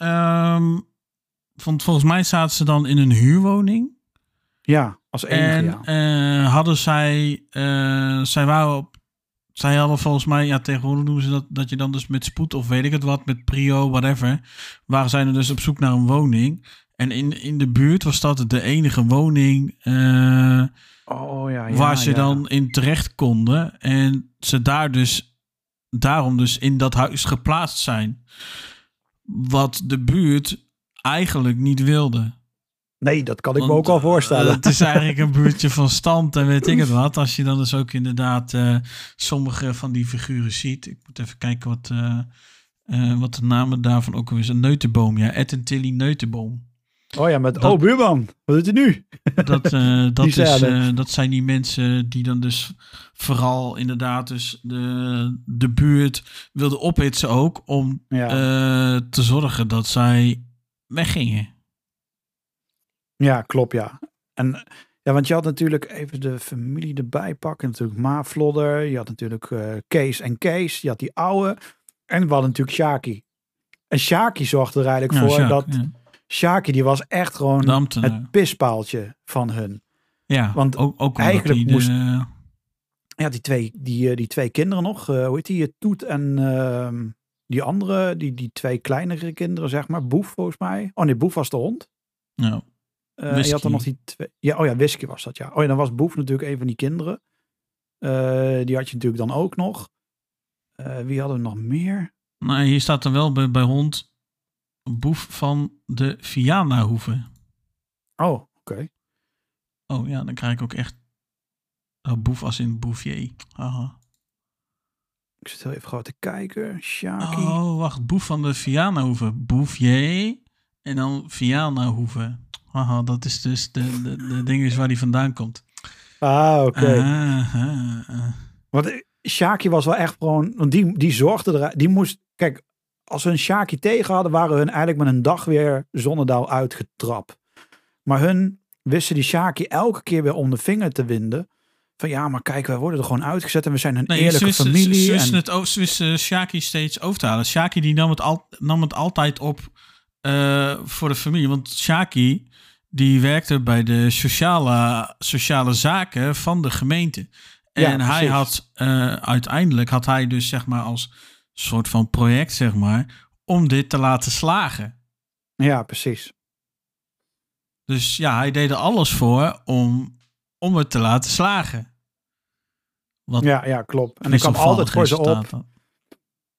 [SPEAKER 1] want volgens mij zaten ze dan in een huurwoning.
[SPEAKER 2] Ja, als enige,
[SPEAKER 1] En
[SPEAKER 2] ja.
[SPEAKER 1] eh, hadden zij, eh, zij waren op, zij hadden volgens mij, ja tegenwoordig noemen ze dat, dat je dan dus met spoed of weet ik het wat, met prio, whatever, waren zij er dus op zoek naar een woning. En in, in de buurt was dat de enige woning eh,
[SPEAKER 2] Oh ja, ja
[SPEAKER 1] waar ze dan in terecht konden. En ze daar dus, daarom dus in dat huis geplaatst zijn. Wat de buurt eigenlijk niet wilde.
[SPEAKER 2] Nee, dat kan ik me ook al voorstellen.
[SPEAKER 1] eh, het is eigenlijk een buurtje van stand en weet ik het wat. Als je dan dus ook inderdaad eh, sommige van die figuren ziet. Ik moet even kijken wat, eh, wat de namen daarvan ook alweer zijn. Neutenboom, ja. Ed en Tilly Neutenboom.
[SPEAKER 2] oh ja, met...
[SPEAKER 1] dat-
[SPEAKER 2] oh, buurman, wat doet hij nu?
[SPEAKER 1] Dat, dat, is, dat zijn die mensen die dan dus vooral inderdaad dus de, de buurt wilden ophitsen ook. Om
[SPEAKER 2] Ja.
[SPEAKER 1] te zorgen dat zij weggingen.
[SPEAKER 2] Ja, klopt, ja. En ja, want je had natuurlijk even de familie erbij pakken. Natuurlijk Maaflodder. Je had natuurlijk eh, Kees en Kees. Je had die oude. En we hadden natuurlijk Shaki. En Shaki zorgde er eigenlijk
[SPEAKER 1] Ja,
[SPEAKER 2] voor
[SPEAKER 1] Sjaak,
[SPEAKER 2] dat...
[SPEAKER 1] ja.
[SPEAKER 2] Shaki, die was echt gewoon het pispaaltje van hun.
[SPEAKER 1] Ja,
[SPEAKER 2] Want
[SPEAKER 1] ook, ook
[SPEAKER 2] eigenlijk
[SPEAKER 1] die de-
[SPEAKER 2] moest- Ja, die twee, die, eh, die twee kinderen nog. eh, hoe heet die? Toet en ehm, die andere, die, die twee kleinere kinderen, zeg maar. Boef, volgens mij. Oh nee, Boef was de hond.
[SPEAKER 1] ja.
[SPEAKER 2] Eh, je had er nog die twee. Ja, oh ja, Whisky was dat, ja. Oh ja, dan was Boef natuurlijk een van die kinderen. Eh, die had je natuurlijk dan ook nog. Eh, wie hadden we nog meer?
[SPEAKER 1] Nou, hier staat er wel bij, bij hond boef van de Viana-hoeve.
[SPEAKER 2] Oh, oké.
[SPEAKER 1] Oh ja, dan krijg ik ook echt oh, boef als in bouffier. Haha.
[SPEAKER 2] Ik zit heel even gewoon te kijken. Shaki.
[SPEAKER 1] Oh, wacht. Boef van de Viana-hoeve. Bouffier en dan Viana-hoeve. Haha, dat is dus de, de, de ding is waar die vandaan komt.
[SPEAKER 2] Ah, oké.
[SPEAKER 1] Ah, ah.
[SPEAKER 2] Want eh, Shaki was wel echt gewoon, want die, die zorgde er, die moest, kijk, als we een Shaki tegen hadden, waren hun eigenlijk met een dag weer Zonnedaal uitgetrapt. Maar hun wisten die Shaki elke keer weer om de vinger te winden. Van ja, maar kijk, wij worden er gewoon uitgezet en we zijn een
[SPEAKER 1] Nee,
[SPEAKER 2] eerlijke familie.
[SPEAKER 1] Ze wisten
[SPEAKER 2] en,
[SPEAKER 1] het wisten Shaki steeds over te halen. Shaki die nam het, al, nam het altijd op eh, voor de familie. Want Shaki die werkte bij de sociale, sociale zaken van de gemeente.
[SPEAKER 2] Ja,
[SPEAKER 1] En hij had eh, uiteindelijk had hij dus zeg maar als soort van project zeg maar om dit te laten slagen.
[SPEAKER 2] Ja, precies.
[SPEAKER 1] Dus ja, hij deed er alles voor om, om het te laten slagen. Wat
[SPEAKER 2] Ja, ja, klopt. En ik kwam altijd voor ze op.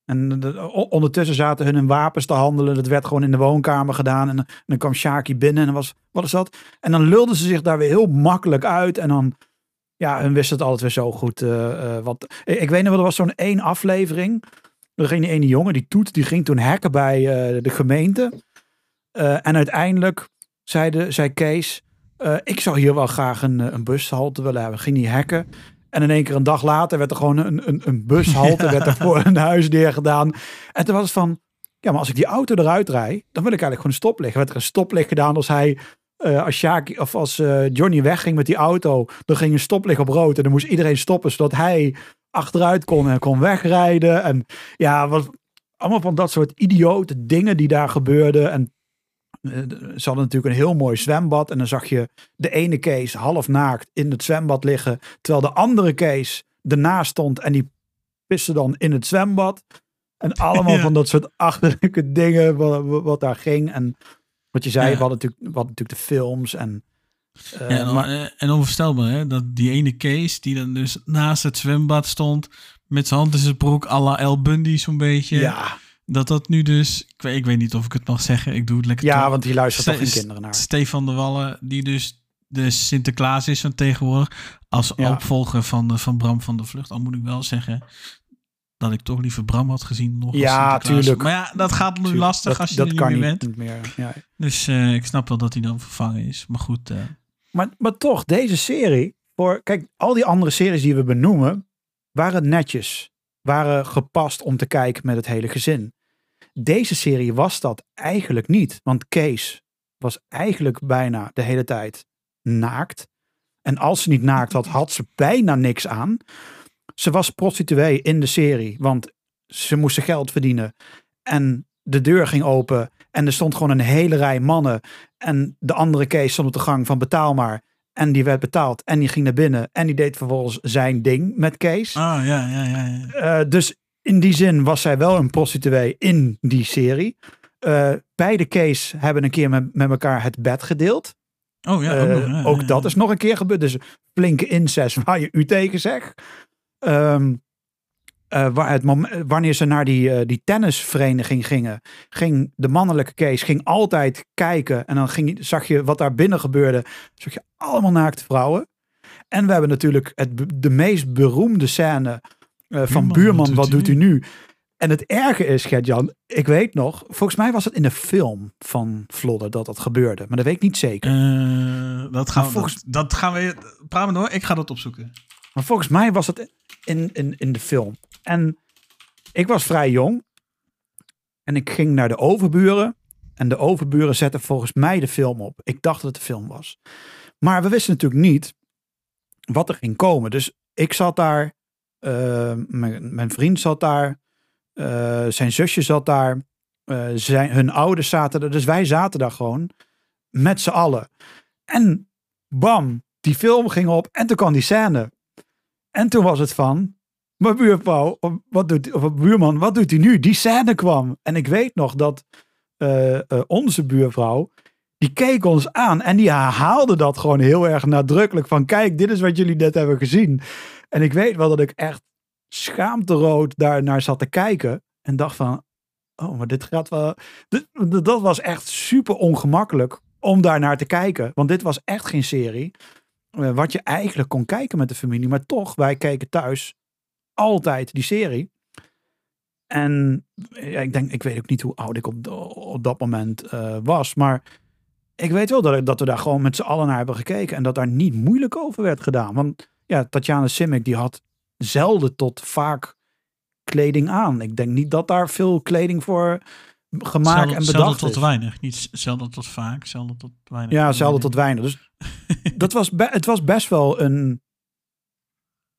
[SPEAKER 2] En ondertussen zaten hun in wapens te handelen. Dat werd gewoon in de woonkamer gedaan. En, dan- en dan kwam Shaki binnen en was, wat is dat? En dan lulden ze zich daar weer heel makkelijk uit. En dan, ja, hun wisten het altijd weer zo goed. eh, eh, wat, ik, weet nog wel, er was zo'n één aflevering. Er ging die ene jongen, die Toet, die ging toen hacken bij eh, de gemeente. Eh, en uiteindelijk zei, de, zei Kees, eh, ik zou hier wel graag een, eh, een bushalte willen hebben. Ging die hacken. En in één keer een dag later werd er gewoon een, een, een bushalte werd er voor een huis neergedaan. En toen was het van, ja, maar als ik die auto eruit rijd, dan wil ik eigenlijk gewoon een stoplicht. Werd er een stoplicht gedaan als hij, eh, als Shaki, of als eh, Johnny wegging met die auto, dan ging een stoplicht op rood en dan moest iedereen stoppen zodat hij achteruit kon en kon wegrijden. En ja, wat, allemaal van dat soort idiote dingen die daar gebeurden. En ze hadden natuurlijk een heel mooi zwembad. En dan zag je de ene Kees half naakt in het zwembad liggen. Terwijl de andere Kees ernaast stond en die piste dan in het zwembad. En allemaal
[SPEAKER 1] Ja.
[SPEAKER 2] van dat soort achterlijke dingen wat, wat daar ging. En Wat je zei,
[SPEAKER 1] Ja.
[SPEAKER 2] we, hadden natuurlijk, we hadden natuurlijk de films en... eh,
[SPEAKER 1] Ja, en,
[SPEAKER 2] maar,
[SPEAKER 1] eh, en onvoorstelbaar, hè? Dat die ene Kees die dan dus naast het zwembad stond. Met zijn hand in zijn broek, à la El Bundy zo'n beetje.
[SPEAKER 2] ja,
[SPEAKER 1] Dat dat nu dus... Ik weet, ik weet niet of ik het mag zeggen. Ik doe het lekker
[SPEAKER 2] ja,
[SPEAKER 1] toch.
[SPEAKER 2] want die luistert toch geen kinderen naar.
[SPEAKER 1] Stefan de Wallen, die dus de Sinterklaas is van tegenwoordig. Als
[SPEAKER 2] Ja.
[SPEAKER 1] opvolger van, de, van Bram van de Vlucht. Al moet ik wel zeggen dat ik toch liever Bram had gezien. Nog
[SPEAKER 2] Ja, tuurlijk.
[SPEAKER 1] Maar ja, dat gaat nu
[SPEAKER 2] Tuurlijk,
[SPEAKER 1] lastig
[SPEAKER 2] dat,
[SPEAKER 1] als je
[SPEAKER 2] dat
[SPEAKER 1] er niet
[SPEAKER 2] kan
[SPEAKER 1] meer
[SPEAKER 2] niet,
[SPEAKER 1] bent.
[SPEAKER 2] niet meer. Ja.
[SPEAKER 1] Dus eh, ik snap wel dat hij dan vervangen is. Maar goed, eh,
[SPEAKER 2] Maar, maar toch, deze serie, voor, kijk, al die andere series die we benoemen, waren netjes. Waren gepast om te kijken met het hele gezin. Deze serie was dat eigenlijk niet. Want Kees was eigenlijk bijna de hele tijd naakt. En als ze niet naakt had, had ze bijna niks aan. Ze was prostituee in de serie, want ze moesten geld verdienen. En de deur ging open en er stond gewoon een hele rij mannen. En de andere Kees stond op de gang van betaal maar. En die werd betaald en die ging naar binnen. En die deed vervolgens zijn ding met Kees.
[SPEAKER 1] ah ja, ja, ja. ja.
[SPEAKER 2] Eh, dus in die zin was zij wel een prostituee in die serie. Eh, beide Kees hebben een keer met, met elkaar het bed gedeeld.
[SPEAKER 1] Oh ja,
[SPEAKER 2] Eh,
[SPEAKER 1] ook, nog, ja,
[SPEAKER 2] ook
[SPEAKER 1] ja,
[SPEAKER 2] dat is nog een keer gebeurd. Dus flinke incest waar je u tegen zegt. Ehm, eh, waar het wanneer ze naar die, eh, die tennisvereniging gingen, ging de mannelijke Kees ging altijd kijken. En dan ging, zag je wat daar binnen gebeurde. Zag je allemaal naakte vrouwen. En we hebben natuurlijk het, de meest beroemde scène eh, van Buurman, wat doet u nu? En het erge is, Gert-Jan, ik weet nog, volgens mij was het in de film van Vlodder dat dat gebeurde. Maar dat weet ik niet zeker.
[SPEAKER 1] Dat, gaan we,
[SPEAKER 2] volgens-
[SPEAKER 1] dat, dat gaan we... Praat maar door, ik ga dat opzoeken.
[SPEAKER 2] Maar volgens mij was het in, in, in de film. En ik was vrij jong. En ik ging naar de overburen. En de overburen zetten volgens mij de film op. Ik dacht dat het de film was. Maar we wisten natuurlijk niet wat er ging komen. Dus ik zat daar. eh, mijn, mijn vriend zat daar. eh, zijn zusje zat daar. eh, zijn, hun ouders zaten er. Dus wij zaten daar gewoon. Met z'n allen. En bam, die film ging op. En toen kwam die scène. En toen was het van, mijn buurvrouw, wat doet, of mijn buurman, wat doet hij nu? Die scène kwam. En ik weet nog dat eh, eh, onze buurvrouw, die keek ons aan en die herhaalde dat gewoon heel erg nadrukkelijk. Van kijk, dit is wat jullie net hebben gezien. En ik weet wel dat ik echt schaamterood daar naar zat te kijken. En dacht van, oh, maar dit gaat wel... dat was echt super ongemakkelijk om daar naar te kijken. Want dit was echt geen serie wat je eigenlijk kon kijken met de familie. Maar toch, wij keken thuis altijd die serie. En ja, ik denk, ik weet ook niet hoe oud ik op, op dat moment eh, was. Maar ik weet wel dat, dat we daar gewoon met z'n allen naar hebben gekeken. En dat daar niet moeilijk over werd gedaan. Want ja, Tatjana Simic die had zelden tot vaak kleding aan. Ik denk niet dat daar veel kleding voor gemaakt
[SPEAKER 1] Zelden-
[SPEAKER 2] en
[SPEAKER 1] zelden
[SPEAKER 2] bedacht
[SPEAKER 1] tot
[SPEAKER 2] is.
[SPEAKER 1] weinig. Niet zelden tot vaak, zelden tot weinig.
[SPEAKER 2] Ja, zelden tot weinig. Dus dat was het was best wel een.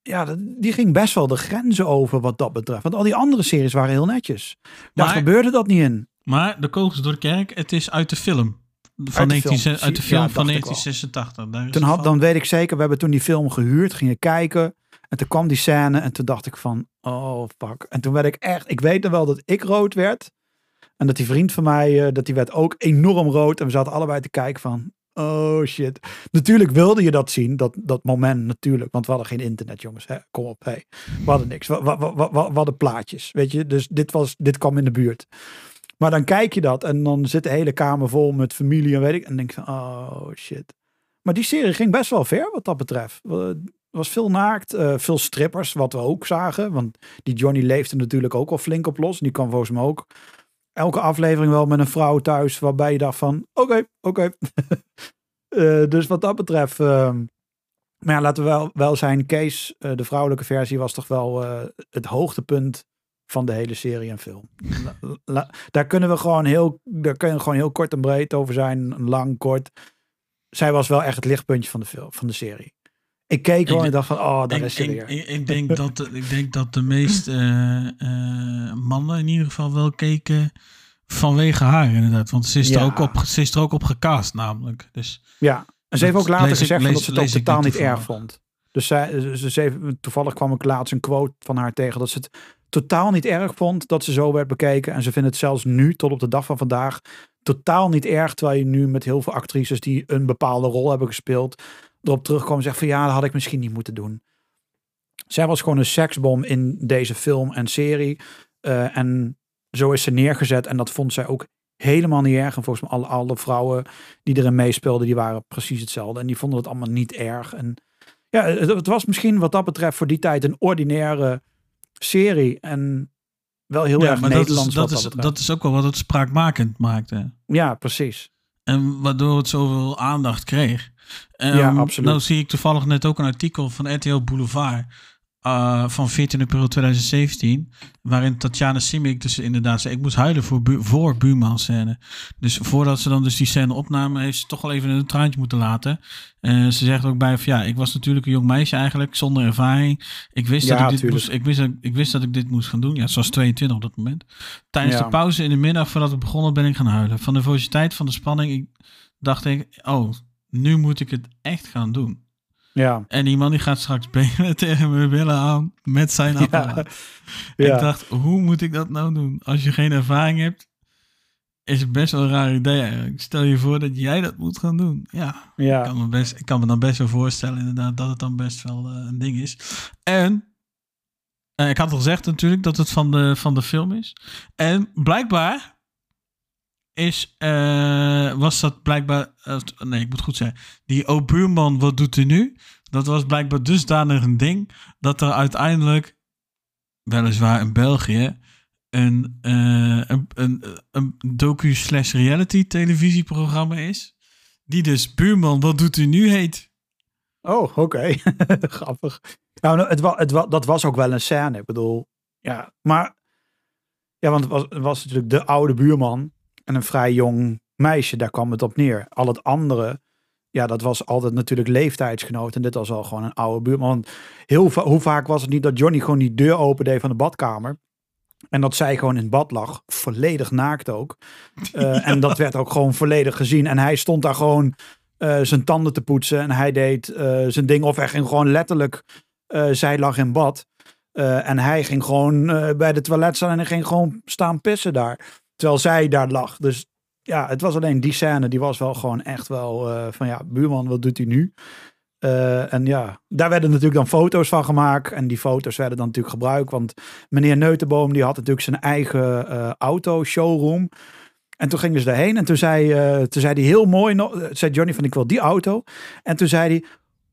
[SPEAKER 2] Ja, dat- die ging best wel de grenzen over wat dat betreft. Want al die andere series waren heel netjes. Daar
[SPEAKER 1] Maar-
[SPEAKER 2] gebeurde dat niet in.
[SPEAKER 1] Maar de kogels door de kerk, het is uit de film. Van
[SPEAKER 2] Uit de
[SPEAKER 1] 19,
[SPEAKER 2] film.
[SPEAKER 1] uit de film van
[SPEAKER 2] ik wel.
[SPEAKER 1] 1986. Daar is
[SPEAKER 2] Toen, had, dan weet ik zeker, we hebben toen die film gehuurd, gingen kijken. En toen kwam die scène en toen dacht ik van, oh fuck. En toen werd ik echt, ik weet nog wel dat ik rood werd. En dat die vriend van mij, eh, dat die werd ook enorm rood. En we zaten allebei te kijken van, oh shit. Natuurlijk wilde je dat zien, dat, dat moment natuurlijk. Want we hadden geen internet jongens, hè? kom op. Hey. We hadden niks, we, hadden plaatjes, weet je. Dus dit, was, dit kwam in de buurt. Maar dan kijk je dat en dan zit de hele kamer vol met familie en weet ik. En denk van, oh shit. Maar die serie ging best wel ver wat dat betreft. Er was veel naakt, eh, veel strippers, wat we ook zagen. Want die Johnny leefde natuurlijk ook al flink op los. En die kwam volgens mij ook elke aflevering wel met een vrouw thuis. Waarbij je dacht van, oké, oké. Eh, dus wat dat betreft... ehm, maar ja, laten we wel, wel zijn. Kees, eh, de vrouwelijke versie, was toch wel eh, het hoogtepunt van de hele serie en film. Daar kunnen we gewoon heel, daar kunnen we gewoon heel kort en breed over zijn. Lang, kort. Zij was wel echt het lichtpuntje van de film, van de serie. Ik keek gewoon en dacht van, oh, daar
[SPEAKER 1] ik,
[SPEAKER 2] is ze
[SPEAKER 1] ik,
[SPEAKER 2] weer.
[SPEAKER 1] ik, ik denk dat, de- ik denk dat de meeste eh, eh, mannen in ieder geval wel keken vanwege haar inderdaad. Want ze is, er, ook op, ze is er ook op gecast namelijk. Dus
[SPEAKER 2] Ja, en ze heeft ook later gezegd
[SPEAKER 1] lees-
[SPEAKER 2] dat ze het totaal
[SPEAKER 1] niet
[SPEAKER 2] niet erg vond. Dus zij, dus ze heeft, toevallig kwam ik laatst een quote van haar tegen dat ze het totaal niet erg vond dat ze zo werd bekeken. En ze vindt het zelfs nu, tot op de dag van vandaag, totaal niet erg. Terwijl je nu met heel veel actrices die een bepaalde rol hebben gespeeld, erop terugkomen en zeggen van ja, dat had ik misschien niet moeten doen. Zij was gewoon een seksbom in deze film en serie. Eh, en zo is ze neergezet. En dat vond zij ook helemaal niet erg. En volgens mij alle, alle vrouwen die erin meespeelden, die waren precies hetzelfde. En die vonden het allemaal niet erg. En ja, het, het was misschien wat dat betreft voor die tijd een ordinaire serie. En wel heel
[SPEAKER 1] ja,
[SPEAKER 2] erg
[SPEAKER 1] maar dat is,
[SPEAKER 2] Nederlands
[SPEAKER 1] dat, is,
[SPEAKER 2] dat betreft.
[SPEAKER 1] dat is ook wel wat het spraakmakend maakte.
[SPEAKER 2] Ja, precies.
[SPEAKER 1] En waardoor het zoveel aandacht kreeg.
[SPEAKER 2] Ja,
[SPEAKER 1] Ehm,
[SPEAKER 2] absoluut.
[SPEAKER 1] Nou zie ik toevallig net ook een artikel van RTL Boulevard. eh, van 14 april 2017. Waarin Tatjana Simic dus inderdaad zei... ik moest huilen voor, bu voor buurman scène. Dus voordat ze dan dus die scène opnamen... heeft ze toch wel even een traantje moeten laten. Eh, ze zegt ook bij van ja... ik was natuurlijk een jong meisje eigenlijk... zonder ervaring. Ik wist,
[SPEAKER 2] Ja,
[SPEAKER 1] dat ik, dit
[SPEAKER 2] tuurlijk.
[SPEAKER 1] moest, ik, wist, dat, ik wist dat ik dit moest gaan doen. Ja, ze was 22 op dat moment. Tijdens
[SPEAKER 2] Ja.
[SPEAKER 1] de pauze in de middag voordat we begonnen... ben ik gaan huilen. Van de nervositeit, van de spanning... Ik, dacht ik... oh, nu moet ik het echt gaan doen.
[SPEAKER 2] Ja.
[SPEAKER 1] En die man die gaat straks benen tegen mijn billen aan met zijn apparaat.
[SPEAKER 2] Ja.
[SPEAKER 1] Ik dacht, hoe moet ik dat nou doen? Als je geen ervaring hebt, is het best wel een raar idee eigenlijk. Stel je voor dat jij dat moet gaan doen. Ja, ik, kan me best, ik kan me dan best wel voorstellen inderdaad dat het dan best wel eh, een ding is. En eh, ik had al gezegd natuurlijk dat het van de, van de film is. En blijkbaar is, eh, was dat blijkbaar, eh, nee ik moet goed zeggen, die O buurman, wat doet hij nu? Dat was blijkbaar dusdanig een ding dat er uiteindelijk, weliswaar in België, een, eh, een, een, een docu slash reality televisieprogramma is. Die dus Buurman, wat doet u nu heet.
[SPEAKER 2] Oh, oké. Grappig. Nou, het wa, het wa, dat was ook wel een scène. Ik bedoel, ja. Maar, ja, want het was, het was natuurlijk de oude buurman en een vrij jong meisje. Daar kwam het op neer. Al het andere, ja, dat was altijd natuurlijk leeftijdsgenoot. En dit was al gewoon een oude buurman. Want heel va hoe vaak was het niet dat Johnny gewoon die deur opende van de badkamer. En dat zij gewoon in het bad lag. Volledig naakt ook. Eh, En dat werd ook gewoon volledig gezien. En hij stond daar gewoon eh, zijn tanden te poetsen. En hij deed eh, zijn ding. Of hij ging gewoon letterlijk. zij lag in bad. En hij ging gewoon bij de toilet staan. En hij ging gewoon staan pissen daar. Terwijl zij daar lag. Dus ja, het was alleen die scène. Die was wel gewoon echt wel eh, van ja, buurman, wat doet hij nu? Eh, en ja, daar werden natuurlijk dan foto's van gemaakt. En die foto's werden dan natuurlijk gebruikt. Want meneer Neutenboom die had natuurlijk zijn eigen eh auto showroom. En toen gingen ze daarheen. En toen zei, toen zei hij heel mooi, zei Johnny van ik wil die auto. En toen zei hij,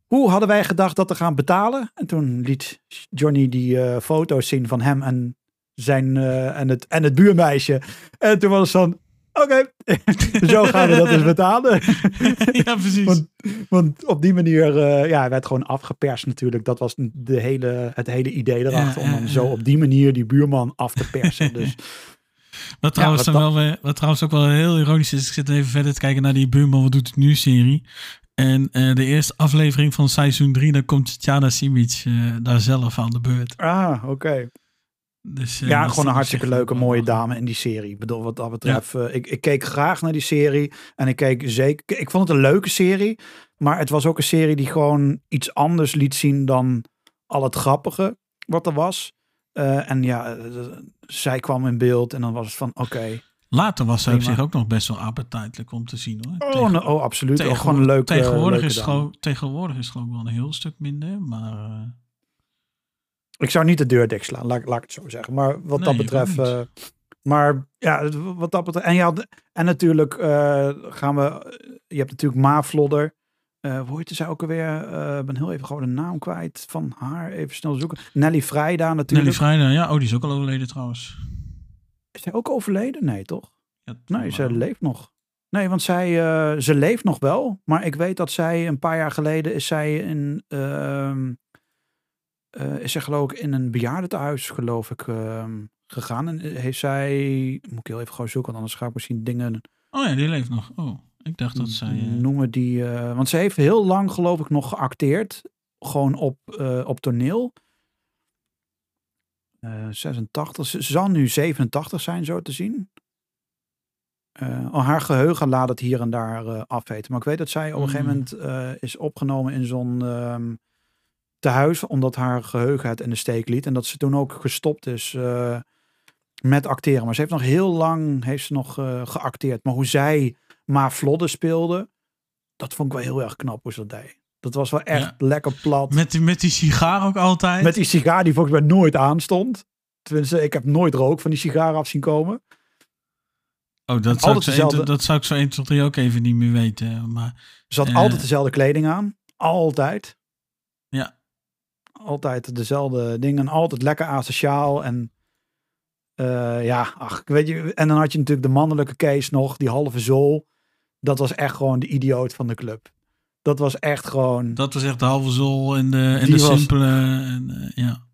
[SPEAKER 2] hoe hadden wij gedacht dat te gaan betalen? En toen liet Johnny die foto's zien van hem en, zijn, eh, en, het, en het buurmeisje. En toen was het van, oké, zo gaan we dat dus betalen.
[SPEAKER 1] ja, precies.
[SPEAKER 2] Want, want op die manier, eh, ja, hij werd gewoon afgeperst natuurlijk. Dat was de hele, het hele idee erachter.
[SPEAKER 1] Ja,
[SPEAKER 2] om
[SPEAKER 1] ja,
[SPEAKER 2] dan zo op die manier die buurman af te persen. Dus
[SPEAKER 1] Wat trouwens,
[SPEAKER 2] wat
[SPEAKER 1] dan wel weer, wat trouwens ook wel heel ironisch is, ik zit even verder te kijken naar die Buurman, wat doet het nu serie. En eh, de eerste aflevering van seizoen 3, dan komt Tjana Simic daar zelf aan de beurt.
[SPEAKER 2] ah, oké.
[SPEAKER 1] Dus, eh,
[SPEAKER 2] Ja,
[SPEAKER 1] dat
[SPEAKER 2] gewoon een hartstikke leuke, mooie dame in die serie. Ik bedoel, wat dat betreft, eh, ik, ik keek graag naar die serie. En ik keek zeker, ik vond het een leuke serie. Maar het was ook een serie die gewoon iets anders liet zien dan al het grappige wat er was. Eh, en ja, zij kwam in beeld en dan was het van, oké.
[SPEAKER 1] Later was zij op zich ook nog best wel appetijtelijk om te zien hoor.
[SPEAKER 2] Oh,
[SPEAKER 1] Tegen-
[SPEAKER 2] oh, absoluut.
[SPEAKER 1] Tegenwoordig-
[SPEAKER 2] gewoon
[SPEAKER 1] is gewoon, tegenwoordig is het gewoon wel een heel stuk minder, maar...
[SPEAKER 2] Ik zou niet de deur dichtslaan, laat, laat ik het zo zeggen. Maar wat
[SPEAKER 1] Nee,
[SPEAKER 2] dat betreft. eh, maar ja, wat dat betreft. En, ja, en natuurlijk eh, gaan we. Je hebt natuurlijk Maaflodder. Eh hoe heette zij ook alweer? Ik ben heel even gewoon de naam kwijt van haar. Even snel zoeken. Nelly Vrijda natuurlijk.
[SPEAKER 1] Nelly Vrijdag, ja, oh, die is ook al overleden trouwens.
[SPEAKER 2] Is zij ook overleden? Nee, toch?
[SPEAKER 1] Ja,
[SPEAKER 2] Nee, ze
[SPEAKER 1] wel.
[SPEAKER 2] leeft nog. Nee, want zij, ze leeft nog wel. Maar ik weet dat zij een paar jaar geleden is zij in... eh, is zij geloof ik in een bejaardentehuis geloof ik ehm, gegaan. En heeft zij... Moet ik heel even gewoon zoeken, want anders ga ik misschien dingen
[SPEAKER 1] Oh ja, die leeft nog. Oh, ik dacht dat zij... eh,
[SPEAKER 2] noemen die... eh, want ze heeft heel lang geloof ik nog geacteerd. Gewoon op, eh, op toneel. Eh 86. Ze zal nu 87 zijn, zo te zien. Eh, oh, haar geheugen laat het hier en daar eh afweten. Maar ik weet dat zij op een gegeven
[SPEAKER 1] Mm.
[SPEAKER 2] moment eh, is opgenomen in zo'n ehm tehuis. Omdat haar geheugen het in de steek liet. En dat ze toen ook gestopt is eh, met acteren. Maar ze heeft nog heel lang heeft ze nog, eh, geacteerd. Maar hoe zij Ma Flodder speelde, dat vond ik wel heel erg knap hoe ze dat deed. Dat was wel echt
[SPEAKER 1] Ja.
[SPEAKER 2] lekker plat.
[SPEAKER 1] Met, die- met die sigaar ook altijd.
[SPEAKER 2] Met die sigaar die volgens mij nooit aanstond. Tenminste, ik heb nooit rook van die sigaar af zien komen.
[SPEAKER 1] oh, dat zou, ik zo
[SPEAKER 2] dezelfde-
[SPEAKER 1] 1, dat zou ik zo 1, 2, 3 ook even niet meer weten. Maar
[SPEAKER 2] Ze had
[SPEAKER 1] Eh.
[SPEAKER 2] altijd dezelfde kleding aan. Altijd. Altijd dezelfde dingen. Altijd lekker asociaal. En eh, ja, ach, ik weet je. En dan had je natuurlijk de mannelijke case nog. Die halve zool. Dat was echt gewoon de idioot van de club. Dat was echt gewoon...
[SPEAKER 1] dat was echt de halve zol en de, en de
[SPEAKER 2] was-
[SPEAKER 1] simpele. En, eh, ja.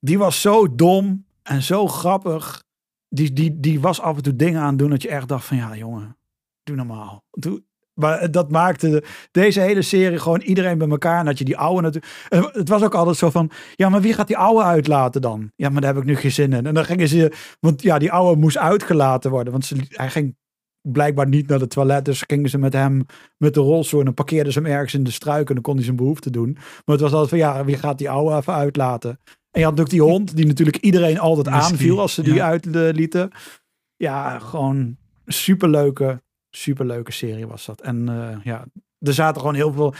[SPEAKER 2] Die was zo dom en zo grappig. Die, die, die was af en toe dingen aan het doen dat je echt dacht van ja jongen, doe normaal. Doe, maar dat maakte de- deze hele serie gewoon iedereen bij elkaar. En dat je die oude natuurlijk... en Het was ook altijd zo van, ja maar wie gaat die oude uitlaten dan? Ja maar daar heb ik nu geen zin in. En dan gingen ze, want ja die oude moest uitgelaten worden. Want ze, hij ging blijkbaar niet naar de toilet. Dus gingen ze met hem met de rolstoel en dan parkeerden ze hem ergens in de struik. En dan kon hij zijn behoefte doen. Maar het was altijd van ja, wie gaat die oude even uitlaten? En je had natuurlijk die hond, die natuurlijk iedereen altijd aanviel als ze die
[SPEAKER 1] ja.
[SPEAKER 2] uitlieten. Ja, gewoon superleuke, superleuke serie was dat. En eh, ja, er zaten gewoon heel veel,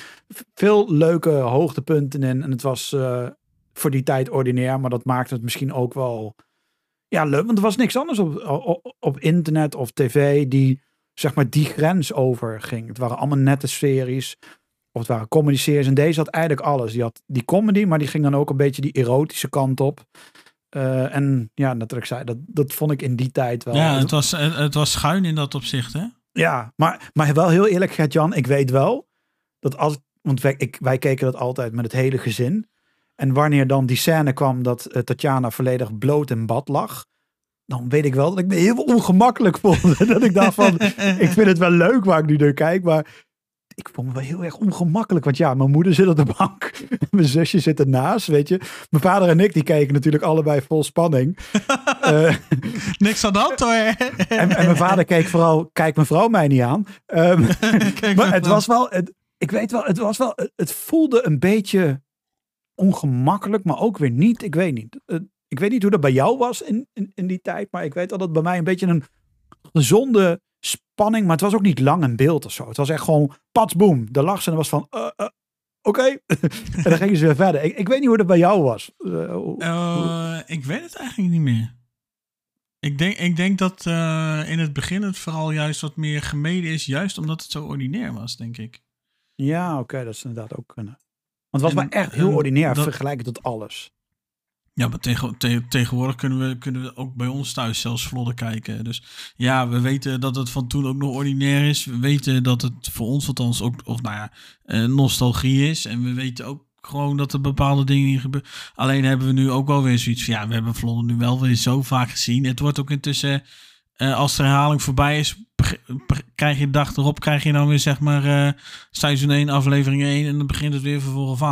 [SPEAKER 2] veel leuke hoogtepunten in. En het was eh, voor die tijd ordinair, maar dat maakte het misschien ook wel ja, leuk. Want er was niks anders op, op, op internet of tv die zeg maar die grens over ging. Het waren allemaal nette series. Of het waren comedy series. En deze had eigenlijk alles. Die had die comedy, maar die ging dan ook een beetje die erotische kant op. Eh, en ja, ik zei, dat, dat vond ik in die tijd wel.
[SPEAKER 1] ja, het was, het was schuin in dat opzicht, hè?
[SPEAKER 2] Ja, maar, maar wel heel eerlijk, Gert-Jan, ik weet wel dat als, want wij, ik, wij keken dat altijd met het hele gezin. En wanneer dan die scène kwam dat eh, Tatjana volledig bloot in bad lag, dan weet ik wel dat ik me heel ongemakkelijk vond. dat ik dacht van, ik vind het wel leuk waar ik nu naar kijk, maar ik vond me wel heel erg ongemakkelijk. Want ja, mijn moeder zit op de bank, mijn zusje zit ernaast, weet je. Mijn vader en ik, die keken natuurlijk allebei vol spanning. Eh,
[SPEAKER 1] Niks aan de hand hoor.
[SPEAKER 2] en, en mijn vader keek vooral, kijk mijn vrouw mij niet aan. Ehm, maar het was wel, het, ik weet wel, het was wel, het- voelde een beetje ongemakkelijk, maar ook weer niet. Ik weet niet. Het- ik weet niet hoe dat bij jou was in, in, in die tijd, maar ik weet dat het bij mij een beetje een gezonde spanning, maar het was ook niet lang in beeld of zo. Het was echt gewoon pats boom. De lag ze en was van, eh, eh, oké. en dan gingen ze weer verder. Ik, ik weet niet hoe dat bij jou was. Eh,
[SPEAKER 1] ik weet het eigenlijk niet meer. Ik denk, ik denk dat in het begin het vooral juist wat meer gemeden is, juist omdat het zo ordinair was, denk ik.
[SPEAKER 2] ja, oké, dat is inderdaad ook kunnen. Want het was
[SPEAKER 1] En-
[SPEAKER 2] maar echt heel
[SPEAKER 1] en
[SPEAKER 2] ordinair
[SPEAKER 1] dat-
[SPEAKER 2] vergelijken tot alles.
[SPEAKER 1] Ja, maar tegen, te- tegenwoordig kunnen we, kunnen we ook bij ons thuis zelfs vlodder kijken. Dus ja, we weten dat het van toen ook nog ordinair is. We weten dat het voor ons althans ook, of nou ja, eh, nostalgie is. En we weten ook gewoon dat er bepaalde dingen niet gebeuren. Alleen hebben we nu ook wel weer zoiets van, ja, we hebben vlodder nu wel weer zo vaak gezien. Het wordt ook intussen, eh, als de herhaling voorbij is, krijg je de dag erop, krijg je dan weer zeg maar eh, seizoen 1, aflevering 1. En dan begint het weer van vooraf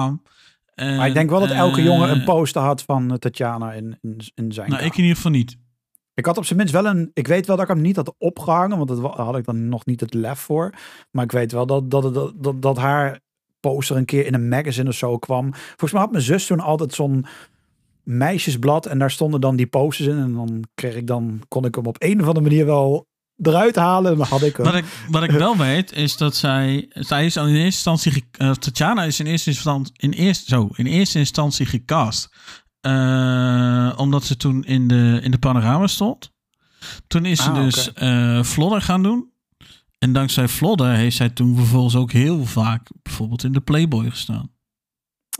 [SPEAKER 2] Maar ik denk wel dat elke jongen een
[SPEAKER 1] eh,
[SPEAKER 2] poster had van eh, Tatjana in, in, in zijn
[SPEAKER 1] Nou, ik in ieder geval niet.
[SPEAKER 2] Ik had op zijn minst wel een... Ik weet wel dat ik hem niet had opgehangen, want daar had ik dan nog niet het lef voor. Maar ik weet wel dat, dat, dat, dat, dat haar poster een keer in een magazine of zo kwam. Volgens mij had mijn zus toen altijd zo'n meisjesblad en daar stonden dan die posters in. En dan kreeg ik dan, kon ik hem op een of andere manier wel eruit halen. En dan had ik hem.
[SPEAKER 1] Wat ik, wat ik wel weet, is dat zij... Zij is al in eerste instantie... eh, Tatjana is in eerste instantie... In eerste, zo, in eerste instantie gecast. eh, omdat ze toen in de, in de panorama stond. Toen is ze
[SPEAKER 2] Ah,
[SPEAKER 1] dus eh Vlodder gaan doen. En dankzij Vlodder heeft zij toen vervolgens ook heel vaak... bijvoorbeeld in de Playboy gestaan.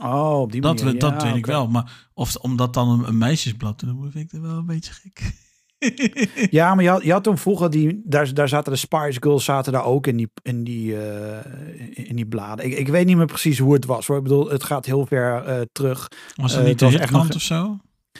[SPEAKER 2] Oh, op die
[SPEAKER 1] Dat,
[SPEAKER 2] manier.
[SPEAKER 1] we, dat
[SPEAKER 2] Ja,
[SPEAKER 1] weet ik wel. Maar of omdat dan een, een meisjesblad... Dan vind ik het wel een beetje gek.
[SPEAKER 2] Ja, maar je had, je had toen vroeger die, daar, daar zaten de Spice Girls zaten daar ook in die, in die, eh, in die bladen. Ik, ik weet niet meer precies hoe het was hoor. Ik bedoel, het gaat heel ver eh, terug.
[SPEAKER 1] Was dat
[SPEAKER 2] Eh,
[SPEAKER 1] niet
[SPEAKER 2] het
[SPEAKER 1] de hitkant
[SPEAKER 2] nog-
[SPEAKER 1] of zo?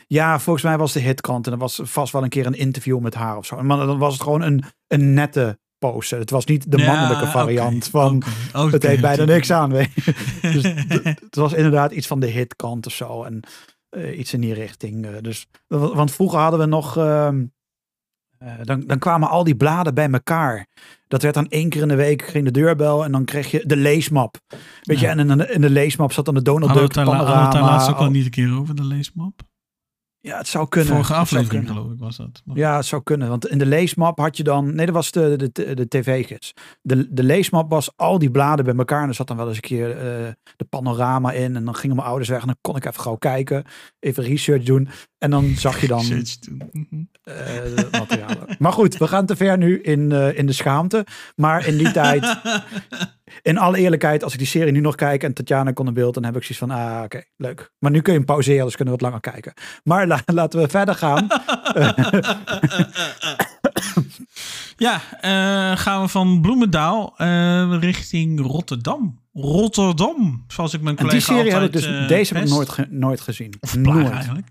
[SPEAKER 2] Ja, volgens mij was de hitkrant en er was vast wel een keer een interview met haar of zo. Maar dan was het gewoon een, een nette poster. Het was niet de mannelijke variant van
[SPEAKER 1] oké, oké,
[SPEAKER 2] het heeft bijna niks aan. Weet dus het was inderdaad iets van de hitkant of zo. En eh, iets in die richting. eh, dus, wa- want vroeger hadden we nog. ehm, eh, dan, dan kwamen al die bladen bij elkaar. Dat werd dan één keer in de week ging de deurbel en dan kreeg je de leesmap. Weet je, en in de, in de leesmap zat dan de Donald Duck
[SPEAKER 1] hadden we het daar laatst ook al- niet een keer over, de leesmap?
[SPEAKER 2] Ja, het zou kunnen.
[SPEAKER 1] Vorige aflevering geloof ik was dat. Maar-
[SPEAKER 2] Ja, het zou kunnen. Want in de leesmap had je dan... Nee, dat was de, de, de tv-gids. De, de leesmap was al die bladen bij elkaar. En er zat dan wel eens een keer eh, de panorama in. En dan gingen mijn ouders weg. En dan kon ik even gauw kijken. Even research doen. En dan zag je dan
[SPEAKER 1] toen. Mhm.
[SPEAKER 2] eh, materialen. Maar goed, we gaan te ver nu in, eh, in de schaamte. Maar in die tijd... In alle eerlijkheid, als ik die serie nu nog kijk en Tatjana kon in beeld, dan heb ik zoiets van, ah, oké, leuk. Maar nu kun je hem pauzeren, dus kunnen we wat langer kijken. Maar la- laten we verder gaan.
[SPEAKER 1] Ja, eh, gaan we van Bloemendaal eh, richting Rotterdam. Rotterdam, zoals ik mijn
[SPEAKER 2] En
[SPEAKER 1] collega
[SPEAKER 2] die serie heb ik
[SPEAKER 1] altijd,
[SPEAKER 2] dus,
[SPEAKER 1] eh,
[SPEAKER 2] deze heb ik
[SPEAKER 1] pest.
[SPEAKER 2] nooit, ge- nooit gezien.
[SPEAKER 1] Of
[SPEAKER 2] nooit.
[SPEAKER 1] eigenlijk.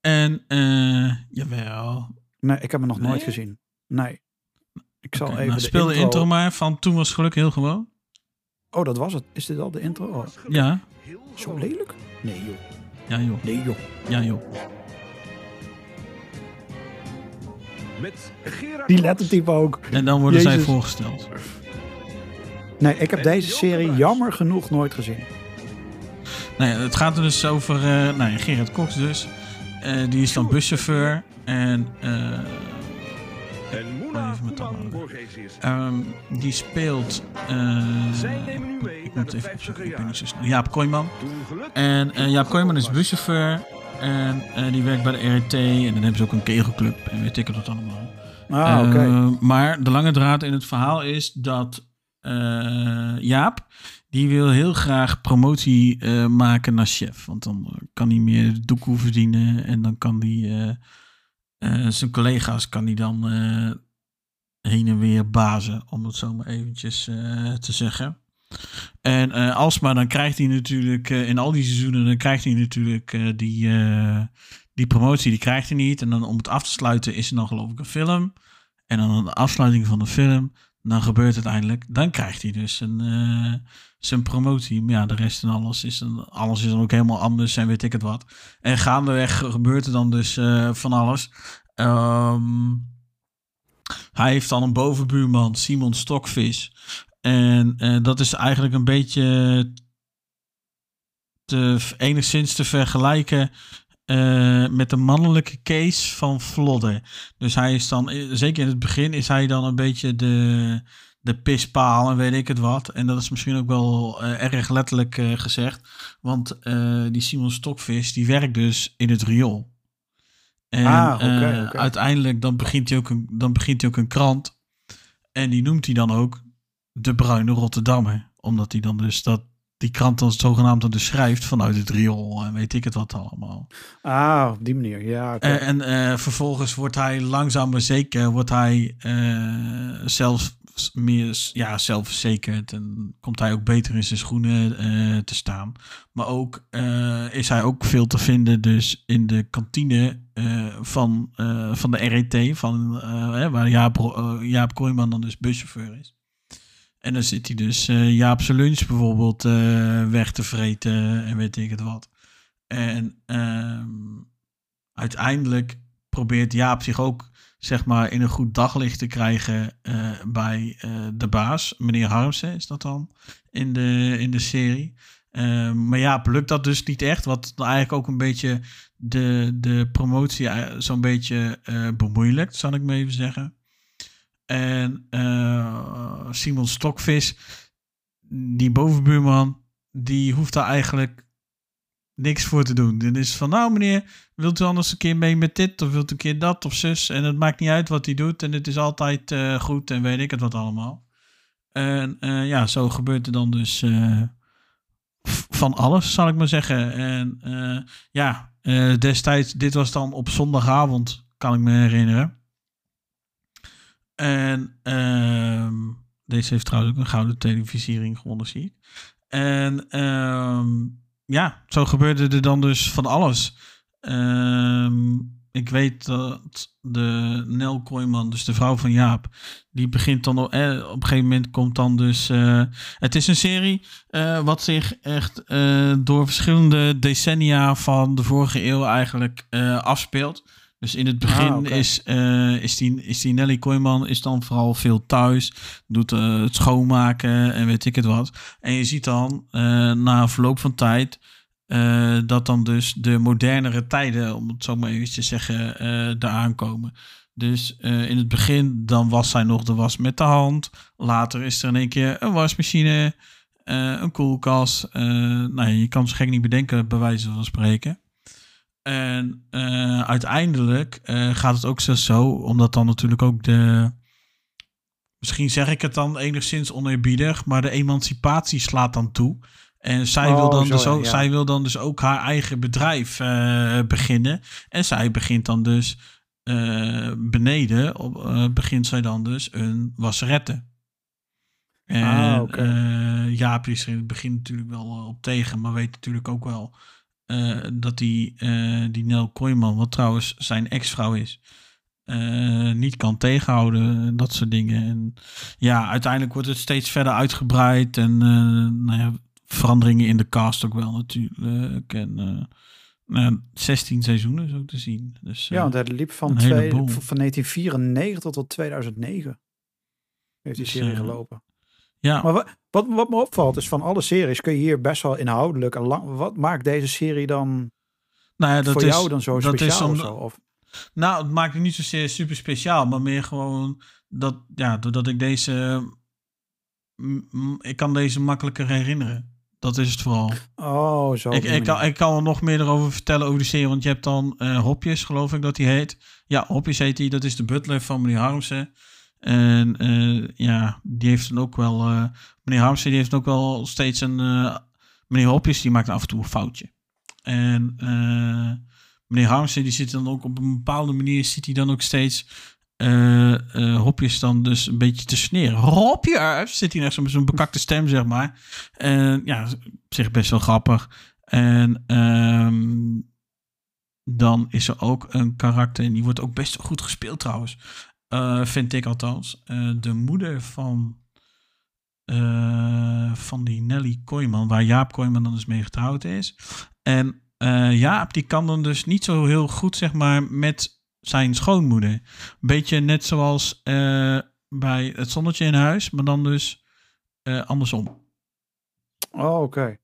[SPEAKER 1] En, eh, jawel.
[SPEAKER 2] Nee, ik heb hem nog nooit gezien. Nee. Ik zal even
[SPEAKER 1] nou,
[SPEAKER 2] de
[SPEAKER 1] speel
[SPEAKER 2] intro...
[SPEAKER 1] de intro maar van Toen was geluk heel gewoon.
[SPEAKER 2] Oh, dat was het. Is dit al de intro? Oh,
[SPEAKER 1] Ja,
[SPEAKER 2] zo lelijk? Nee, joh.
[SPEAKER 1] ja joh.
[SPEAKER 2] Nee, joh.
[SPEAKER 1] Ja joh.
[SPEAKER 3] Met Gerard
[SPEAKER 2] Die lettertype ook.
[SPEAKER 1] En dan worden zij voorgesteld.
[SPEAKER 2] Nee, ik heb deze serie jammer genoeg nooit gezien.
[SPEAKER 1] Nou ja, het gaat er dus over eh nou ja, Gerard Cox dus. Eh, die is dan buschauffeur. En eh, Even met ehm, die speelt... eh,
[SPEAKER 3] Zij nemen u mee
[SPEAKER 1] ik moet even
[SPEAKER 3] 50e
[SPEAKER 1] opzoeken. Jaap Kooijman. En eh, Jaap Kooijman is buschauffeur. En eh, die werkt bij de RT. En dan hebben ze ook een kegelclub. En weet ik het wat allemaal.
[SPEAKER 2] Ah, oké.
[SPEAKER 1] Eh, maar de lange draad in het verhaal is dat eh, Jaap, die wil heel graag promotie eh, maken naar chef. Want dan kan hij meer de doekoe verdienen en dan kan hij eh, zijn collega's kan hij dan eh, heen en weer bazen, om het zo maar eventjes eh, te zeggen. En eh, alsmaar dan krijgt hij natuurlijk in al die seizoenen, dan krijgt hij natuurlijk die, die promotie, die krijgt hij niet. En dan om het af te sluiten is er dan geloof ik een film. En dan aan de afsluiting van de film, dan gebeurt het eindelijk. Dan krijgt hij dus een, zijn promotie. Maar ja, de rest en alles is, dan, alles is dan ook helemaal anders en weet ik het wat. En gaandeweg gebeurt er dan dus eh, van alles. Ehm, hij heeft dan een bovenbuurman, Simon Stokvis. En eh, dat is eigenlijk een beetje te, enigszins te vergelijken eh, met de mannelijke case van Flodder. Dus hij is dan, zeker in het begin, is hij dan een beetje de, de pispaal en weet ik het wat. En dat is misschien ook wel eh, erg letterlijk eh, gezegd. Want eh, die Simon Stokvis, die werkt dus in het riool. En
[SPEAKER 2] Ah,
[SPEAKER 1] uiteindelijk dan begint, hij ook een, dan begint hij ook een krant. En die noemt hij dan ook de Bruine Rotterdammer. Omdat hij dan dus dat, die krant dan zogenaamd dan dus schrijft vanuit het riool. En weet ik het wat allemaal.
[SPEAKER 2] Ah, op die manier. Ja.
[SPEAKER 1] Eh, en eh, vervolgens wordt hij langzaam maar zeker, wordt hij eh, zelfs meer ja, zelfverzekerd en komt hij ook beter in zijn schoenen te staan. Maar ook is hij ook veel te vinden dus in de kantine van, van de RET, van, waar Jaap, Jaap Kooijman dan dus buschauffeur is. En dan zit hij dus eh Jaap zijn lunch bijvoorbeeld eh, weg te vreten en weet ik het wat. En ehm, uiteindelijk probeert Jaap zich ook zeg maar in een goed daglicht te krijgen eh, bij eh, de baas, meneer Harmsen is dat dan in de, in de serie. Eh, maar Jaap lukt dat dus niet echt, wat eigenlijk ook een beetje de, de promotie eh, zo'n beetje eh, bemoeilijkt, zal ik maar even zeggen. En eh, Simon Stokvis, die bovenbuurman, die hoeft daar eigenlijk niks voor te doen. Dan is van, nou meneer, wilt u anders een keer mee met dit of wilt u een keer dat of zus? En het maakt niet uit wat hij doet en het is altijd eh, goed en weet ik het wat allemaal. En eh, ja, zo gebeurt er dan dus van alles, zal ik maar zeggen. En ja, destijds, dit was dan op zondagavond, kan ik me herinneren. En ehm, deze heeft trouwens ook een gouden televisiering gewonnen, zie ik. En ehm, ja, zo gebeurde er dan dus van alles. Ehm, ik weet dat de Nel Kooijman, dus de vrouw van Jaap, die begint dan op, eh, op een gegeven moment komt dan dus. eh, het is een serie eh, wat zich echt door verschillende decennia van de vorige eeuw eigenlijk afspeelt. Dus in het begin
[SPEAKER 2] Ah, oké.
[SPEAKER 1] is, eh, is, die, is die Nelly Kooijman is dan vooral veel thuis. Doet eh, het schoonmaken en weet ik het wat. En je ziet dan eh, na verloop van tijd dat dan dus de modernere tijden, om het zo maar even te zeggen, eh eraan komen. Dus in het begin, dan was zij nog de was met de hand. Later is er in één keer een wasmachine, een koelkast. nou, ja, je kan het gek niet bedenken, bij wijze van spreken. En eh, uiteindelijk eh, gaat het ook zo, zo, omdat dan natuurlijk ook de. Misschien zeg ik het dan enigszins oneerbiedig, maar de emancipatie slaat dan toe. En zij, wil,
[SPEAKER 2] Oh,
[SPEAKER 1] dan
[SPEAKER 2] zo,
[SPEAKER 1] dus ook,
[SPEAKER 2] ja.
[SPEAKER 1] zij wil dan dus ook haar eigen bedrijf eh, beginnen. En zij begint dan dus beneden, op, begint zij dan dus een wasserette. En
[SPEAKER 2] Ah,
[SPEAKER 1] Jaap is er in het begin natuurlijk wel op tegen, maar weet natuurlijk ook wel eh, dat die, eh, die Nel Kooijman, wat trouwens zijn ex-vrouw is, eh, niet kan tegenhouden en dat soort dingen. En ja, uiteindelijk wordt het steeds verder uitgebreid en nou ja, veranderingen in de cast ook wel natuurlijk. En nou ja, 16 seizoenen zo te zien. Dus,
[SPEAKER 2] Ja, want het liep van, twee, van 1994 tot 2009. Heeft die
[SPEAKER 1] Dus,
[SPEAKER 2] serie gelopen.
[SPEAKER 1] ja,
[SPEAKER 2] Maar wat, wat, me opvalt is van alle series kun je hier best wel inhoudelijk en lang. Wat maakt deze serie dan
[SPEAKER 1] nou ja, dat
[SPEAKER 2] voor
[SPEAKER 1] is,
[SPEAKER 2] jou dan zo
[SPEAKER 1] is
[SPEAKER 2] speciaal
[SPEAKER 1] om-
[SPEAKER 2] of zo? Of,
[SPEAKER 1] Nou, het maakt het niet zozeer super speciaal, maar meer gewoon dat, ja, doordat ik deze, m- m- ik kan deze makkelijker herinneren. Dat is het vooral.
[SPEAKER 2] oh, zo.
[SPEAKER 1] Ik, ik, kan, ik kan er nog meer erover vertellen over de serie, want je hebt dan eh, Hopjes, geloof ik dat hij heet. Ja, Hopjes heet hij, dat is de butler van meneer Harmsen. En eh, ja, die heeft dan ook wel, eh, meneer Harmsen die heeft ook wel steeds een, eh, meneer Hopjes die maakt af en toe een foutje. En meneer Harmsen die zit dan ook op een bepaalde manier, ziet hij dan ook steeds Hopjes dan dus een beetje te sneren. Hopjes! Zit hij met zo'n bekakte stem, zeg maar. En ja, op zich best wel grappig. En ehm, dan is er ook een karakter, en die wordt ook best goed gespeeld trouwens. Eh, vind ik althans. Eh, de moeder van, eh, van die Nelly Kooijman, waar Jaap Kooijman dan dus mee getrouwd is. En Jaap, die kan dan dus niet zo heel goed, zeg maar, met zijn schoonmoeder. Beetje net zoals bij het zonnetje in huis, maar dan dus andersom.
[SPEAKER 2] Oh, oké.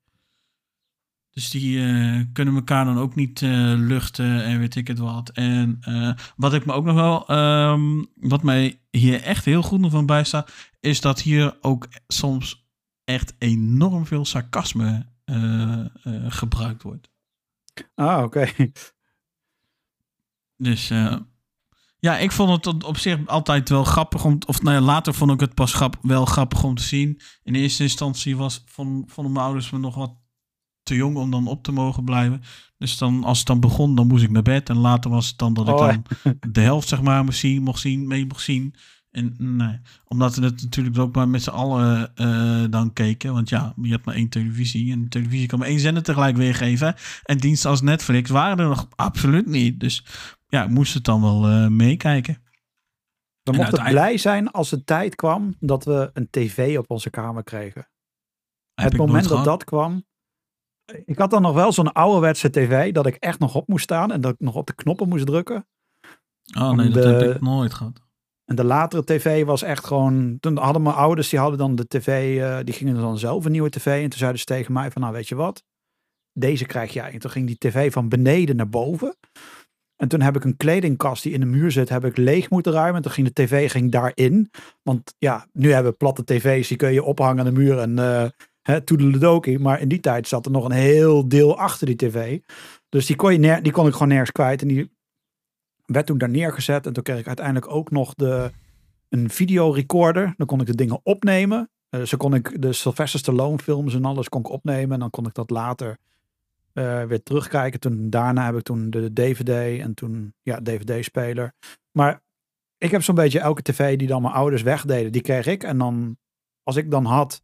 [SPEAKER 1] Dus die eh, kunnen elkaar dan ook niet eh, luchten en weet ik het wat. En eh, wat ik me ook nog wel, ehm, wat mij hier echt heel goed nog van bij staat, is dat hier ook soms echt enorm veel sarcasme gebruikt wordt.
[SPEAKER 2] Ah, oké.
[SPEAKER 1] Dus ja, ik vond het op- op zich altijd wel grappig om, of nou ja, later vond ik het pas grap, wel grappig om te zien. In eerste instantie was, vond, vonden mijn ouders me nog wat te jong om dan op te mogen blijven. Dus dan, als het dan begon, dan moest ik naar bed. En later was het dan dat ik
[SPEAKER 2] Oh,
[SPEAKER 1] dan de helft zeg maar mocht zien, mocht zien, mee mocht zien. En nee, omdat we het natuurlijk ook maar met z'n allen eh, dan keken. Want ja, je hebt maar één televisie. En de televisie kan maar één zender tegelijk weergeven. En diensten als Netflix waren er nog absoluut niet. Dus ja, ik moest het dan wel eh, meekijken.
[SPEAKER 2] We
[SPEAKER 1] En
[SPEAKER 2] mochten
[SPEAKER 1] uiteindelijk-
[SPEAKER 2] blij zijn als de tijd kwam dat we een tv op onze kamer kregen.
[SPEAKER 1] Heb
[SPEAKER 2] het moment dat
[SPEAKER 1] gehad.
[SPEAKER 2] dat kwam. Ik had dan nog wel zo'n ouderwetse tv dat ik echt nog op moest staan en dat ik nog op de knoppen moest drukken.
[SPEAKER 1] Oh nee, dat heb ik nooit gehad.
[SPEAKER 2] En de latere tv was echt gewoon. Toen hadden mijn ouders, die hadden dan de tv, eh, die gingen dan zelf een nieuwe tv. En toen zeiden ze tegen mij: van nou, weet je wat? Deze krijg jij. En toen ging die tv van beneden naar boven. En toen heb ik een kledingkast die in de muur zit, heb ik leeg moeten ruimen. En toen ging de tv ging daarin. Want ja, nu hebben we platte tv's, die kun je ophangen aan de muur en eh toedeledokie. Maar in die tijd zat er nog een heel deel achter die tv. Dus die kon, je die kon ik gewoon nergens kwijt. En die werd toen daar neergezet. En toen kreeg ik uiteindelijk ook nog de, een videorecorder. Dan kon ik de dingen opnemen. Eh, zo kon ik de Sylvester Stallone films en alles kon ik opnemen. En dan kon ik dat later eh, weer terugkijken. Toen, daarna heb ik toen de DVD en toen ja, DVD-speler. Maar ik heb zo'n beetje elke tv die dan mijn ouders wegdeden, die kreeg ik. En dan, als ik dan had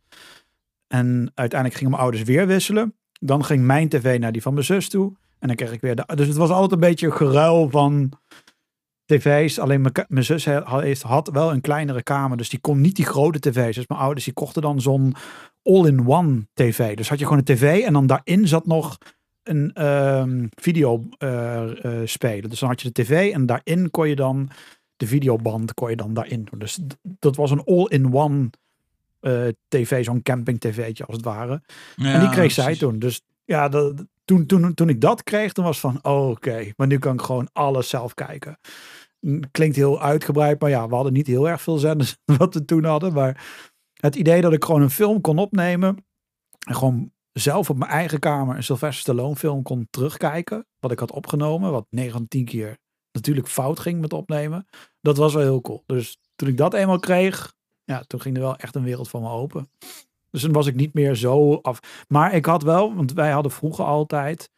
[SPEAKER 2] en uiteindelijk gingen mijn ouders weer wisselen, dan ging mijn tv naar die van mijn zus toe. En dan kreeg ik weer de. Dus het was altijd een beetje geruil van tv's. Alleen mijn, zus he- ha- heeft, had wel een kleinere kamer, dus die kon niet die grote tv's. Dus mijn ouders die kochten dan zo'n all-in-one tv. Dus had je gewoon een tv en dan daarin zat nog een ehm, video eh, eh, spelen. Dus dan had je de tv en daarin kon je dan de videoband kon je dan daarin doen. Dus dat was een all-in-one eh, tv, zo'n camping tv'tje als het ware. en die kreeg zij toen. Dus ja, dat, toen, toen, toen ik dat kreeg, toen was van, oh, oké, maar nu kan ik gewoon alles zelf kijken. Klinkt heel uitgebreid, maar ja, we hadden niet heel erg veel zenders wat we toen hadden. Maar het idee dat ik gewoon een film kon opnemen en gewoon zelf op mijn eigen kamer een Sylvester Stallone film kon terugkijken, wat ik had opgenomen, wat 9 van 10 keer natuurlijk fout ging met opnemen, dat was wel heel cool. Dus toen ik dat eenmaal kreeg, ja, toen ging er wel echt een wereld van me open. Dus toen was ik niet meer zo af. Maar ik had wel, want wij hadden vroeger altijd.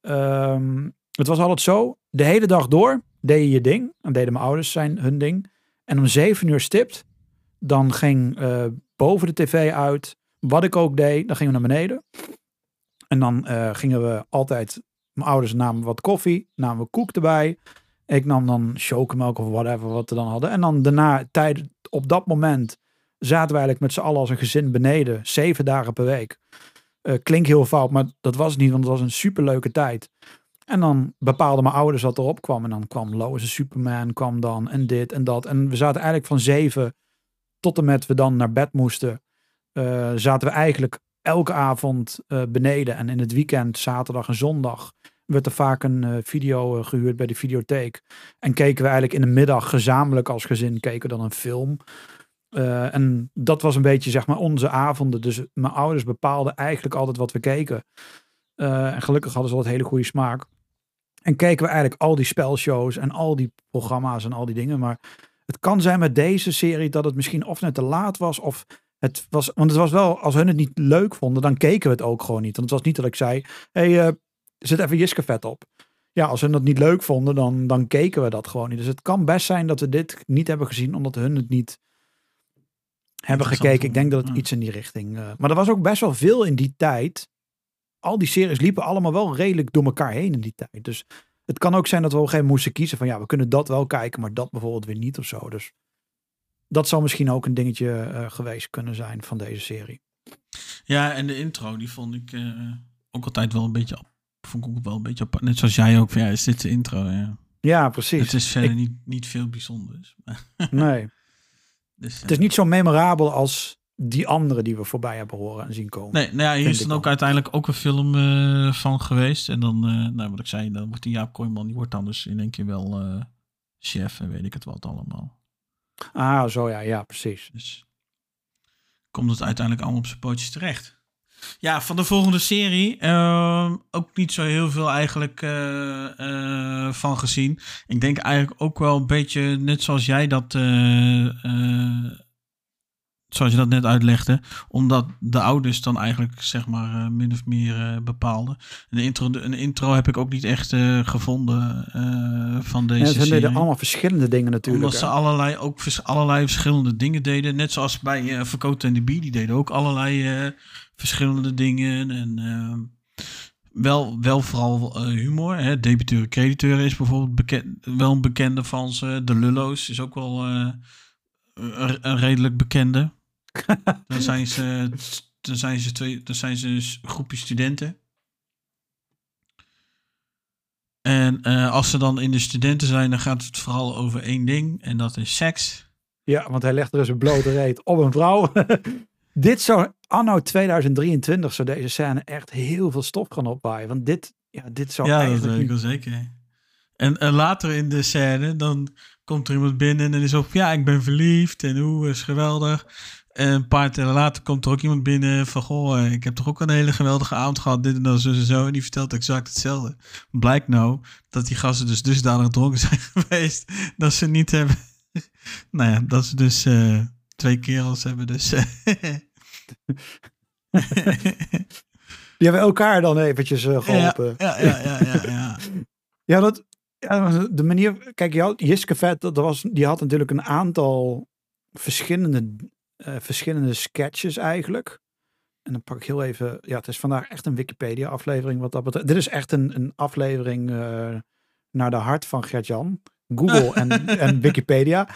[SPEAKER 2] ehm, het was altijd zo. De hele dag door deed je je ding. Dan deden mijn ouders zijn hun ding. En om zeven uur stipt. Dan ging eh, boven de tv uit. Wat ik ook deed. Dan gingen we naar beneden. En dan eh, gingen we altijd. Mijn ouders namen wat koffie. Namen we koek erbij. Ik nam dan chocomelk of whatever wat we dan hadden. En dan daarna, tijd, op dat moment zaten we eigenlijk met z'n allen als een gezin beneden. Zeven dagen per week. Eh klinkt heel fout, maar dat was het niet, want het was een superleuke tijd. En dan bepaalden mijn ouders wat erop kwam. En dan kwam Lois Superman, kwam dan en dit en dat. En we zaten eigenlijk van zeven tot en met we dan naar bed moesten. eh, zaten we eigenlijk elke avond eh, beneden. En in het weekend, zaterdag en zondag, werd er vaak een eh, video eh, gehuurd bij de videotheek. En keken we eigenlijk in de middag gezamenlijk als gezin keken dan een film. Eh, en dat was een beetje zeg maar onze avonden. Dus mijn ouders bepaalden eigenlijk altijd wat we keken. En gelukkig hadden ze altijd hele goede smaak. En keken we eigenlijk al die spelshows en al die programma's en al die dingen. Maar het kan zijn met deze serie dat het misschien of net te laat was. Of het was, want het was wel, als hun het niet leuk vonden, dan keken we het ook gewoon niet. Want het was niet dat ik zei, hey, zet even Jiske vet op. Ja, als hun dat niet leuk vonden, dan, dan keken we dat gewoon niet. Dus het kan best zijn dat we dit niet hebben gezien, omdat hun het niet hebben gekeken. Ik denk dat het iets in die richting. eh, maar er was ook best wel veel in die tijd. Al die series liepen allemaal wel redelijk door elkaar heen in die tijd. Dus het kan ook zijn dat we op een gegeven moment moesten kiezen van ja, we kunnen dat wel kijken, maar dat bijvoorbeeld weer niet of zo. Dus dat zal misschien ook een dingetje eh, geweest kunnen zijn van deze serie.
[SPEAKER 1] Ja, en de intro, die vond ik eh, ook altijd wel een beetje, op- vond ik ook wel een beetje apart. Net zoals jij ook, van, ja, is dit de intro? Ja.
[SPEAKER 2] Ja, precies.
[SPEAKER 1] Het is verder
[SPEAKER 2] Ik-
[SPEAKER 1] niet, niet veel bijzonders.
[SPEAKER 2] Nee,
[SPEAKER 1] dus,
[SPEAKER 2] het is
[SPEAKER 1] eh,
[SPEAKER 2] niet zo memorabel als die andere die we voorbij hebben horen en zien komen.
[SPEAKER 1] Nee, nou ja, hier is dan ook uiteindelijk ook een film eh, van geweest. En dan, eh, nou, wat ik zei, dan wordt die Jaap Kooijman, die wordt dan dus in één keer wel chef en weet ik het wat allemaal.
[SPEAKER 2] Ah, zo ja, ja, precies.
[SPEAKER 1] Dus komt het uiteindelijk allemaal op zijn pootjes terecht. Ja, van de volgende serie ehm, ook niet zo heel veel eigenlijk eh, eh, van gezien. Ik denk eigenlijk ook wel een beetje net zoals jij dat, eh, zoals je dat net uitlegde, omdat de ouders dan eigenlijk zeg maar min of meer bepaalden. Een intro, een intro heb ik ook niet echt gevonden van deze
[SPEAKER 2] En ze
[SPEAKER 1] serie.
[SPEAKER 2] deden allemaal verschillende dingen natuurlijk.
[SPEAKER 1] Omdat ze allerlei, ook allerlei verschillende dingen deden. Net zoals bij uh, Verkoten en de Bie. Die deden ook allerlei verschillende dingen. En ehm, wel, wel vooral eh, humor. Hè. Debiteuren, crediteuren is bijvoorbeeld bekend, wel een bekende van ze. De Lullo's is ook wel eh, een, een redelijk bekende. dan zijn ze, dan zijn ze, twee, dan zijn ze een groepje studenten. En eh, als ze dan in de studenten zijn, dan gaat het vooral over één ding. En dat is seks.
[SPEAKER 2] Ja, want hij legt er dus een blote reet op een vrouw. dit zou, anno 2023, zou deze scène echt heel veel stof gaan opwaaien. Want dit, ja, dit zou
[SPEAKER 1] ja, dat
[SPEAKER 2] eigenlijk
[SPEAKER 1] weet ik wel zeker. En, en later in de scène, dan komt er iemand binnen en is op, ja, ik ben verliefd en hoe is geweldig. En een paar tellen later komt er ook iemand binnen van, goh, ik heb toch ook een hele geweldige avond gehad, dit en dat, zo en zo. En die vertelt exact hetzelfde. Blijkt nou dat die gasten dus dusdanig dronken zijn geweest, dat ze niet hebben, nou ja, dat ze dus eh, twee kerels hebben dus.
[SPEAKER 2] Die hebben elkaar dan eventjes eh, geholpen.
[SPEAKER 1] Ja, ja, ja, ja, ja.
[SPEAKER 2] Ja, dat, ja, de manier. Kijk, had- Jiske Vet, dat was, die had natuurlijk een aantal verschillende, eh, verschillende sketches eigenlijk. En dan pak ik heel even. Ja, het is vandaag echt een Wikipedia-aflevering wat dat betreft. Dit is echt een, een aflevering eh, naar de hart van Gert-Jan. Google en, en Wikipedia.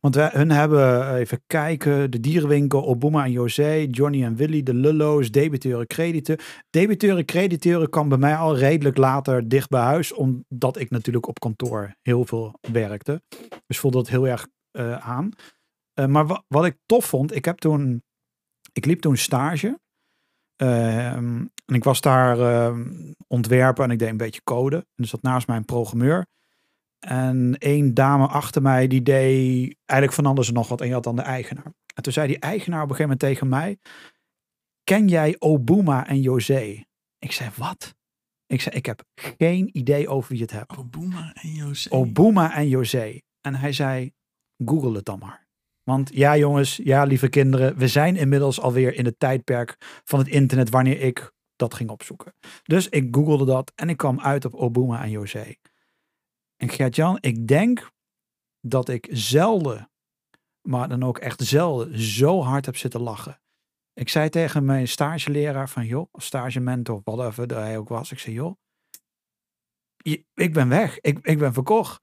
[SPEAKER 2] Want hun hebben, eh, even kijken, de dierenwinkel, Obama en José, Johnny en Willy, de Lullo's, debiteuren, crediteuren. Debiteuren, crediteuren kwam bij mij al redelijk later dicht bij huis, omdat ik natuurlijk op kantoor heel veel werkte. Dus voelde dat heel erg eh, aan. Eh, maar wa- wat ik tof vond, ik heb toen, ik liep toen stage Ehm, en ik was daar ehm, ontwerper en ik deed een beetje code. En er zat naast mij een programmeur. En één dame achter mij, die deed eigenlijk van alles en nog wat. En je had dan de eigenaar. En toen zei die eigenaar op een gegeven moment tegen mij... Ken jij Obuma en José? Ik zei, wat? Ik zei, ik heb geen idee over wie het hebt.
[SPEAKER 1] Obuma en José.
[SPEAKER 2] Obuma en José. En hij zei, google het dan maar. Want ja jongens, ja lieve kinderen, we zijn inmiddels alweer in het tijdperk van het internet wanneer ik dat ging opzoeken. Dus ik googelde dat en ik kwam uit op Obuma en José. En Gert-Jan, ik denk dat ik zelden, maar dan ook echt zelden, zo hard heb zitten lachen. Ik zei tegen mijn stageleraar van joh, of stagementor, whatever dat hij ook was. Ik zei joh, ik ben weg. Ik, ik ben verkocht.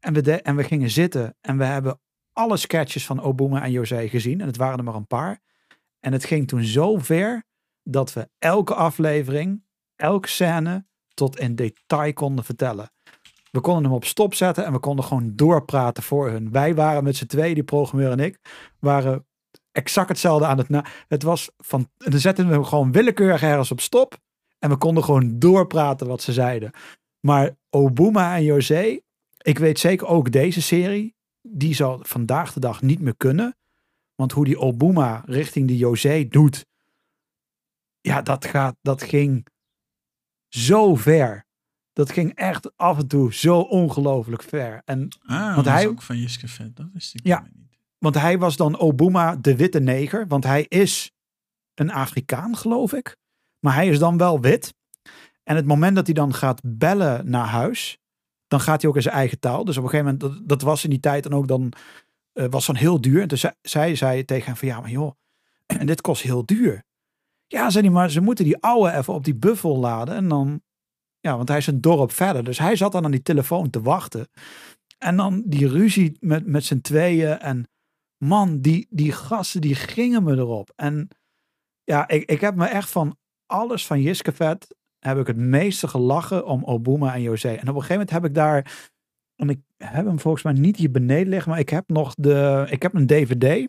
[SPEAKER 2] En we, de, en we gingen zitten en we hebben alle sketches van Obuma en José gezien. En het waren er maar een paar. En het ging toen zo ver dat we elke aflevering, elke scène tot in detail konden vertellen. We konden hem op stop zetten en we konden gewoon doorpraten voor hun. Wij waren met z'n tweeën, die programmeur en ik, waren exact hetzelfde aan het na. Het was van, dan zetten we hem gewoon willekeurig ergens op stop. En we konden gewoon doorpraten wat ze zeiden. Maar Obuma en José, ik weet zeker ook deze serie, die zal vandaag de dag niet meer kunnen. Want hoe die Obuma richting die José doet, ja, dat, gaat, dat ging zo ver. Dat ging echt af en toe zo ongelooflijk ver. En,
[SPEAKER 1] Ah,
[SPEAKER 2] Want
[SPEAKER 1] dat
[SPEAKER 2] hij-
[SPEAKER 1] is ook van Jiske Vet. Dat wist ik
[SPEAKER 2] Ja.
[SPEAKER 1] niet.
[SPEAKER 2] want hij was dan Obuma de witte neger. Want hij is een Afrikaan, geloof ik. Maar hij is dan wel wit. En het moment dat hij dan gaat bellen naar huis, dan gaat hij ook in zijn eigen taal. Dus op een gegeven moment, dat, dat was in die tijd dan ook dan, eh, was dan heel duur. En toen zei, zij zei tegen hem van, ja, maar joh, en dit kost heel duur. Ja, zei hij, maar ze moeten die ouwe even op die buffel laden. En dan, ja, want hij is een dorp verder. Dus hij zat dan aan die telefoon te wachten. En dan die ruzie met, met z'n tweeën. En man, die, die gasten, die gingen me erop. En ja, ik, ik heb me echt van alles van Jiske Vet heb ik het meeste gelachen om Obuma en José. En op een gegeven moment heb ik daar, en ik heb hem volgens mij niet hier beneden liggen, maar ik heb nog de, ik heb een DVD.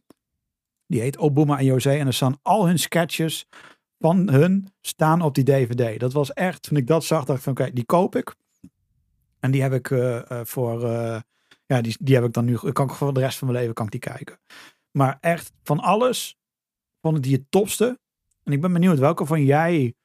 [SPEAKER 2] Die heet Obuma en José. En er staan al hun sketches van hun staan op die DVD. Dat was echt, toen ik dat zag, dacht ik van oké, die koop ik. En die heb ik eh, eh, voor, eh, ja, die, die heb ik dan nu, kan ik voor de rest van mijn leven kan ik die kijken. Maar echt, van alles vond die het topste. En ik ben benieuwd, welke van jij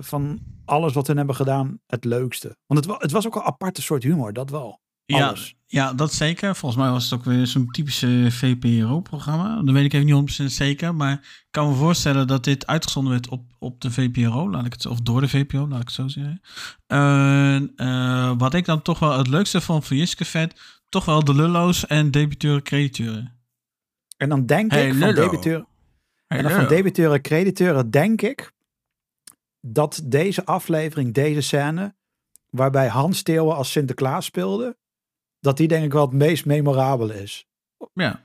[SPEAKER 2] van alles wat we hebben gedaan het leukste? Want het, het was ook een aparte soort humor, dat wel.
[SPEAKER 1] Ja,
[SPEAKER 2] Alles.
[SPEAKER 1] ja, dat zeker. Volgens mij was het ook weer zo'n typische VPRO-programma. Dat weet ik even niet 100% zeker. Maar ik kan me voorstellen dat dit uitgezonden werd op, op de VPRO. Laat ik het, zo- of door de VPRO, laat ik het zo zeggen. En, eh, wat ik dan toch wel het leukste vond van Jiske Vet... toch wel de lullo's en debiteuren crediteuren.
[SPEAKER 2] En dan denk
[SPEAKER 1] Hey,
[SPEAKER 2] ik van
[SPEAKER 1] Lullo.
[SPEAKER 2] debiteur,
[SPEAKER 1] Hey,
[SPEAKER 2] en dan van
[SPEAKER 1] lullo.
[SPEAKER 2] debiteuren crediteuren denk ik dat deze aflevering, deze scène, waarbij Hans Theeuwen als Sinterklaas speelde, dat die denk ik wel het meest memorabel is.
[SPEAKER 1] Ja.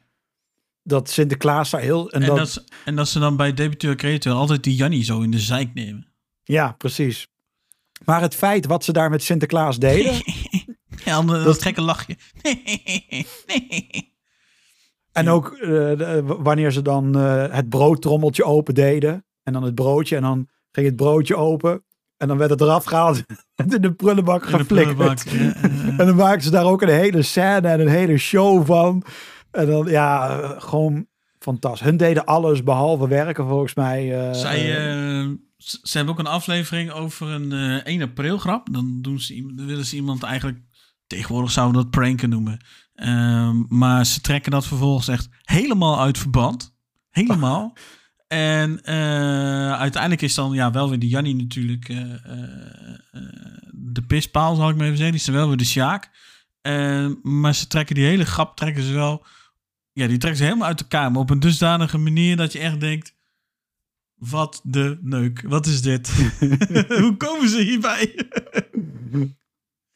[SPEAKER 2] Dat Sinterklaas daar heel... En
[SPEAKER 1] En,
[SPEAKER 2] dat,
[SPEAKER 1] en dat ze dan bij debiteur crediteur altijd die Jannie zo in de zijk nemen.
[SPEAKER 2] Ja, precies. Maar het feit wat ze daar met Sinterklaas deden,
[SPEAKER 1] Ja, dat,
[SPEAKER 2] Dat-
[SPEAKER 1] gekke lachje.
[SPEAKER 2] En ook eh, wanneer ze dan eh, het broodtrommeltje open deden. En dan het broodje. En dan ging het broodje open. En dan werd het eraf gehaald. En in de prullenbak geflikkerd.
[SPEAKER 1] ja,
[SPEAKER 2] En dan maken ze daar ook een hele scène en een hele show van. En dan, ja, gewoon fantastisch. Hun deden alles behalve werken volgens mij. eh,
[SPEAKER 1] Zij, z- ze hebben ook een aflevering over een eh 1 april grap. Dan, doen ze, dan willen ze iemand eigenlijk, tegenwoordig zouden we dat pranken noemen. Ehm, maar ze trekken dat vervolgens echt helemaal uit verband. Helemaal. En eh, uiteindelijk is dan ja, wel weer de Jannie natuurlijk eh, eh, de pispaal, zal ik maar even zeggen. Die is dan wel weer de Sjaak. Maar ze trekken die hele grap trekken ze wel... Ja, die trekken ze helemaal uit elkaar. Maar op een dusdanige manier dat je echt denkt... Wat de neuk. Wat is dit? Hoe komen ze hierbij?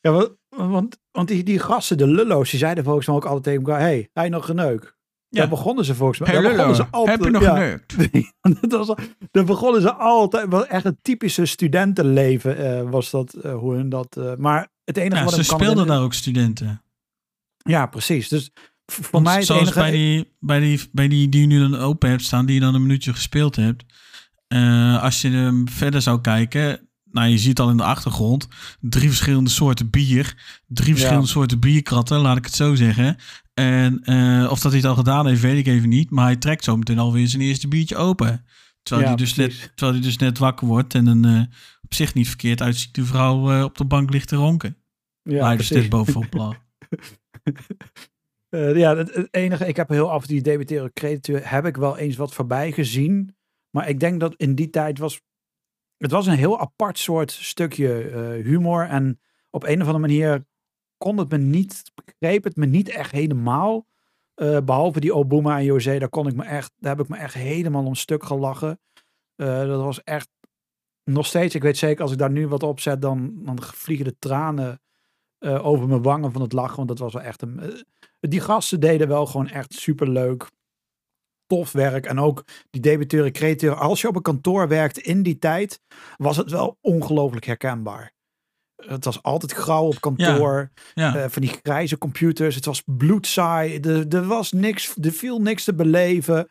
[SPEAKER 2] ja, wa- want, want die, die gasten, de lullo's, die zeiden volgens mij ook altijd tegen elkaar. hey, hij nog geneuk. Daar begonnen ze volgens mij. daar begonnen ze altijd,
[SPEAKER 1] heb je nog
[SPEAKER 2] ja.
[SPEAKER 1] geneukt?
[SPEAKER 2] dat was, daar begonnen ze altijd. Wel echt een typische studentenleven eh, was dat, eh, hoe hun dat. eh, maar het enige
[SPEAKER 1] Ja,
[SPEAKER 2] wat
[SPEAKER 1] ze
[SPEAKER 2] ik kan
[SPEAKER 1] speelden daar ook studenten.
[SPEAKER 2] Ja, precies. Dus voor
[SPEAKER 1] Want
[SPEAKER 2] mij het
[SPEAKER 1] zoals
[SPEAKER 2] enige.
[SPEAKER 1] bij die, bij, die, bij die die je nu dan open hebt staan, die je dan een minuutje gespeeld hebt. eh, als je hem verder zou kijken, nou je ziet al in de achtergrond drie verschillende soorten bier, drie verschillende soorten bierkratten, laat ik het zo zeggen. En eh, of dat hij het al gedaan heeft, weet ik even niet. Maar hij trekt zo meteen alweer zijn eerste biertje open. Terwijl,
[SPEAKER 2] Ja,
[SPEAKER 1] hij, dus
[SPEAKER 2] precies.
[SPEAKER 1] net, terwijl hij dus net wakker wordt en een eh, op zich niet verkeerd uitziende vrouw eh, op de bank ligt te ronken.
[SPEAKER 2] Ja,
[SPEAKER 1] hij dus
[SPEAKER 2] precies.
[SPEAKER 1] net bovenop lag.
[SPEAKER 2] Ja, het, enige, ik heb heel af en toe die debiteren crediteur, heb ik wel eens wat voorbij gezien. Maar ik denk dat in die tijd was, het was een heel apart soort stukje eh, humor. En op een of andere manier kon het me niet, begreep het me niet echt helemaal. Eh, behalve die Obama en José, daar kon ik me echt, daar heb ik me echt helemaal om stuk gelachen. Eh, dat was echt, nog steeds, ik weet zeker, als ik daar nu wat op zet, dan, dan vliegen de tranen over mijn wangen van het lachen. Want dat was wel echt een. die gasten deden wel gewoon echt super leuk. Tof werk. En ook die debiteuren, crediteuren. Als je op een kantoor werkt in die tijd, was het wel ongelooflijk herkenbaar. Het was altijd grauw op kantoor.
[SPEAKER 1] Ja,
[SPEAKER 2] eh, van die grijze computers. Het was bloedsaai. Er, er was niks. Er viel niks te beleven.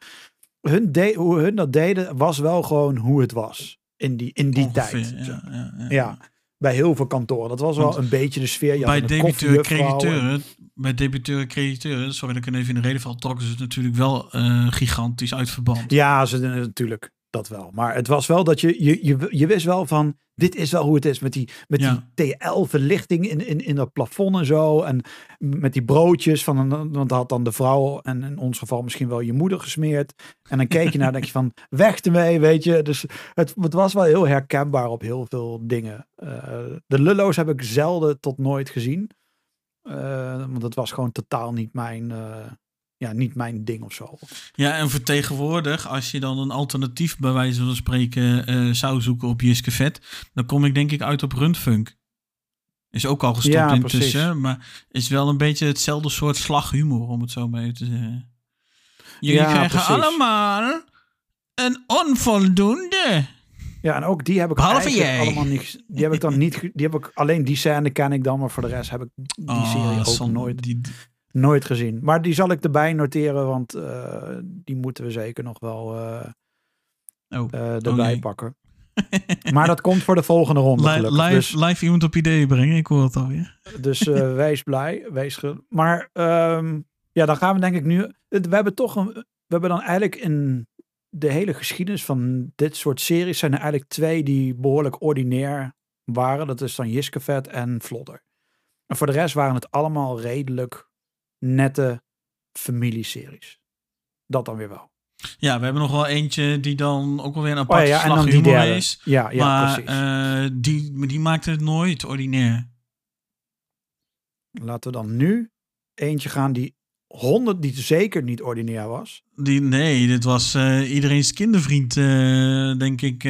[SPEAKER 2] Hun de, hoe hun dat deden, was wel gewoon hoe het was. In die, in die
[SPEAKER 1] ongeveer,
[SPEAKER 2] tijd.
[SPEAKER 1] Ja, ja, ja.
[SPEAKER 2] Ja, bij heel veel kantoren. Dat was wel
[SPEAKER 1] Want
[SPEAKER 2] een beetje de sfeer. Je
[SPEAKER 1] bij
[SPEAKER 2] een
[SPEAKER 1] debiteuren,
[SPEAKER 2] koffiejuffrouw en-
[SPEAKER 1] crediteuren, bij debiteuren, crediteuren, sorry dat ik er even in de reden val, trokken ze het natuurlijk wel eh, gigantisch uit verband.
[SPEAKER 2] Ja, ze, natuurlijk. Dat wel. Maar het was wel dat je, je, je, je wist wel van, dit is wel hoe het is. Met die, met
[SPEAKER 1] Ja.
[SPEAKER 2] die TL-verlichting in, in, in dat plafond en zo. En met die broodjes. Van, een- want had dan de vrouw, en in ons geval misschien wel je moeder gesmeerd. En dan keek je naar, denk je van, weg ermee, weet je. Dus het, het was wel heel herkenbaar op heel veel dingen. Eh, de lullo's heb ik zelden tot nooit gezien. Eh, want het was gewoon totaal niet mijn, eh, ja, niet mijn ding of zo.
[SPEAKER 1] Ja, en voor tegenwoordig, als je dan een alternatief bij wijze van spreken eh, zou zoeken op Jiske Vet, dan kom ik denk ik uit op Rundfunk. Is ook al gestopt
[SPEAKER 2] Ja,
[SPEAKER 1] intussen,
[SPEAKER 2] precies.
[SPEAKER 1] maar is wel een beetje hetzelfde soort slaghumor, om het zo maar even te zeggen. Jullie
[SPEAKER 2] Ja,
[SPEAKER 1] krijgen
[SPEAKER 2] precies.
[SPEAKER 1] allemaal een onvoldoende.
[SPEAKER 2] Ja, en ook die heb ik
[SPEAKER 1] Behalve jij.
[SPEAKER 2] allemaal niet. Die heb ik dan niet. Die heb ik alleen die scène ken ik dan, maar voor de rest heb ik die
[SPEAKER 1] Oh,
[SPEAKER 2] serie ook
[SPEAKER 1] San-
[SPEAKER 2] nooit,
[SPEAKER 1] die-
[SPEAKER 2] nooit gezien. Maar die zal ik erbij noteren, want eh, die moeten we zeker nog wel eh,
[SPEAKER 1] oh.
[SPEAKER 2] erbij pakken. Maar dat komt voor de volgende ronde. Gelukkig.
[SPEAKER 1] live,
[SPEAKER 2] Dus,
[SPEAKER 1] live iemand op ideeën brengen, ik hoor het alweer.
[SPEAKER 2] dus wees blij, wees ge- Maar ehm, ja, dan gaan we denk ik nu. We hebben toch een. We hebben dan eigenlijk in de hele geschiedenis van dit soort series zijn er eigenlijk twee die behoorlijk ordinair waren. Dat is dan Jiskevet en Vlodder. En voor de rest waren het allemaal redelijk nette familieseries. Dat dan weer wel.
[SPEAKER 1] Ja, we hebben nog wel eentje die dan ook wel weer een
[SPEAKER 2] Oh
[SPEAKER 1] aparte
[SPEAKER 2] ja, ja, derde.
[SPEAKER 1] is.
[SPEAKER 2] Ja, ja
[SPEAKER 1] maar
[SPEAKER 2] precies.
[SPEAKER 1] eh, die, die maakte het nooit ordinair.
[SPEAKER 2] Laten we dan nu eentje gaan die 100 die zeker niet ordinair was.
[SPEAKER 1] Die, nee, dit was eh, iedereen's kindervriend, eh, denk ik,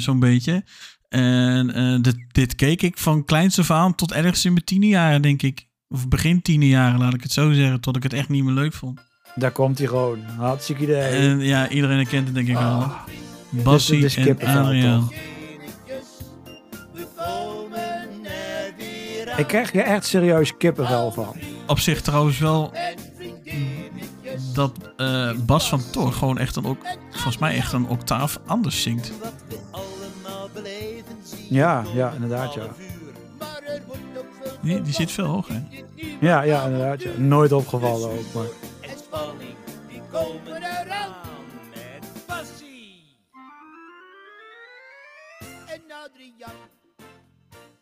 [SPEAKER 1] zo'n beetje. En dit, dit keek ik van kleins af aan tot ergens in mijn tiende jaren, denk ik. Of begin tiende jaren, laat ik het zo zeggen. Tot ik het echt niet meer leuk vond.
[SPEAKER 2] Daar komt hij gewoon. Hartstikke idee.
[SPEAKER 1] En ja, iedereen herkent het denk ik
[SPEAKER 2] Ah.
[SPEAKER 1] al. Bassie en Adriaan.
[SPEAKER 2] Ik krijg je echt serieus kippenvel van.
[SPEAKER 1] Op zich trouwens wel dat eh, Bas van Tor gewoon echt een, ook, volgens mij echt een octaaf anders zingt.
[SPEAKER 2] Ja, ja, inderdaad, ja.
[SPEAKER 1] Die, die zit veel hoger.
[SPEAKER 2] Ja, ja, inderdaad, ja. Nooit opgevallen ook, maar...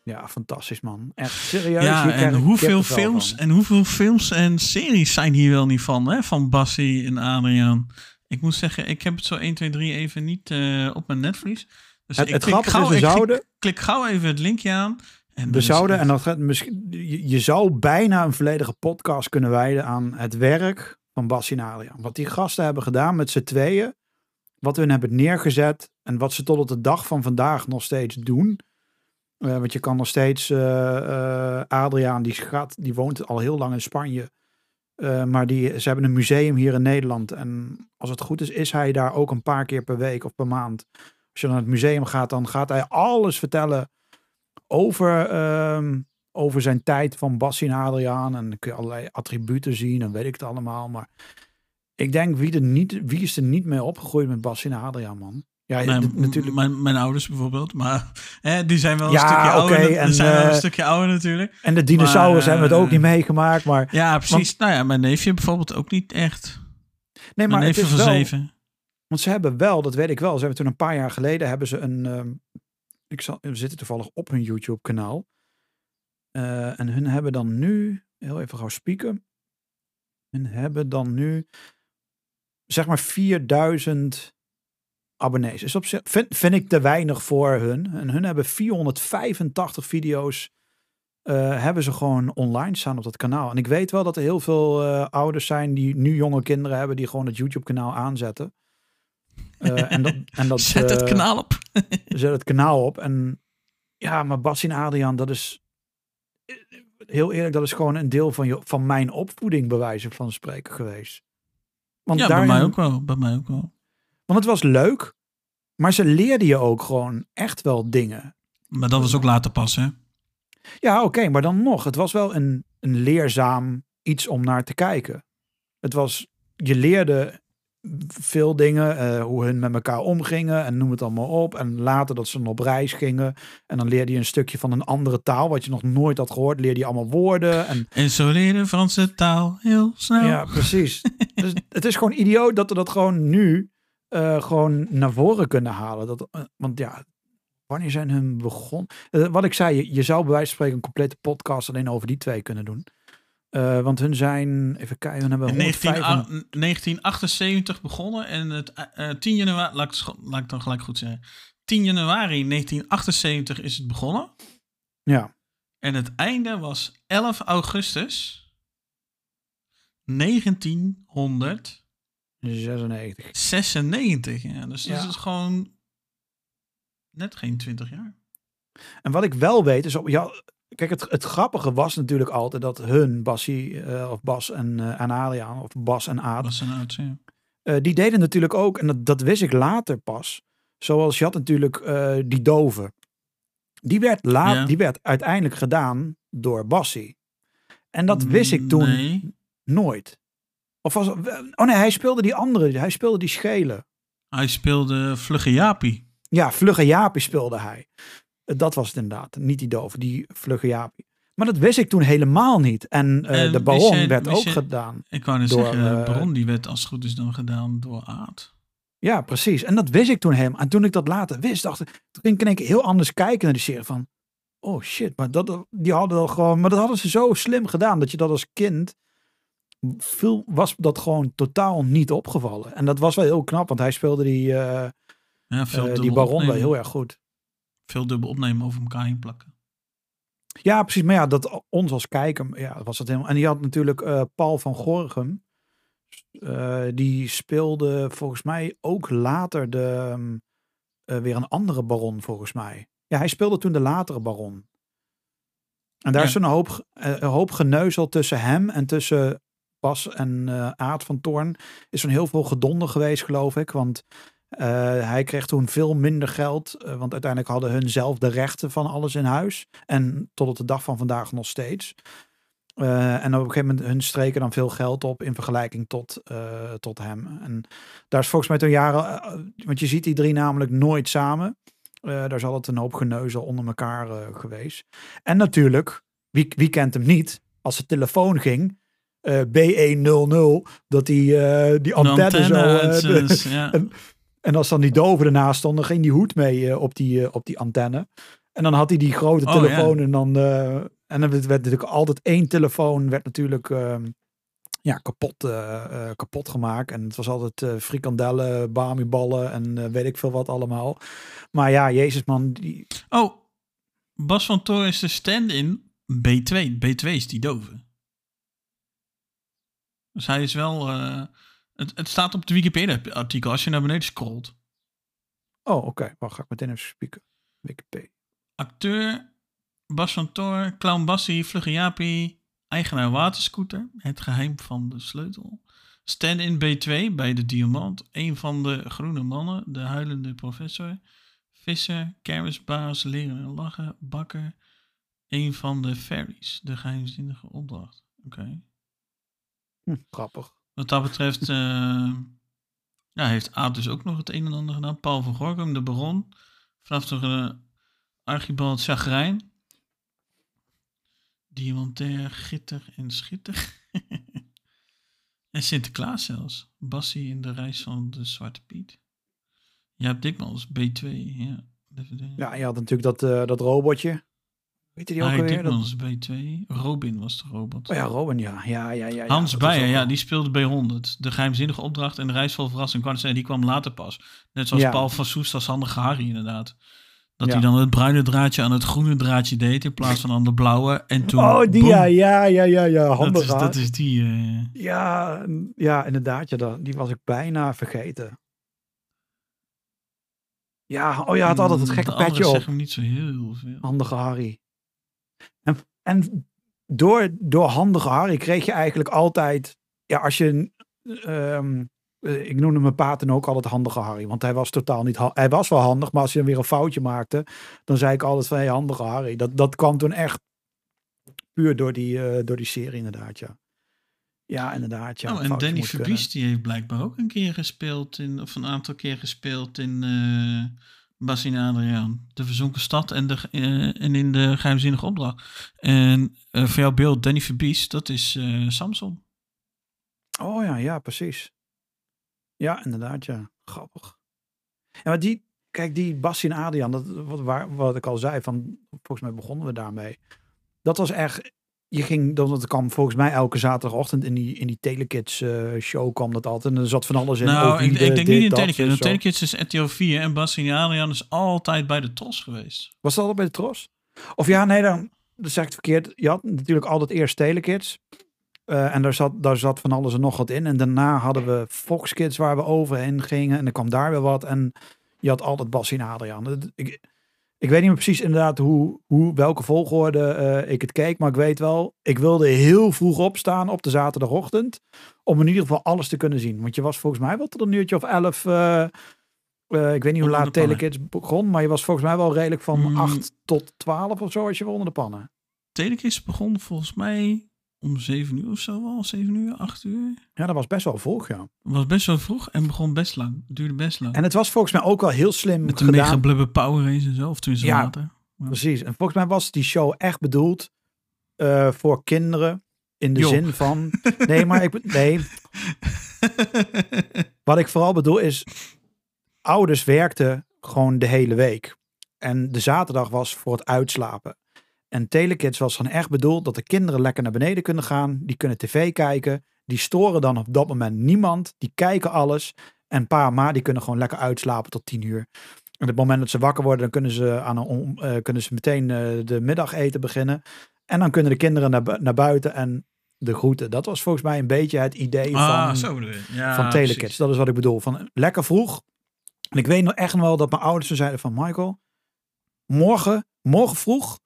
[SPEAKER 2] Ja, fantastisch man. Echt serieus.
[SPEAKER 1] Ja, en hoeveel, films, en hoeveel films en series zijn hier wel niet van, hè? Van Bassie en Adriaan. Ik moet zeggen, ik heb het zo 1, 2, 3 even niet eh, op mijn netvlies. Dus
[SPEAKER 2] Het,
[SPEAKER 1] ik
[SPEAKER 2] het
[SPEAKER 1] gauw, klik-
[SPEAKER 2] zouden,
[SPEAKER 1] Klik gauw even het linkje aan. En
[SPEAKER 2] we zouden, en dat gaat misschien, je, je zou bijna een volledige podcast kunnen wijden aan het werk van Bas en Adriaan. Wat die gasten hebben gedaan met z'n tweeën, wat hun hebben neergezet en wat ze tot op de dag van vandaag nog steeds doen. Eh, want je kan nog steeds, eh, eh, Adriaan die, gaat, die woont al heel lang in Spanje. Maar die, ze hebben een museum hier in Nederland. En als het goed is, is hij daar ook een paar keer per week of per maand. Als je naar het museum gaat, dan gaat hij alles vertellen over, ehm, over zijn tijd van Bassie en Adriaan. En dan kun je allerlei attributen zien en weet ik het allemaal. Maar ik denk, wie, er niet, wie is er niet mee opgegroeid met Bassie en Adriaan, man? Ja,
[SPEAKER 1] Mijn,
[SPEAKER 2] natuurlijk.
[SPEAKER 1] mijn, mijn ouders bijvoorbeeld. Maar hè, die zijn wel een
[SPEAKER 2] Ja,
[SPEAKER 1] stukje ouder.
[SPEAKER 2] en,
[SPEAKER 1] zijn wel een
[SPEAKER 2] eh,
[SPEAKER 1] stukje ouder natuurlijk.
[SPEAKER 2] En de dinosaurus hebben we het ook
[SPEAKER 1] eh,
[SPEAKER 2] niet meegemaakt. Maar
[SPEAKER 1] Ja, precies. nou ja, mijn neefje bijvoorbeeld ook niet echt.
[SPEAKER 2] nee, maar
[SPEAKER 1] mijn neefje van
[SPEAKER 2] wel,
[SPEAKER 1] zeven.
[SPEAKER 2] Want ze hebben wel, dat weet ik wel. Ze hebben toen een paar jaar geleden hebben ze een. ehm, ik zal, we zitten toevallig op hun YouTube kanaal. Eh, en hun hebben dan nu, heel even gauw spieken. Hun hebben dan nu, zeg maar 4000 abonnees. Is op vind, vind ik te weinig voor hun. En hun hebben 485 video's. eh, hebben ze gewoon online staan op dat kanaal. En ik weet wel dat er heel veel eh, ouders zijn die nu jonge kinderen hebben die gewoon het YouTube kanaal aanzetten. Eh, en dat, en dat,
[SPEAKER 1] Zet het
[SPEAKER 2] eh,
[SPEAKER 1] kanaal op.
[SPEAKER 2] zet het kanaal op. En ja, maar Bas en Adriaan, dat is heel eerlijk, dat is gewoon een deel van, je, van mijn opvoeding, bij wijze van spreken geweest. Want,
[SPEAKER 1] ja,
[SPEAKER 2] daarin,
[SPEAKER 1] bij mij ook wel. Bij mij ook wel.
[SPEAKER 2] want het was leuk, maar ze leerden je ook gewoon echt wel dingen.
[SPEAKER 1] Maar dat was ook later pas, hè?
[SPEAKER 2] Ja, oké, maar dan nog. Het was wel een, een leerzaam iets om naar te kijken. Het was, je leerde veel dingen, eh, hoe hun met elkaar omgingen en noem het allemaal op. En later dat ze dan op reis gingen. En dan leerde je een stukje van een andere taal, wat je nog nooit had gehoord. Leerde je allemaal woorden. En
[SPEAKER 1] En zo leerde Franse taal heel snel.
[SPEAKER 2] ja, precies. dus het is gewoon idioot dat we dat gewoon nu eh, gewoon naar voren kunnen halen. Dat, eh, want ja, wanneer zijn hun begonnen? Wat ik zei, je, je zou bij wijze van spreken een complete podcast alleen over die twee kunnen doen. Eh, want hun zijn, even kijken, hun hebben
[SPEAKER 1] In
[SPEAKER 2] 105
[SPEAKER 1] 19, 1978 begonnen en het eh, 10 januari, laat ik, laat dan gelijk goed zeggen. 10 januari 1978 is het begonnen.
[SPEAKER 2] Ja,
[SPEAKER 1] En het einde was 11 augustus 1996.
[SPEAKER 2] 96.
[SPEAKER 1] Ja, dus
[SPEAKER 2] Ja.
[SPEAKER 1] dat is gewoon net geen 20 jaar.
[SPEAKER 2] En wat ik wel weet is, op, ja, kijk, het, het grappige was natuurlijk altijd dat hun, Bassie, eh, of Bas en, eh en Adriaan, of Bas en Aad,
[SPEAKER 1] ja.
[SPEAKER 2] Eh, die deden natuurlijk ook, en dat, dat wist ik later pas. Zoals je had natuurlijk eh, die dove. Die werd, laat,
[SPEAKER 1] Ja.
[SPEAKER 2] die werd uiteindelijk gedaan door Bassie. En dat wist ik toen
[SPEAKER 1] Nee,
[SPEAKER 2] nooit. Of was Oh nee, hij speelde die andere. Hij speelde die schelen.
[SPEAKER 1] hij speelde Vlugge Jaapie.
[SPEAKER 2] Ja, Vlugge Jaapie speelde hij. Eh, Dat was het inderdaad. Niet die dove, die Vlugge Jaapie. Maar dat wist ik toen helemaal niet. En eh,
[SPEAKER 1] En
[SPEAKER 2] de Baron werd ook gedaan.
[SPEAKER 1] Ik wou net
[SPEAKER 2] Door,
[SPEAKER 1] zeggen,
[SPEAKER 2] eh,
[SPEAKER 1] Baron die werd als het goed is dan gedaan door Aad.
[SPEAKER 2] Ja, precies. En dat wist ik toen helemaal. En toen ik dat later wist, dacht ik, toen ging ik in één heel anders kijken naar die serie van, oh shit, maar dat, die hadden al gewoon, maar dat hadden ze zo slim gedaan dat je dat als kind veel was dat gewoon totaal niet opgevallen. En dat was wel heel knap, want hij speelde die, eh,
[SPEAKER 1] Ja,
[SPEAKER 2] eh, die baron wel heel erg goed.
[SPEAKER 1] Veel dubbel opnemen over elkaar heen plakken.
[SPEAKER 2] Ja, precies. Maar ja, dat ons als kijker, ja, was dat helemaal. En die had natuurlijk eh, Paul van Gorgum. Eh, die speelde volgens mij ook later de, ehm, eh, weer een andere baron, volgens mij. Ja, hij speelde toen de latere baron. En daar
[SPEAKER 1] Ja.
[SPEAKER 2] is een hoop, een hoop geneuzel tussen hem en tussen Bas en Aad van Toorn. Is zo'n heel veel gedonder geweest, geloof ik. Want hij kreeg toen veel minder geld. eh, want uiteindelijk hadden hun zelf de rechten van alles in huis. En tot op de dag van vandaag nog steeds. Eh, en op een gegeven moment hun streken dan veel geld op in vergelijking tot, eh, tot hem. En daar is volgens mij toen jaren, eh, want je ziet die drie namelijk nooit samen. Eh, daar zal het een hoop geneuzel onder elkaar eh, geweest. En natuurlijk, wie, wie kent hem niet? Als de telefoon ging, eh, B100, dat die, eh, die antenne, zo... eh,
[SPEAKER 1] is, ja.
[SPEAKER 2] en- en als dan die doven ernaast stond, dan ging die hoed mee eh, op, die, eh, op die antenne. En dan had hij die grote
[SPEAKER 1] Oh,
[SPEAKER 2] telefoon en dan... eh, en dan werd, natuurlijk altijd één telefoon werd natuurlijk ehm, ja, kapot, kapot gemaakt. En het was altijd eh frikandellen, bamiballen en weet ik veel wat allemaal. Maar ja, Jezus man, die,
[SPEAKER 1] Oh, Bas van Toor is de stand-in B2. B2 is die dove. Dus hij is wel... het, het staat op het Wikipedia-artikel als je naar beneden scrolt.
[SPEAKER 2] Oh, oké. Wacht, ga ik meteen even spieken. Wikipedia.
[SPEAKER 1] Acteur Bas van Toor, Clown Bassie, Vlugge Jaapie, eigenaar waterscooter, het geheim van de sleutel. Stand-in B2 bij de Diamant, een van de groene mannen, de huilende professor, visser, kermisbaas, leren en lachen, bakker, een van de fairies, de geheimzinnige opdracht. Oké.
[SPEAKER 2] Hm, grappig.
[SPEAKER 1] Wat dat betreft, eh, Ja, heeft Aad dus ook nog het een en ander gedaan. Paul van Gorkum, de Baron. Vanaf de uh, Archibald Chagrijn. Diamantair, Gitter en Schitter. en Sinterklaas zelfs. Bassie in de reis van de Zwarte Piet. Ja, Dikmans, B2. Ja.
[SPEAKER 2] Ja, je had natuurlijk dat, eh, dat robotje. Weet je die ook
[SPEAKER 1] Harry
[SPEAKER 2] alweer? Dat-
[SPEAKER 1] Dikmans, B2. Robin was de robot.
[SPEAKER 2] Oh ja, Robin, ja. Ja, ja, ja, ja.
[SPEAKER 1] Hans
[SPEAKER 2] dat
[SPEAKER 1] Beijer,
[SPEAKER 2] ook
[SPEAKER 1] ja, die speelde B100. De geheimzinnige opdracht en de reis vol verrassing. Die kwam later pas. Net zoals
[SPEAKER 2] Ja.
[SPEAKER 1] Paul van Soest als handige Harry inderdaad. Dat
[SPEAKER 2] Ja.
[SPEAKER 1] hij dan het bruine draadje aan het groene draadje deed in plaats van aan de blauwe. En toen,
[SPEAKER 2] Oh, die ja, ja, ja, ja, ja.
[SPEAKER 1] dat,
[SPEAKER 2] Handig
[SPEAKER 1] is, dat is die. eh,
[SPEAKER 2] Ja, ja, inderdaad. Ja, dat- die was ik bijna vergeten. Ja, oh ja, had altijd het
[SPEAKER 1] de
[SPEAKER 2] gekke petje op.
[SPEAKER 1] zeggen me niet zo heel veel.
[SPEAKER 2] Handige Harry. En, door, door Handige Harry kreeg je eigenlijk altijd... Ja, als je... ehm, eh, ik noemde mijn paten ook altijd Handige Harry. Want hij was totaal niet... Hij was wel handig, maar als hij dan weer een foutje maakte... Dan zei ik altijd van, hey, Handige Harry. Dat, dat kwam toen echt puur door die, eh, door die serie inderdaad, ja. Ja, inderdaad, ja.
[SPEAKER 1] oh, en Danny. Verbies, die heeft blijkbaar ook een keer gespeeld, in, of een aantal keer gespeeld in uh, Bassie en Adriaan. De Verzonken Stad en, de, eh, en in de Geheimzinnige Opdracht. En eh, voor jouw beeld, Danny Verbies, dat is eh, Samson.
[SPEAKER 2] Oh ja, ja, precies. Ja, inderdaad, ja. Grappig. Maar die, kijk, die Bassie en Adriaan, dat, wat, wat ik al zei, van, volgens mij begonnen we daarmee. Dat was echt, je ging, dat, dat kwam volgens mij elke zaterdagochtend in die, in die Telekids eh, show kwam dat altijd. En er zat van alles in.
[SPEAKER 1] Nou, ik,
[SPEAKER 2] Ovide,
[SPEAKER 1] ik denk
[SPEAKER 2] dit,
[SPEAKER 1] niet in
[SPEAKER 2] dat,
[SPEAKER 1] Telekids. In Telekids is RTL 4 en Bassie en Adriaan is altijd bij de Tros geweest.
[SPEAKER 2] Was dat al bij de Tros? Of ja, nee, dan, dan zeg ik het verkeerd. Je had natuurlijk altijd eerst Telekids. Eh, en daar zat, daar zat van alles en nog wat in. En daarna hadden we Fox Kids waar we overheen gingen. En er kwam daar weer wat. En je had altijd Adriaan. Het- Ik, ik weet niet meer precies inderdaad hoe, hoe, welke volgorde eh, ik het keek. Maar ik weet wel, ik wilde heel vroeg opstaan op de zaterdagochtend. Om in ieder geval alles te kunnen zien. Want je was volgens mij wel tot een uurtje of elf... eh, eh, ik weet niet hoe laat. Telekids begon. Maar je was volgens mij wel redelijk van
[SPEAKER 1] Mm.
[SPEAKER 2] 8 tot 12 of zo als je wel onder de pannen.
[SPEAKER 1] Telekids begon volgens mij om 7 uur of zo al. 7 uur, 8 uur.
[SPEAKER 2] Ja, dat was best wel vroeg, ja.
[SPEAKER 1] was best wel vroeg en begon best lang. Het duurde best lang.
[SPEAKER 2] En het was volgens mij ook wel heel slim
[SPEAKER 1] Met een
[SPEAKER 2] gedaan.
[SPEAKER 1] mega blubber power race en zo. Of tenminste
[SPEAKER 2] Ja.
[SPEAKER 1] later.
[SPEAKER 2] Precies. En volgens mij was die show echt bedoeld eh, voor kinderen. In de zin van. Nee, maar ik. Nee, wat ik vooral bedoel is. Ouders werkten gewoon de hele week. En de zaterdag was voor het uitslapen. En Telekids was dan echt bedoeld dat de kinderen lekker naar beneden kunnen gaan. Die kunnen tv kijken. Die storen dan op dat moment niemand. Die kijken alles. En pa en ma die kunnen gewoon lekker uitslapen tot tien uur. En op het moment dat ze wakker worden, dan kunnen ze, aan een, eh, kunnen ze meteen eh, de middageten beginnen. En dan kunnen de kinderen naar, naar buiten en de groeten. Dat was volgens mij een beetje het idee
[SPEAKER 1] ah,
[SPEAKER 2] van,
[SPEAKER 1] zo. Ja,
[SPEAKER 2] van Telekids.
[SPEAKER 1] precies.
[SPEAKER 2] Dat is wat ik bedoel. Van lekker vroeg. En ik weet nog echt wel dat mijn ouders zeiden van Michael, morgen, morgen vroeg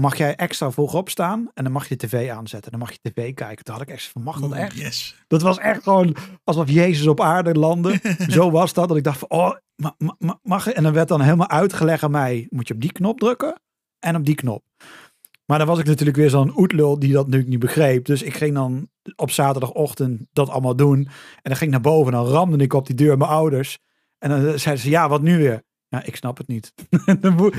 [SPEAKER 2] mag jij extra vroeg opstaan en dan mag je de tv aanzetten. Dan mag je tv kijken. Toen had ik echt van, mag dat echt?
[SPEAKER 1] Yes.
[SPEAKER 2] Dat was echt gewoon alsof Jezus op aarde landde. Zo was dat. Dat ik dacht van, oh, ma- ma- ma- mag je? En dan werd dan helemaal uitgelegd aan mij, moet je op die knop drukken en op die knop. Maar dan was ik natuurlijk weer zo'n oetlul die dat nu niet begreep. Dus ik ging dan op zaterdagochtend dat allemaal doen. En dan ging ik naar boven en dan ramde ik op die deur mijn ouders. En dan zeiden ze, ja, wat nu weer? Ja, ik snap het niet. dan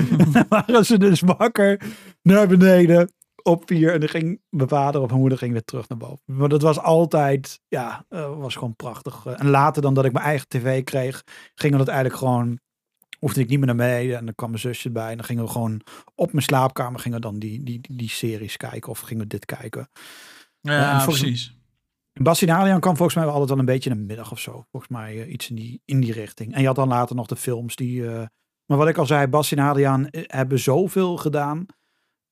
[SPEAKER 2] waren ze dus wakker naar beneden op vier. En dan ging mijn vader of mijn moeder ging weer terug naar boven. Maar dat was altijd, ja, eh, was gewoon prachtig. Eh, En later dan dat ik mijn eigen tv kreeg, gingen we dat eigenlijk gewoon, hoefde ik niet meer naar beneden. En dan kwam mijn zusje bij. En dan gingen we gewoon op mijn slaapkamer gingen dan die, die, die, die series kijken. Of gingen we dit kijken.
[SPEAKER 1] Ja,
[SPEAKER 2] en volgens-
[SPEAKER 1] precies.
[SPEAKER 2] Bastien Adriaan kwam volgens mij wel altijd wel een beetje in de middag of zo. Volgens mij eh, iets in die, in die richting. En je had dan later nog de films die... eh, maar wat ik al zei, Bastien en Adriaan eh, hebben zoveel gedaan.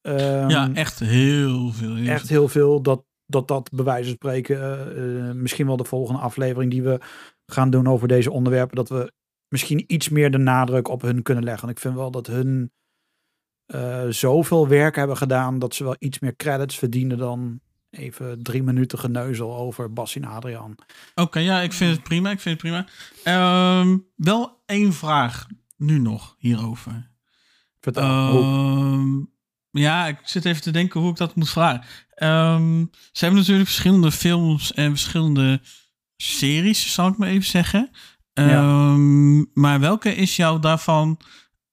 [SPEAKER 2] Ehm,
[SPEAKER 1] ja, echt heel veel. Heel
[SPEAKER 2] echt
[SPEAKER 1] veel.
[SPEAKER 2] heel veel dat dat, dat bij wijze van spreken misschien wel de volgende aflevering die we gaan doen over deze onderwerpen, dat we misschien iets meer de nadruk op hun kunnen leggen. Want ik vind wel dat hun zoveel werk hebben gedaan dat ze wel iets meer credits verdienen dan even drie minuten geneuzel over Bassie en Adriaan.
[SPEAKER 1] Oké, ja, ik vind het prima. Ik vind het prima. Ehm, wel één vraag nu nog hierover.
[SPEAKER 2] Vertel.
[SPEAKER 1] Ehm, ja, ik zit even te denken hoe ik dat moet vragen. Ehm, ze hebben natuurlijk verschillende films en verschillende series, zal ik maar even zeggen. Maar welke is jou daarvan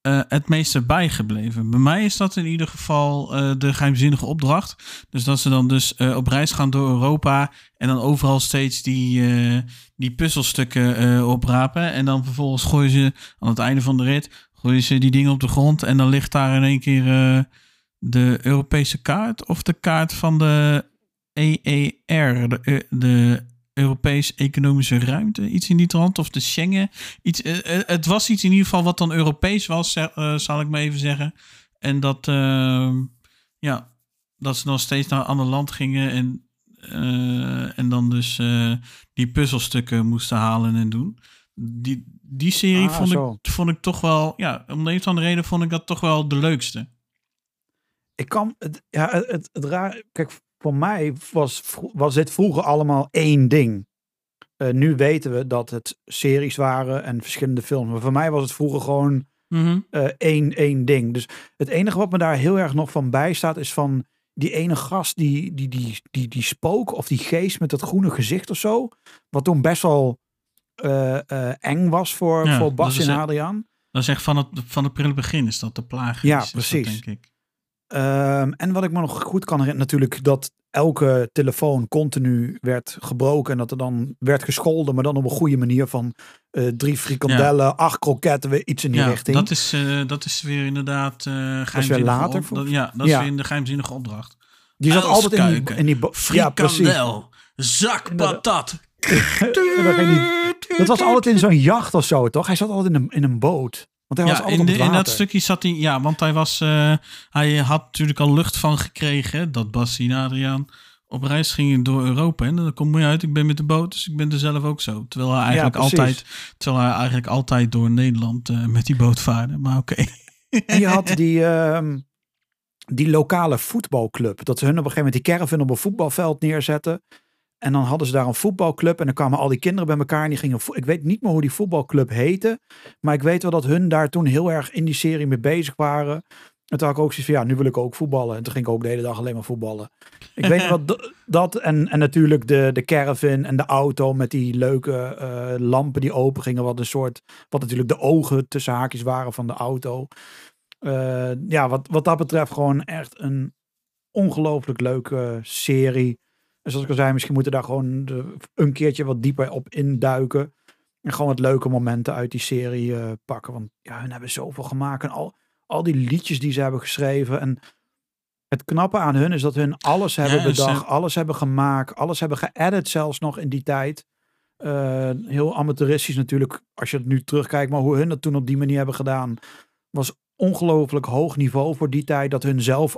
[SPEAKER 1] eh, het meeste bijgebleven? Bij mij is dat in ieder geval eh, de geheimzinnige opdracht. Dus dat ze dan dus eh, op reis gaan door Europa en dan overal steeds die, die puzzelstukken oprapen. En dan vervolgens gooien ze aan het einde van de rit, gooien ze die dingen op de grond en dan ligt daar in één keer de Europese kaart of de kaart van de EER, de, de Europees Economische Ruimte, iets in die trant, of de Schengen. Iets, eh, eh, het was iets in ieder geval wat dan Europees was, eh, zal ik maar even zeggen. En dat, eh, ja, dat ze dan steeds naar een ander land gingen en, en dan dus die puzzelstukken moesten halen en doen. Die, die serie
[SPEAKER 2] Ah,
[SPEAKER 1] vond,
[SPEAKER 2] zo.
[SPEAKER 1] ik, vond ik toch wel, ja, om de een of andere reden vond ik dat toch wel de leukste.
[SPEAKER 2] Ik kan, het, ja, het, het, het raar, kijk, voor mij was, was dit vroeger allemaal één ding. Eh, nu weten we dat het series waren en verschillende films. Maar voor mij was het vroeger gewoon
[SPEAKER 1] Mhm.
[SPEAKER 2] eh, één, één ding. Dus het enige wat me daar heel erg nog van bijstaat is van die ene gast, die, die, die, die, die spook of die geest met dat groene gezicht of zo. Wat toen best wel eh, eng was voor,
[SPEAKER 1] Ja,
[SPEAKER 2] voor Bas en Adriaan.
[SPEAKER 1] Dat is echt van het, van het prille begin is dat de plaag.
[SPEAKER 2] Ja,
[SPEAKER 1] dat,
[SPEAKER 2] precies.
[SPEAKER 1] denk ik.
[SPEAKER 2] Ehm, en wat ik me nog goed kan herinneren, natuurlijk dat elke telefoon continu werd gebroken en dat er dan werd gescholden, maar dan op een goede manier van eh, drie frikandellen, acht kroketten, weer iets in die
[SPEAKER 1] ja,
[SPEAKER 2] richting.
[SPEAKER 1] Dat is, eh, dat is weer inderdaad eh geheimzinnige
[SPEAKER 2] weer later,
[SPEAKER 1] op- dat- ja, dat
[SPEAKER 2] Ja.
[SPEAKER 1] is weer in de geheimzinnige opdracht.
[SPEAKER 2] die zat altijd in die, in die.
[SPEAKER 1] Frikandel, zak patat.
[SPEAKER 2] Dat was altijd in zo'n jacht of zo, toch? Hij zat altijd in een, in een boot. Want hij was
[SPEAKER 1] Ja,
[SPEAKER 2] altijd
[SPEAKER 1] in, de- in dat stukje zat hij, ja, want hij was, eh, hij had natuurlijk al lucht van gekregen dat Bassie en Adriaan op reis gingen door Europa. En dan komt mooi uit, ik ben met de boot, dus ik ben er zelf ook zo. Terwijl hij eigenlijk, altijd, terwijl hij eigenlijk altijd door Nederland eh, met die boot vaarde. Maar oké.
[SPEAKER 2] En je had die, ehm, die lokale voetbalclub. Dat ze hun op een gegeven moment die caravan op een voetbalveld neerzetten. En dan hadden ze daar een voetbalclub. En dan kwamen al die kinderen bij elkaar. En die gingen. Ik weet niet meer hoe die voetbalclub heette. Maar ik weet wel dat hun daar toen heel erg in die serie mee bezig waren. En toen had ik ook zoiets van, ja, nu wil ik ook voetballen. En toen ging ik ook de hele dag alleen maar voetballen. Ik weet wat dat. En, en natuurlijk de, de caravan en de auto met die leuke eh, lampen die open gingen. Wat een soort, wat natuurlijk de ogen tussen haakjes waren van de auto. Eh, ja, wat, wat dat betreft gewoon echt een ongelooflijk leuke serie. En zoals ik al zei, misschien moeten we daar gewoon de- een keertje wat dieper op induiken. En gewoon wat leuke momenten uit die serie eh, pakken. Want ja, hun hebben zoveel gemaakt. En al, al die liedjes die ze hebben geschreven. En het knappe aan hun is dat hun alles hebben
[SPEAKER 1] ze-
[SPEAKER 2] bedacht. Alles hebben gemaakt. Alles hebben geëdit zelfs nog in die tijd. Eh, heel amateuristisch natuurlijk. Als je het nu terugkijkt. Maar hoe hun dat toen op die manier hebben gedaan. Was ongelooflijk hoog niveau voor die tijd. Dat hun zelf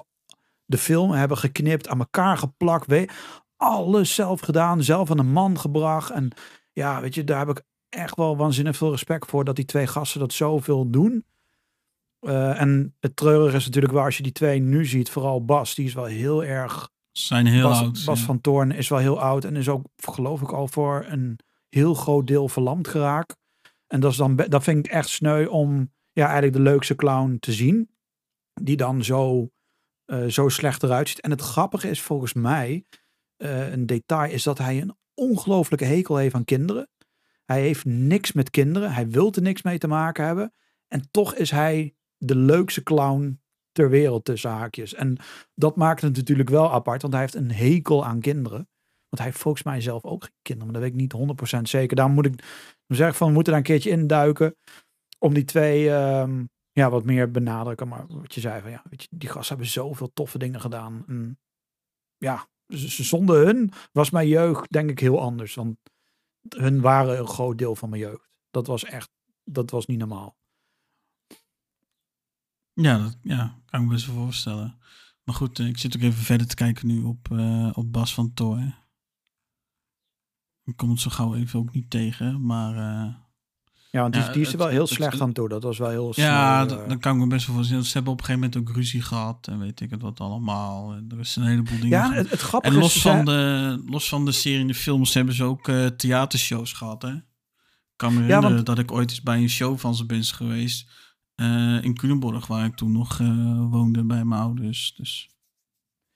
[SPEAKER 2] de film hebben geknipt. Aan elkaar geplakt. Weet, alles zelf gedaan. Zelf aan een man gebracht. En ja, weet je, daar heb ik echt wel waanzinnig veel respect voor. Dat die twee gasten dat zoveel doen. Eh, en het treurige is natuurlijk wel als je die twee nu ziet. Vooral Bas, die is wel heel erg
[SPEAKER 1] zijn heel
[SPEAKER 2] Bas,
[SPEAKER 1] oud.
[SPEAKER 2] Bas
[SPEAKER 1] ja.
[SPEAKER 2] van Toorn is wel heel oud en is ook, geloof ik, al voor een heel groot deel verlamd geraakt. En dat, is dan, dat vind ik echt sneu om ja, eigenlijk de leukste clown te zien. Die dan zo, eh, zo slecht eruit ziet. En het grappige is volgens mij, eh, een detail, is dat hij een ongelooflijke hekel heeft aan kinderen. Hij heeft niks met kinderen. Hij wil er niks mee te maken hebben. En toch is hij de leukste clown ter wereld tussen haakjes. En dat maakt het natuurlijk wel apart, want hij heeft een hekel aan kinderen. Want hij heeft volgens mij zelf ook geen kinderen, maar dat weet ik niet 100% zeker. Daar moet ik dan zeg ik van, we moeten daar een keertje induiken om die twee ehm, ja, wat meer benadrukken. Maar wat je zei van, ja, weet je, die gasten hebben zoveel toffe dingen gedaan. Ja, zonder hun was mijn jeugd denk ik heel anders. Want hun waren een groot deel van mijn jeugd. Dat was echt, dat was niet normaal.
[SPEAKER 1] Ja, dat, ja, kan ik me best wel voorstellen. Maar goed, eh, ik zit ook even verder te kijken nu op, eh, op Bas van Toor. Ik kom het zo gauw even ook niet tegen, maar... eh,
[SPEAKER 2] Ja, want die,
[SPEAKER 1] Ja,
[SPEAKER 2] die is er
[SPEAKER 1] het-
[SPEAKER 2] wel heel
[SPEAKER 1] het-
[SPEAKER 2] slecht aan toe. Dat was wel heel
[SPEAKER 1] ja,
[SPEAKER 2] snel, eh,
[SPEAKER 1] dan kan ik me best wel voorstellen. Ze hebben op een gegeven moment ook ruzie gehad en weet ik het wat allemaal. En er is een heleboel dingen.
[SPEAKER 2] Ja, het, grappige
[SPEAKER 1] en los van, de, los van de serie en de films hebben ze ook eh, theatershows gehad, hè? Ik kan me
[SPEAKER 2] Ja,
[SPEAKER 1] herinneren
[SPEAKER 2] want-
[SPEAKER 1] dat ik ooit eens bij een show van ze ben geweest. eh, in Culemborg, waar ik toen nog woonde bij mijn ouders. Dus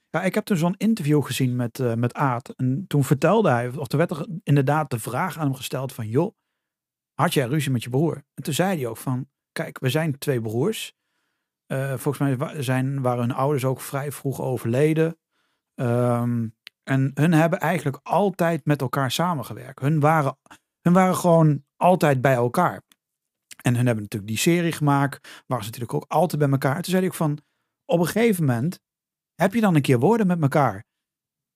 [SPEAKER 2] Ja, ik heb toen zo'n interview gezien met, eh met Aad. En toen vertelde hij, of er werd er inderdaad de vraag aan hem gesteld van, joh, had jij ruzie met je broer? En toen zei hij ook van, kijk, we zijn twee broers. Eh, volgens mij zijn, waren hun ouders ook vrij vroeg overleden. Ehm, en hun hebben eigenlijk altijd met elkaar samengewerkt. Hun waren, hun waren gewoon altijd bij elkaar. En hun hebben natuurlijk die serie gemaakt. Waren ze natuurlijk ook altijd bij elkaar. Toen zei ook van, op een gegeven moment heb je dan een keer woorden met elkaar.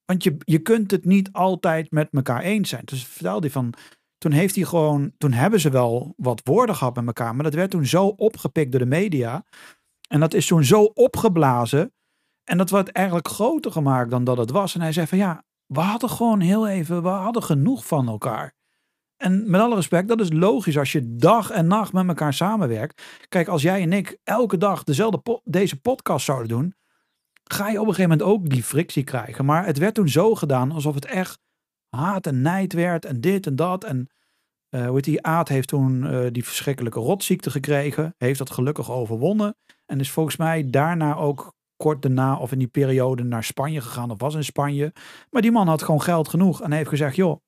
[SPEAKER 2] Want je, je kunt het niet altijd met elkaar eens zijn. Dus vertelde hij van, toen heeft hij gewoon, toen hebben ze wel wat woorden gehad met elkaar. Maar dat werd toen zo opgepikt door de media. En dat is toen zo opgeblazen. En dat werd eigenlijk groter gemaakt dan dat het was. En hij zei van ja, we hadden gewoon heel even, we hadden genoeg van elkaar. En met alle respect, dat is logisch als je dag en nacht met elkaar samenwerkt. Kijk, als jij en ik elke dag dezelfde deze podcast zouden doen, ga je op een gegeven moment ook die frictie krijgen. Maar het werd toen zo gedaan alsof het echt haat en nijd werd en dit en dat. En eh hoe die Aad heeft toen eh, die verschrikkelijke rotziekte gekregen. Heeft dat gelukkig overwonnen. En is volgens mij daarna ook kort daarna of in die periode naar Spanje gegaan of was in Spanje. Maar die man had gewoon geld genoeg en heeft gezegd, joh,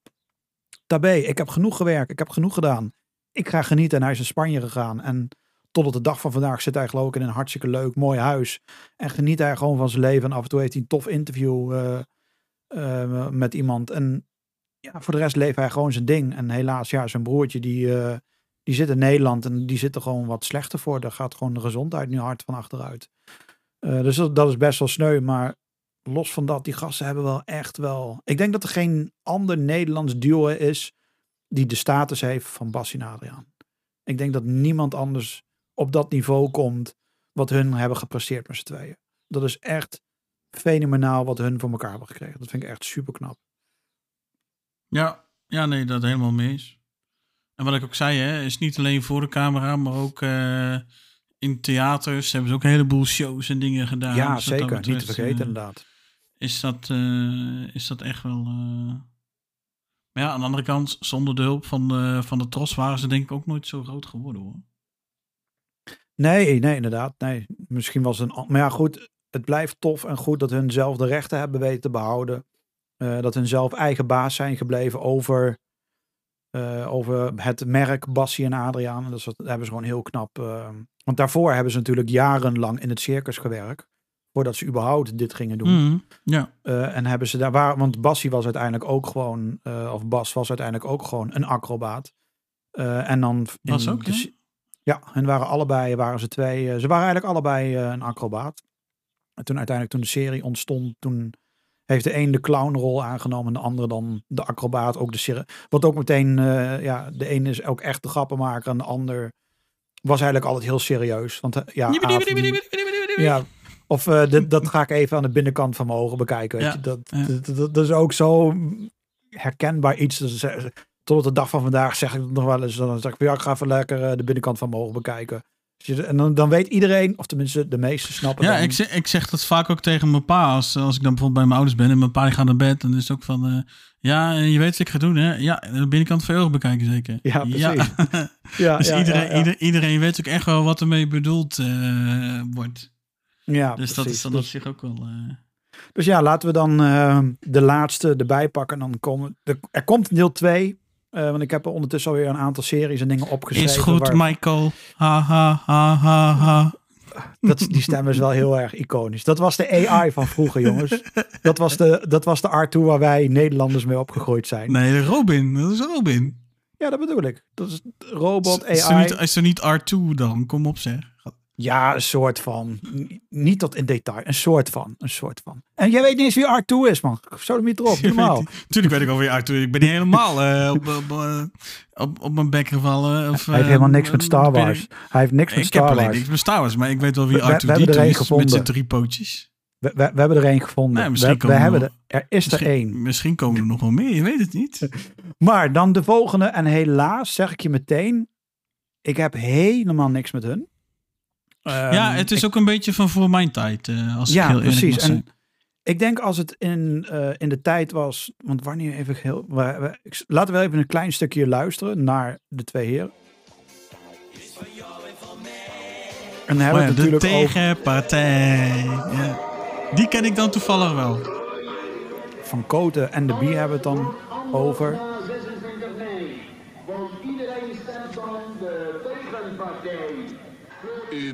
[SPEAKER 2] tabé, ik heb genoeg gewerkt, ik heb genoeg gedaan. Ik ga genieten en hij is naar Spanje gegaan. En tot op de dag van vandaag zit hij geloof ik in een hartstikke leuk, mooi huis. En geniet hij gewoon van zijn leven. En af en toe heeft hij een tof interview eh, met iemand. En ja, voor de rest leeft hij gewoon zijn ding. En helaas, ja, zijn broertje die, eh, die zit in Nederland en die zit er gewoon wat slechter voor. Daar gaat gewoon de gezondheid nu hard van achteruit. Eh, dus dat, is best wel sneu. Maar los van dat, die gasten hebben wel echt wel... Ik denk dat er geen ander Nederlands duo is die de status heeft van Bassie en Adriaan. Ik denk dat niemand anders op dat niveau komt wat hun hebben gepresteerd met z'n tweeën. Dat is echt fenomenaal wat hun voor elkaar hebben gekregen. Dat vind ik echt super knap.
[SPEAKER 1] Ja, ja, nee, dat helemaal mee eens. En wat ik ook zei, hè, is niet alleen voor de camera, maar ook eh, in theaters hebben ze ook een heleboel shows en dingen gedaan.
[SPEAKER 2] ja,
[SPEAKER 1] Dus
[SPEAKER 2] zeker. Niet te vergeten
[SPEAKER 1] eh,
[SPEAKER 2] inderdaad.
[SPEAKER 1] is dat, eh, is dat echt wel. Maar ja, aan de andere kant, zonder de hulp van de, van de Tros waren ze denk ik ook nooit zo groot geworden hoor.
[SPEAKER 2] Nee, nee, inderdaad. Nee, misschien was het een. Maar ja, goed. Het blijft tof en goed dat hun zelf de rechten hebben weten te behouden. Eh, dat hun zelf eigen baas zijn gebleven over, eh, over het merk Bassie en Adriaan. En dat, is, wat- dat hebben ze gewoon heel knap. eh, want daarvoor hebben ze natuurlijk jarenlang in het circus gewerkt. Voordat ze überhaupt dit gingen doen.
[SPEAKER 1] Mhm, Ja,
[SPEAKER 2] Eh, en hebben ze daar waar, want Bassie was uiteindelijk ook gewoon, of Bas was uiteindelijk ook gewoon een acrobaat. En dan in
[SPEAKER 1] Was ook,
[SPEAKER 2] de
[SPEAKER 1] ja?
[SPEAKER 2] hun waren allebei, waren ze twee, ze waren eigenlijk allebei een acrobaat. En toen uiteindelijk toen de serie ontstond, toen heeft de een de clownrol aangenomen en de andere dan de acrobaat. Ook de wat ook meteen, eh, ja, de een is ook echt de grappenmaker en de ander was eigenlijk altijd heel serieus. Want eh, ja, ja, of eh, dat ga ik even aan de binnenkant van mijn ogen bekijken. Weet
[SPEAKER 1] Ja,
[SPEAKER 2] je? Dat,
[SPEAKER 1] ja.
[SPEAKER 2] dat, dat, dat is ook zo herkenbaar iets. Eh, tot op de dag van vandaag zeg ik het nog wel eens. Dan zeg ik, ja, ik ga even lekker de binnenkant van mijn ogen bekijken. Dus En dan, dan weet iedereen, of tenminste de meesten snappen
[SPEAKER 1] ja
[SPEAKER 2] dan.
[SPEAKER 1] ik, zeg, ik zeg dat vaak ook tegen mijn pa. Als, als ik dan bijvoorbeeld bij mijn ouders ben en mijn pa die gaat naar bed. Dan is het ook van, eh, ja, je weet wat ik ga doen hè. Ja, de binnenkant van je ogen bekijken zeker.
[SPEAKER 2] Ja, precies. Ja,
[SPEAKER 1] dus
[SPEAKER 2] ja,
[SPEAKER 1] iedereen,
[SPEAKER 2] ja, ja.
[SPEAKER 1] Ieder, iedereen weet ook echt wel wat ermee bedoeld eh, wordt.
[SPEAKER 2] Ja,
[SPEAKER 1] Dus dat is dan op
[SPEAKER 2] dus,
[SPEAKER 1] zich ook wel... eh,
[SPEAKER 2] dus ja, laten we dan eh, de laatste erbij pakken. En dan komen, er, er komt deel 2. Want ik heb er ondertussen alweer een aantal series en dingen opgeschreven.
[SPEAKER 1] is goed,
[SPEAKER 2] waar-
[SPEAKER 1] Michael. Ha, ha, ha, ha, ha.
[SPEAKER 2] Dat, die stem is wel heel erg iconisch. Dat was de AI van vroeger, jongens. Dat was de, dat was de R2 waar wij Nederlanders mee opgegroeid zijn.
[SPEAKER 1] Nee, Robin. Dat is Robin.
[SPEAKER 2] Ja, dat bedoel ik. Dat is robot,
[SPEAKER 1] Is er
[SPEAKER 2] AI.
[SPEAKER 1] niet, is er niet R2 dan? Kom op zeg.
[SPEAKER 2] Ja, een soort van. Niet tot in detail. Een soort van. Een soort van. En jij weet niet eens wie R2 is, man. Zo hem niet erop. Normaal.
[SPEAKER 1] Tuurlijk weet ik alweer R2. Ik ben niet helemaal eh, op, op, eh, op, op mijn bek gevallen. Of,
[SPEAKER 2] Hij heeft
[SPEAKER 1] eh,
[SPEAKER 2] helemaal niks met Star Wars. Hij heeft niks met
[SPEAKER 1] Ik heb
[SPEAKER 2] Star
[SPEAKER 1] alleen
[SPEAKER 2] Wars.
[SPEAKER 1] niks met Star Wars, maar ik weet wel wie
[SPEAKER 2] We- we- we
[SPEAKER 1] R2 is
[SPEAKER 2] gevonden.
[SPEAKER 1] met zijn drie pootjes.
[SPEAKER 2] We, we, we hebben er één gevonden.
[SPEAKER 1] Nee, misschien
[SPEAKER 2] we, hebben
[SPEAKER 1] er
[SPEAKER 2] er, er is er één.
[SPEAKER 1] misschien komen er nog wel meer, je weet het niet.
[SPEAKER 2] Maar dan de volgende. En helaas zeg ik je meteen. Ik heb helemaal niks met hun.
[SPEAKER 1] Ja,
[SPEAKER 2] Ehm,
[SPEAKER 1] het is ook een beetje van voor mijn tijd, eh, als ik
[SPEAKER 2] Ja,
[SPEAKER 1] heel eerlijk
[SPEAKER 2] precies.
[SPEAKER 1] mag zijn.
[SPEAKER 2] En ik denk als het in, eh, in de tijd was. Want wanneer even heel. we- we- ik- laten we even een klein stukje luisteren naar de twee heren. En dan hebben
[SPEAKER 1] ja, de
[SPEAKER 2] natuurlijk over
[SPEAKER 1] tegenpartij. Ja. Die ken ik dan toevallig wel.
[SPEAKER 2] van Koten en de Bie hebben we het dan over.
[SPEAKER 6] Want iedereen stemt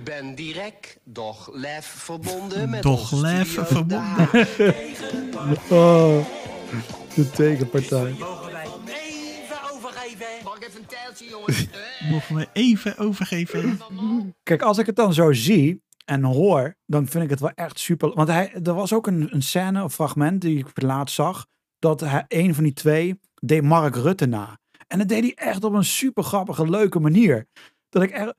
[SPEAKER 6] ben direct, doch lef verbonden met
[SPEAKER 1] Doch
[SPEAKER 6] onze
[SPEAKER 1] lef verbonden.
[SPEAKER 2] Oh, de tegenpartij.
[SPEAKER 6] Mogen wij even overgeven? Mag ik even een jongens?
[SPEAKER 1] Mogen we even overgeven?
[SPEAKER 2] Kijk, als ik het dan zo zie en hoor, dan vind ik het wel echt super. Want hij, er was ook een, een scène, een fragment die ik laatst zag, dat hij, een van die twee deed Mark Rutte na. En dat deed hij echt op een super grappige, leuke manier. Dat ik echt,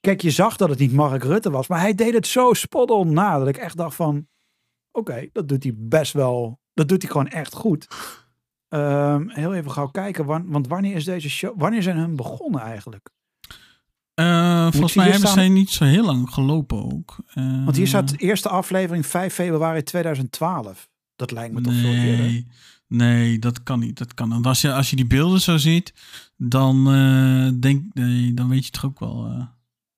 [SPEAKER 2] kijk, je zag dat het niet Mark Rutte was, maar hij deed het zo spot on na, dat ik echt dacht van, oké, dat doet hij best wel, dat doet hij gewoon echt goed. Ehm, heel even gauw kijken, wan- want wanneer is deze show, wanneer zijn hun begonnen eigenlijk?
[SPEAKER 1] Eh, volgens mij hebben
[SPEAKER 2] staan-
[SPEAKER 1] zij niet zo heel lang gelopen ook. Eh,
[SPEAKER 2] Want hier staat de eerste aflevering 5 februari 2012. Dat lijkt me toch veel eerder.
[SPEAKER 1] Nee, nee, dat kan niet. Dat kan. Want als je, als je die beelden zo ziet, dan, eh, denk, nee, dan weet je toch ook wel.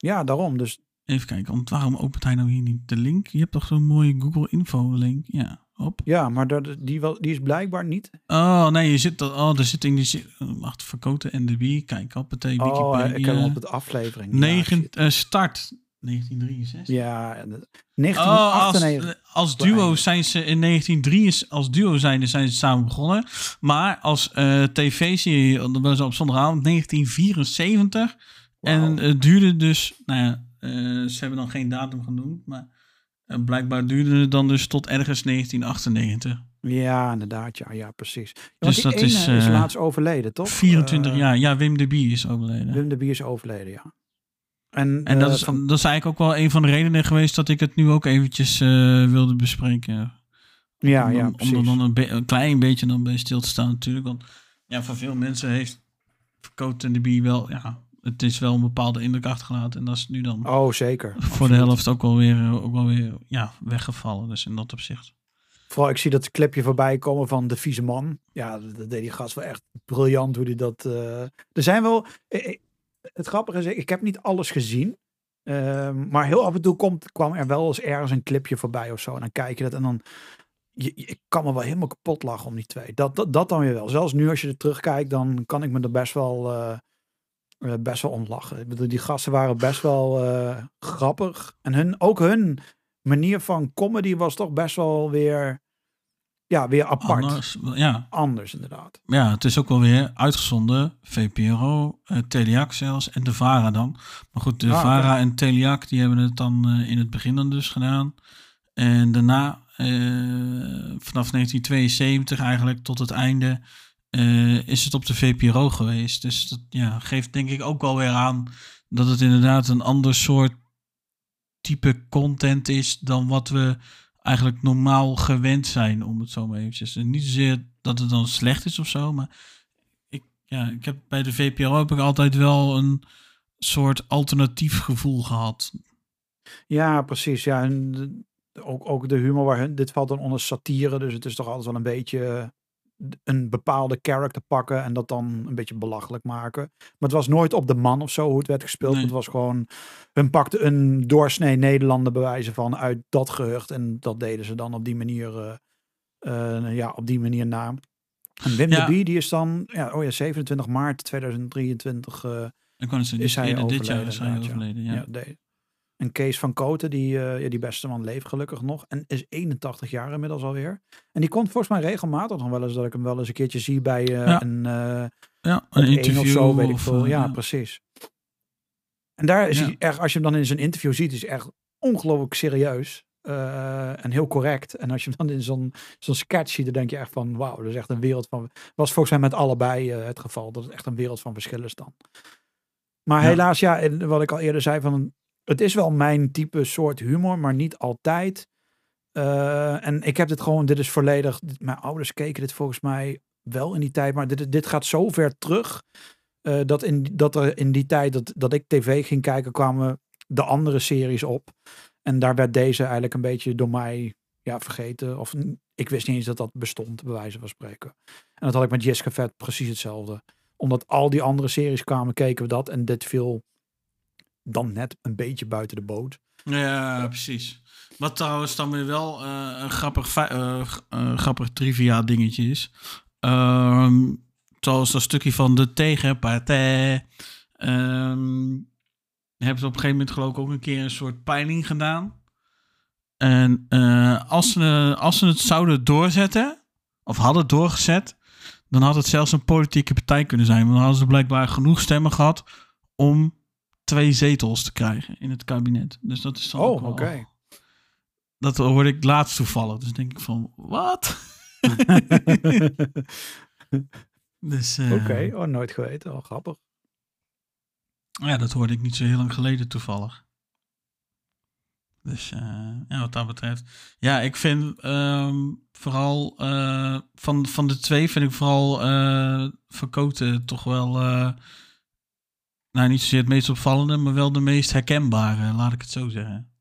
[SPEAKER 2] Ja, daarom. Dus
[SPEAKER 1] even kijken, want waarom opent hij nou hier niet de link? Je hebt toch zo'n mooie Google Info link? Ja, op.
[SPEAKER 2] ja, maar dat, die, wel, die is blijkbaar niet.
[SPEAKER 1] Oh nee, je zit, oh, er zit in die. Wacht, verkoten NDB. Kijk, op het
[SPEAKER 2] Oh,
[SPEAKER 1] Wikipedia.
[SPEAKER 2] ik heb hem op het aflevering. Ja,
[SPEAKER 1] Negen, eh, start 1963.
[SPEAKER 2] Ja, en de-
[SPEAKER 1] Oh, als,
[SPEAKER 2] 1998.
[SPEAKER 1] als duo zijn ze in 1903 als duo zijn, zijn ze samen begonnen. Maar als eh, tv-serie, dat was op zondagavond 1974. En het duurde dus, nou ja, eh, ze hebben dan geen datum genoemd, maar eh, blijkbaar duurde het dan dus tot ergens 1998.
[SPEAKER 2] Ja, inderdaad. Ja, ja precies. Ja,
[SPEAKER 1] Dus
[SPEAKER 2] die
[SPEAKER 1] dat
[SPEAKER 2] ene
[SPEAKER 1] is,
[SPEAKER 2] is
[SPEAKER 1] eh,
[SPEAKER 2] laatst overleden, toch?
[SPEAKER 1] 24
[SPEAKER 2] Eh,
[SPEAKER 1] jaar, ja, Wim de Bie is overleden.
[SPEAKER 2] Wim de Bier is overleden, ja. En,
[SPEAKER 1] en dat
[SPEAKER 2] eh,
[SPEAKER 1] is,
[SPEAKER 2] van-
[SPEAKER 1] dat is eigenlijk ook wel een van de redenen geweest dat ik het nu ook eventjes eh, wilde bespreken.
[SPEAKER 2] ja,
[SPEAKER 1] om,
[SPEAKER 2] ja,
[SPEAKER 1] dan, om
[SPEAKER 2] precies.
[SPEAKER 1] er dan een klein beetje dan bij stil te staan natuurlijk. Want ja, voor veel mensen heeft Coat en de Bie wel, ja, het is wel een bepaalde indruk achtergelaten. En dat is nu dan
[SPEAKER 2] Oh, zeker.
[SPEAKER 1] voor de helft ook wel weer, eh, ook wel weer ja, weggevallen. Dus in dat opzicht.
[SPEAKER 2] Vooral, ik zie dat clipje voorbij komen van de vieze man. Ja, dat, deed die gast wel echt briljant hoe hij dat... eh, Er zijn wel... eh, Het grappige is, ik heb niet alles gezien. Ehm, maar heel af en toe komt, kwam er wel eens ergens een clipje voorbij of zo. En dan kijk je dat en dan... Je, ik kan me wel helemaal kapot lachen om die twee. Dat, dat, dat dan weer wel. Zelfs nu als je er terugkijkt, dan kan ik me er best wel, eh, best wel om lachen. Ik bedoel, die gasten waren best wel eh, grappig. En hun, ook hun manier van comedy was toch best wel weer, ja, weer apart.
[SPEAKER 1] Anders, ja,
[SPEAKER 2] Anders inderdaad.
[SPEAKER 1] ja, het is ook wel weer uitgezonden. VPRO, eh Teliac zelfs en de VARA dan. Maar goed, de
[SPEAKER 2] Ah.
[SPEAKER 1] VARA en Teliac die hebben het dan eh, in het begin dan dus gedaan. En daarna, eh, vanaf 1972 eigenlijk tot het einde, eh, is het op de VPRO geweest. Dus dat ja, geeft denk ik ook wel weer aan dat het inderdaad een ander soort type content is dan wat we eigenlijk normaal gewend zijn, om het zo maar eventjes. En niet zozeer dat het dan slecht is of zo, maar ik, ja, ik heb bij de VPRO heb ik altijd wel een soort alternatief gevoel gehad.
[SPEAKER 2] Ja, precies. Ja, en ook, ook de humor waar hun, dit valt dan onder satire, dus het is toch altijd wel een beetje eh, een bepaalde character pakken en dat dan een beetje belachelijk maken. Maar het was nooit op de man of zo hoe het werd gespeeld.
[SPEAKER 1] Nee.
[SPEAKER 2] Het was gewoon, hun pakte een doorsnee Nederlander bewijzen van uit dat gehucht en dat deden ze dan op die manier, eh, eh, ja, op die manier na. En Wim
[SPEAKER 1] Ja.
[SPEAKER 2] de Bie, die is dan, ja, oh ja, 27 maart 2023 eh,
[SPEAKER 1] Ik kan het zeggen,
[SPEAKER 2] is hij
[SPEAKER 1] eerder dit jaar
[SPEAKER 2] overleden.
[SPEAKER 1] is hij overleden. Ja.
[SPEAKER 2] Ja, en Kees van Koten, die, eh, ja, die beste man leeft gelukkig nog. En is 81 jaar inmiddels alweer. En die komt volgens mij regelmatig nog wel eens dat ik hem wel eens een keertje zie bij eh,
[SPEAKER 1] Ja.
[SPEAKER 2] een, eh,
[SPEAKER 1] ja, een interview
[SPEAKER 2] of zo, weet ik veel.
[SPEAKER 1] eh,
[SPEAKER 2] ja, precies. En daar is hij echt, als je hem dan in zijn interview ziet, is hij echt ongelooflijk serieus. eh, en heel correct. En als je hem dan in zo'n zo'n sketch ziet, dan denk je echt van, wauw, dat is echt een wereld van... Was volgens mij met allebei eh, het geval, dat het echt een wereld van verschil is dan. Maar helaas, ja, en wat ik al eerder zei, van, het is wel mijn type soort humor, maar niet altijd. Eh, en ik heb dit gewoon, dit is volledig, mijn ouders keken dit volgens mij wel in die tijd, maar dit, dit gaat zo ver terug. eh, dat, in, dat er in die tijd dat, dat ik tv ging kijken, kwamen de andere series op. En daar werd deze eigenlijk een beetje door mij ja, vergeten. Of ik wist niet eens dat dat bestond, bij wijze van spreken. En dat had ik met Jessica Vet precies hetzelfde. Omdat al die andere series kwamen, keken we dat. En dit viel dan net een beetje buiten de boot.
[SPEAKER 1] Ja, precies. Wat trouwens dan weer wel eh, een grappig, eh, eh, grappig trivia dingetje is. Ehm, zoals dat stukje van de tegenpartij. Ehm, hebben ze op een gegeven moment geloof ik ook een keer een soort peiling gedaan. En eh, als, ze, als ze het zouden doorzetten, of hadden doorgezet, dan had het zelfs een politieke partij kunnen zijn. Want dan hadden ze blijkbaar genoeg stemmen gehad om twee zetels te krijgen in het kabinet. Dus dat is ook
[SPEAKER 2] Oh, oké.
[SPEAKER 1] Dat hoorde ik laatst toevallig. Dus denk ik van, wat? dus, eh,
[SPEAKER 2] Oké, oh, nooit geweten. Oh, grappig.
[SPEAKER 1] Ja, dat hoorde ik niet zo heel lang geleden toevallig. Dus eh, ja, wat dat betreft. Ja, ik vind ehm, vooral eh, van, van de twee vind ik vooral eh Van Koten toch wel... nou, niet zozeer het meest opvallende, maar wel de meest herkenbare, laat ik het zo zeggen.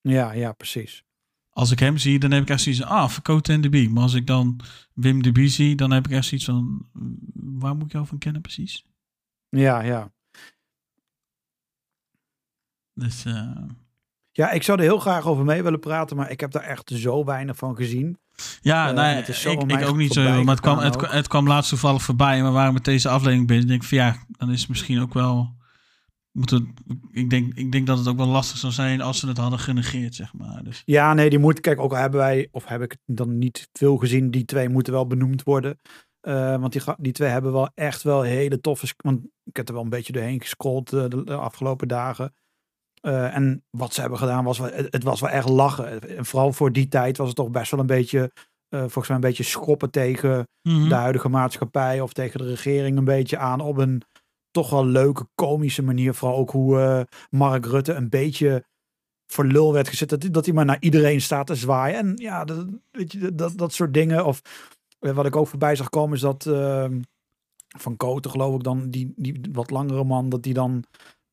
[SPEAKER 2] Ja, ja, precies.
[SPEAKER 1] Als ik hem zie, dan heb ik echt zoiets van, ah, Verkoten en de Bie. Maar als ik dan Wim de Bie zie, dan heb ik echt zoiets van, waar moet ik jou van kennen precies?
[SPEAKER 2] Ja, ja.
[SPEAKER 1] Dus eh,
[SPEAKER 2] Ja, ik zou er heel graag over mee willen praten, maar ik heb daar echt zo weinig van gezien.
[SPEAKER 1] Ja,
[SPEAKER 2] Eh,
[SPEAKER 1] nou,
[SPEAKER 2] is zo
[SPEAKER 1] ik, ik ook niet zo heel, maar het kwam, het, kwam laatst toevallig voorbij. En we waren met deze aflevering bezig. Ik denk van ja, dan is het misschien ook wel... Moeten, ik, denk, ik denk dat het ook wel lastig zou zijn als ze het hadden genegeerd, zeg maar. Dus,
[SPEAKER 2] Ja, nee, die moet, kijk, ook al hebben wij, of heb ik het dan niet veel gezien, die twee moeten wel benoemd worden. Eh, want die, die twee hebben wel echt wel hele toffe, want ik heb er wel een beetje doorheen gescrolld eh, de, de afgelopen dagen. Eh, en wat ze hebben gedaan was, het, was wel echt lachen. En vooral voor die tijd was het toch best wel een beetje, eh, volgens mij een beetje schoppen tegen
[SPEAKER 1] Mhm.
[SPEAKER 2] de huidige maatschappij of tegen de regering een beetje aan op een toch wel leuke, komische manier. Vooral ook hoe eh, Mark Rutte een beetje voor lul werd gezet. Dat, hij- dat hij maar naar iedereen staat te zwaaien. En ja, dat, weet je, dat, dat soort dingen. Of wat ik ook voorbij zag komen is dat ehm, Van Koten geloof ik dan, die, die wat langere man, dat die dan...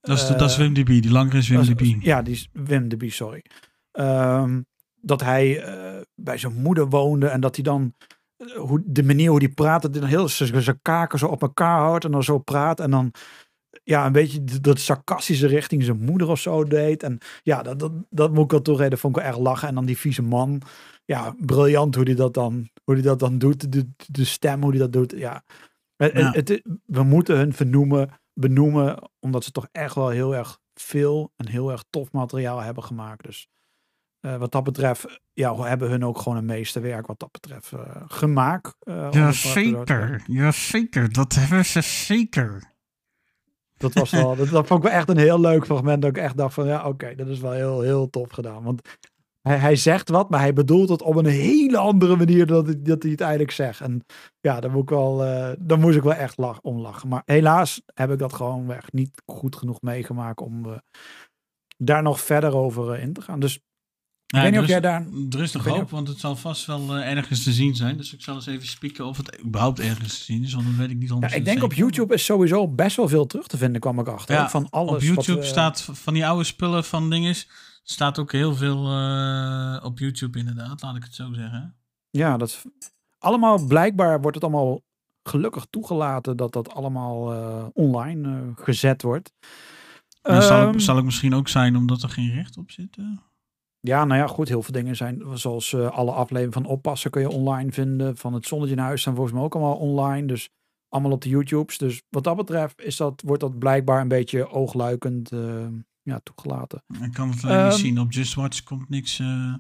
[SPEAKER 1] dat, is, dat is
[SPEAKER 2] eh,
[SPEAKER 1] Wim de Bie, die langere is Wim de
[SPEAKER 2] is-
[SPEAKER 1] Bie.
[SPEAKER 2] Ja, die is Wim de Bie, sorry. Ehm, dat hij eh, bij zijn moeder woonde en dat hij dan eh, hoe, de manier hoe hij praat, dat hij dan heel zijn kaken zo op elkaar houdt en dan zo praat en dan ja, een beetje dat sarcastische richting zijn moeder of zo deed. En ja, dat, dat, dat moet ik wel toegeven, dat vond ik wel erg lachen. En dan die vieze man, ja, briljant hoe hij dat dan, hoe hij dat dan doet. De, de stem, hoe hij dat doet, ja. Het- het- we moeten hun vernoemen, benoemen, omdat ze toch echt wel heel erg veel en heel erg tof materiaal hebben gemaakt. Dus eh, wat dat betreft, ja, hebben hun ook gewoon een meesterwerk wat dat betreft eh, gemaakt. zo te zeggen.
[SPEAKER 1] Jazeker, jazeker, dat hebben ze zeker.
[SPEAKER 2] Dat was wel, dat, dat vond ik wel echt een heel leuk fragment. Dat ik echt dacht van, ja, oké, dat is wel heel, heel tof gedaan. Want hij, hij zegt wat, maar hij bedoelt het op een hele andere manier dan dat, hij- dat hij het eigenlijk zegt. En ja, daar, moet ik wel, eh, daar moest ik wel echt lach, om lachen. Maar helaas heb ik dat gewoon weg niet goed genoeg meegemaakt om eh, daar nog verder over eh, in te gaan. Dus
[SPEAKER 1] Ja,
[SPEAKER 2] weet niet
[SPEAKER 1] er
[SPEAKER 2] of
[SPEAKER 1] is-
[SPEAKER 2] jij daar-
[SPEAKER 1] Er is nog hoop, want het zal vast wel ergens te zien zijn. Dus ik zal eens even spieken of het überhaupt ergens te zien is, want dat weet ik niet 100%
[SPEAKER 2] ja, ik denk op. YouTube is sowieso best wel veel terug te vinden, kwam ik achter.
[SPEAKER 1] Ja,
[SPEAKER 2] van alles
[SPEAKER 1] op
[SPEAKER 2] wat
[SPEAKER 1] YouTube staat van die oude spullen van dinges. Staat ook heel veel eh, op YouTube inderdaad, laat ik het zo zeggen.
[SPEAKER 2] Ja, dat is allemaal blijkbaar wordt het allemaal gelukkig toegelaten dat dat allemaal eh, online eh, gezet wordt.
[SPEAKER 1] Dat zal,
[SPEAKER 2] Ehm,
[SPEAKER 1] het, zal het misschien ook zijn omdat er geen recht op zit.
[SPEAKER 2] Ja, nou ja, goed, heel veel dingen zijn, zoals alle afleveringen van Oppassen kun je online vinden. Van het Zonnetje in Huis zijn volgens mij ook allemaal online, dus allemaal op de YouTubes. Dus wat dat betreft is dat, wordt dat blijkbaar een beetje oogluikend eh, ja, toegelaten.
[SPEAKER 1] Ik kan het alleen niet
[SPEAKER 2] Ehm,
[SPEAKER 1] zien. Op Just Watch komt niks eh,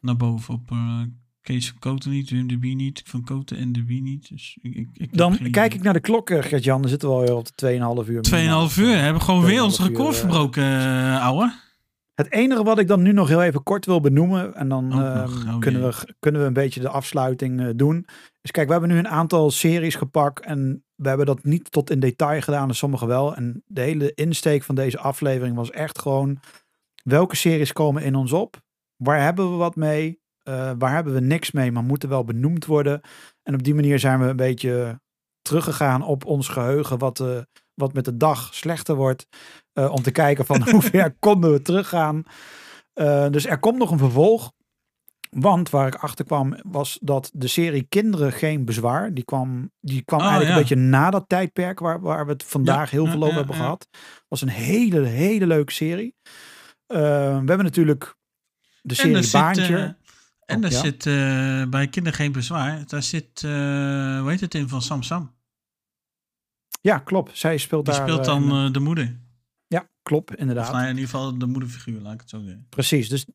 [SPEAKER 1] naar boven. Op eh, Kees van Koten niet, Wim de Bie niet, Van Koten en de Bie niet. Dus ik, ik,
[SPEAKER 2] Dan kijk
[SPEAKER 1] idee.
[SPEAKER 2] ik naar de klok, eh, Gert-Jan. Dan zitten we alweer op de 2,5 uur.
[SPEAKER 1] 2,5 uur. Hebben gewoon weer ons
[SPEAKER 2] 2,5 uur,
[SPEAKER 1] record verbroken, ouwe.
[SPEAKER 2] Het enige wat ik dan nu nog heel even kort wil benoemen, en dan ehm,
[SPEAKER 1] oh
[SPEAKER 2] kunnen, we, kunnen we een beetje de afsluiting eh, doen. Dus kijk, we hebben nu een aantal series gepakt en we hebben dat niet tot in detail gedaan en sommige wel. En de hele insteek van deze aflevering was echt gewoon, welke series komen in ons op? Waar hebben we wat mee? Eh, waar hebben we niks mee, maar moeten wel benoemd worden? En op die manier zijn we een beetje teruggegaan op ons geheugen, wat, eh, wat met de dag slechter wordt. eh, om te kijken van hoe ver konden we teruggaan. Eh, dus er komt nog een vervolg. Want waar ik achter kwam was dat de serie Kinderen Geen Bezwaar. Die kwam, die kwam
[SPEAKER 1] Oh,
[SPEAKER 2] eigenlijk
[SPEAKER 1] ja.
[SPEAKER 2] een beetje na dat tijdperk waar, waar we het vandaag heel veel over
[SPEAKER 1] ja,
[SPEAKER 2] hebben gehad. Was een hele, hele leuke serie. Eh, we hebben natuurlijk de serie
[SPEAKER 1] er zit,
[SPEAKER 2] Baantje.
[SPEAKER 1] en
[SPEAKER 2] Oh,
[SPEAKER 1] daar
[SPEAKER 2] ja?
[SPEAKER 1] zit bij Kinderen Geen Bezwaar, daar zit, hoe heet het in, van Sam Sam.
[SPEAKER 2] Ja, klopt. Zij speelt
[SPEAKER 1] Die
[SPEAKER 2] daar.
[SPEAKER 1] speelt
[SPEAKER 2] eh,
[SPEAKER 1] dan eh, de moeder.
[SPEAKER 2] Ja, klopt, inderdaad.
[SPEAKER 1] Of nou ja, in ieder geval de moederfiguur, laat ik het zo zeggen.
[SPEAKER 2] Precies. Dus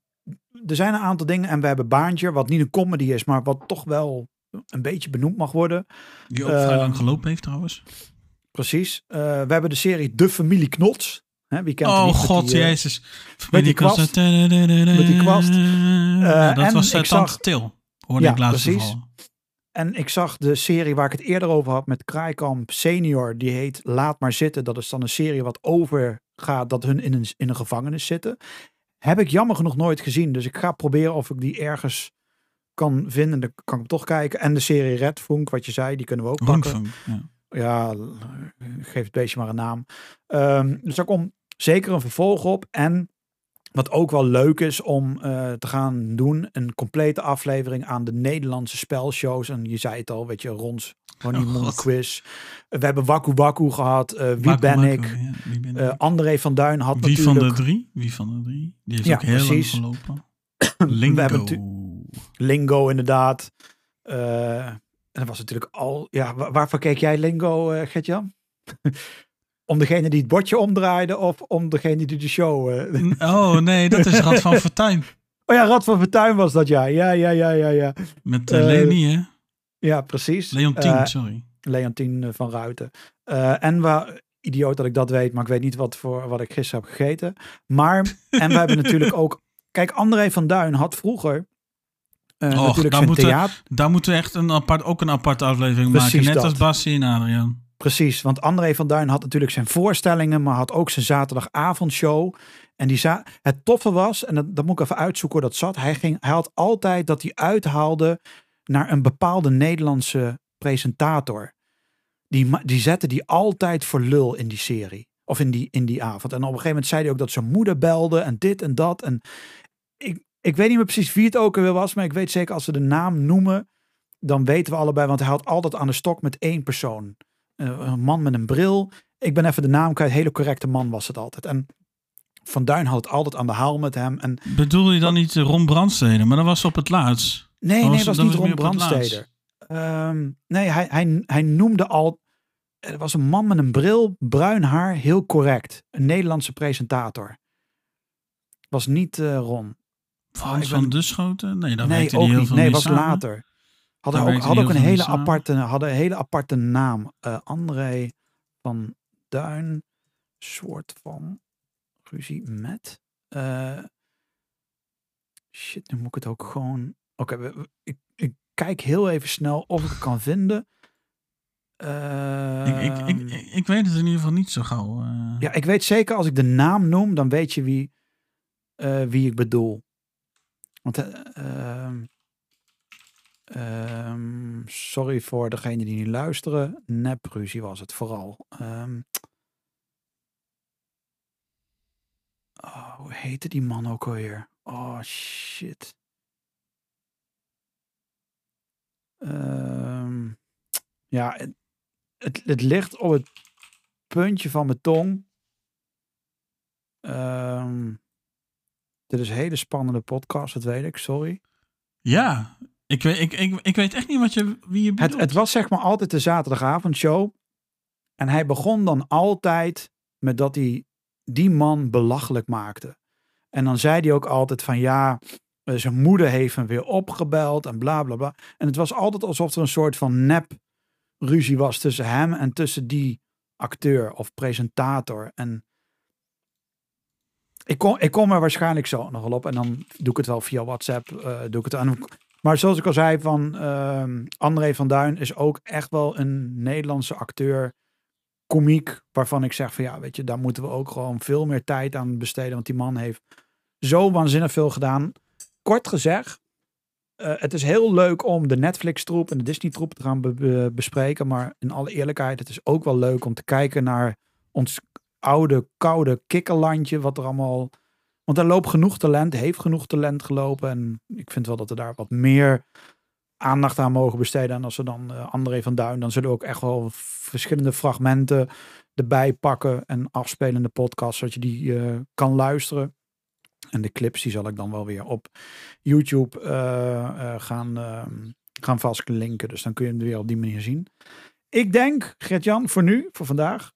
[SPEAKER 2] er zijn een aantal dingen. En we hebben Baantje, wat niet een comedy is, maar wat toch wel een beetje benoemd mag worden.
[SPEAKER 1] Die ook vrij lang gelopen heeft trouwens.
[SPEAKER 2] Precies. Eh, we hebben de serie De Familie Knots. Hè, wie kent die
[SPEAKER 1] Oh
[SPEAKER 2] niet
[SPEAKER 1] god,
[SPEAKER 2] die, eh,
[SPEAKER 1] jezus.
[SPEAKER 2] met die kwast.
[SPEAKER 1] Met
[SPEAKER 2] die kwast.
[SPEAKER 1] dat
[SPEAKER 2] en
[SPEAKER 1] was uh, Tante
[SPEAKER 2] zag-
[SPEAKER 1] Til. Hoorde
[SPEAKER 2] Ja,
[SPEAKER 1] ik laatst
[SPEAKER 2] precies.
[SPEAKER 1] toevallig.
[SPEAKER 2] En ik zag de serie waar ik het eerder over had met Kraaikamp Senior. Die heet Laat maar zitten. Dat is dan een serie wat overgaat dat hun in een, in een gevangenis zitten. Heb ik jammer genoeg nooit gezien. Dus ik ga proberen of ik die ergens kan vinden. Dan kan ik toch kijken. En de serie Red Funk, wat je zei, die kunnen we ook pakken.
[SPEAKER 1] Ja.
[SPEAKER 2] Ja, geef het beestje maar een naam. Ehm, dus daar komt zeker een vervolg op. En wat ook wel leuk is om eh, te gaan doen, een complete aflevering aan de Nederlandse spelshows. En je zei het al, weet je, Rons, Honeymoon
[SPEAKER 1] Oh.
[SPEAKER 2] Quiz. We hebben Waku Waku gehad. eh, Wie
[SPEAKER 1] Waku
[SPEAKER 2] ben
[SPEAKER 1] Waku,
[SPEAKER 2] ik?
[SPEAKER 1] ja, wie ben
[SPEAKER 2] Eh,
[SPEAKER 1] ik?
[SPEAKER 2] André van Duin had
[SPEAKER 1] Wie van
[SPEAKER 2] natuurlijk
[SPEAKER 1] de drie? Wie van de drie? Die heeft
[SPEAKER 2] Ja,
[SPEAKER 1] ook heel
[SPEAKER 2] precies.
[SPEAKER 1] lang gelopen. Lingo.
[SPEAKER 2] Lingo inderdaad. Eh, en dat was natuurlijk al... Ja, wa- waarvoor keek jij Lingo, eh Gertjan? om degene die het bordje omdraaide of om degene die de show... eh,
[SPEAKER 1] Oh nee, dat is Rad van Fortuin.
[SPEAKER 2] Oh ja, Rad van Fortuin was dat, ja. Ja, ja, ja, ja, ja.
[SPEAKER 1] Met uh, hè?
[SPEAKER 2] Ja, precies.
[SPEAKER 1] Leontien, sorry.
[SPEAKER 2] Leontien van Ruiten. En waar, idioot dat ik dat weet, maar ik weet niet wat, voor, wat ik gisteren heb gegeten. Maar, en we hebben natuurlijk ook... Kijk, André van Duin had vroeger...
[SPEAKER 1] Och,
[SPEAKER 2] natuurlijk
[SPEAKER 1] daar
[SPEAKER 2] zijn
[SPEAKER 1] moeten-
[SPEAKER 2] theater...
[SPEAKER 1] Daar moeten we echt een apart, ook een aparte aflevering
[SPEAKER 2] Precies
[SPEAKER 1] maken. Net
[SPEAKER 2] dat.
[SPEAKER 1] als Bassie en Adriaan.
[SPEAKER 2] Precies, want André van Duin had natuurlijk zijn voorstellingen, maar had ook zijn zaterdagavondshow. En die za het toffe was, en dat, dat moet ik even uitzoeken hoe dat zat. Hij, ging, hij had altijd dat hij uithaalde naar een bepaalde Nederlandse presentator. Die, die zette die altijd voor lul in die serie. Of in die, in die avond. En op een gegeven moment zei hij ook dat zijn moeder belde en dit en dat. En ik, ik weet niet meer precies wie het ook alweer was, maar ik weet zeker als we de naam noemen, dan weten we allebei, want hij had altijd aan de stok met één persoon. Eh, een man met een bril. Ik ben even de naam kwijt. Hele correcte man was het altijd. En Van Duin had het altijd aan de haal met hem. En
[SPEAKER 1] Bedoel je dan niet Ron Brandstede? Maar dat was op het laatst.
[SPEAKER 2] nee,
[SPEAKER 1] Dat
[SPEAKER 2] nee,
[SPEAKER 1] was-
[SPEAKER 2] was
[SPEAKER 1] dat
[SPEAKER 2] niet
[SPEAKER 1] was
[SPEAKER 2] Ron
[SPEAKER 1] op het
[SPEAKER 2] Brandsteder. Ehm, nee, hij, hij, hij noemde al. Er was een man met een bril, bruin haar, heel correct. Een Nederlandse presentator. Was niet eh, Ron.
[SPEAKER 1] Frans van
[SPEAKER 2] ben-
[SPEAKER 1] Duschoten? Nee, dat
[SPEAKER 2] nee,
[SPEAKER 1] werkte
[SPEAKER 2] ook
[SPEAKER 1] die heel
[SPEAKER 2] niet.
[SPEAKER 1] veel
[SPEAKER 2] Nee, was
[SPEAKER 1] samen.
[SPEAKER 2] later. Hadden ook, hadden ook een hele aparte, hadden een hele aparte naam. Eh André van Duin, soort van ruzie met. eh, shit, nu moet ik het ook gewoon. Oké, ik, ik kijk heel even snel of ik het kan vinden.
[SPEAKER 1] Ik, ik, ik,
[SPEAKER 2] Ehm,
[SPEAKER 1] ik, ik weet het in ieder geval niet zo gauw. eh.
[SPEAKER 2] ja, ik weet zeker als ik de naam noem, dan weet je wie, wie ik bedoel. Want, eh, ehm, sorry voor degene die niet luisteren. Nepruzie was het vooral. Ehm, oh, hoe heette die man ook alweer? Oh, shit. Ehm, ja, het, het, het ligt op het puntje van mijn tong. Dit is een hele spannende podcast, dat weet ik, sorry.
[SPEAKER 1] Ja, ik weet, ik, ik, ik weet echt niet wat je, wie je
[SPEAKER 2] Het,
[SPEAKER 1] bedoelt.
[SPEAKER 2] het was zeg maar altijd de zaterdagavondshow. En hij begon dan altijd met dat hij die man belachelijk maakte. En dan zei hij ook altijd van ja, eh, zijn moeder heeft hem weer opgebeld en bla bla bla. En het was altijd alsof er een soort van nep ruzie was tussen hem en tussen die acteur of presentator. En ik kom, ik kom er waarschijnlijk zo nog wel op. En dan doe ik het wel via WhatsApp. eh, doe ik het aan. Maar zoals ik al zei, van ehm, André van Duin is ook echt wel een Nederlandse acteur, komiek, waarvan ik zeg van ja, weet je, daar moeten we ook gewoon veel meer tijd aan besteden. Want die man heeft zo waanzinnig veel gedaan. Kort gezegd, eh, het is heel leuk om de Netflix-troep en de Disney-troep te gaan be- be- bespreken. Maar in alle eerlijkheid, het is ook wel leuk om te kijken naar ons oude, koude kikkerlandje. Wat er allemaal. Want er loopt genoeg talent, heeft genoeg talent gelopen. En ik vind wel dat we daar wat meer aandacht aan mogen besteden. En als we dan eh, André van Duin, dan zullen we ook echt wel verschillende fragmenten erbij pakken en afspelen in de podcast, zodat je die eh, kan luisteren. En de clips die zal ik dan wel weer op YouTube eh, gaan, ehm, gaan vastlinken. Dus dan kun je hem weer op die manier zien. Ik denk, Gert-Jan, voor nu, voor vandaag,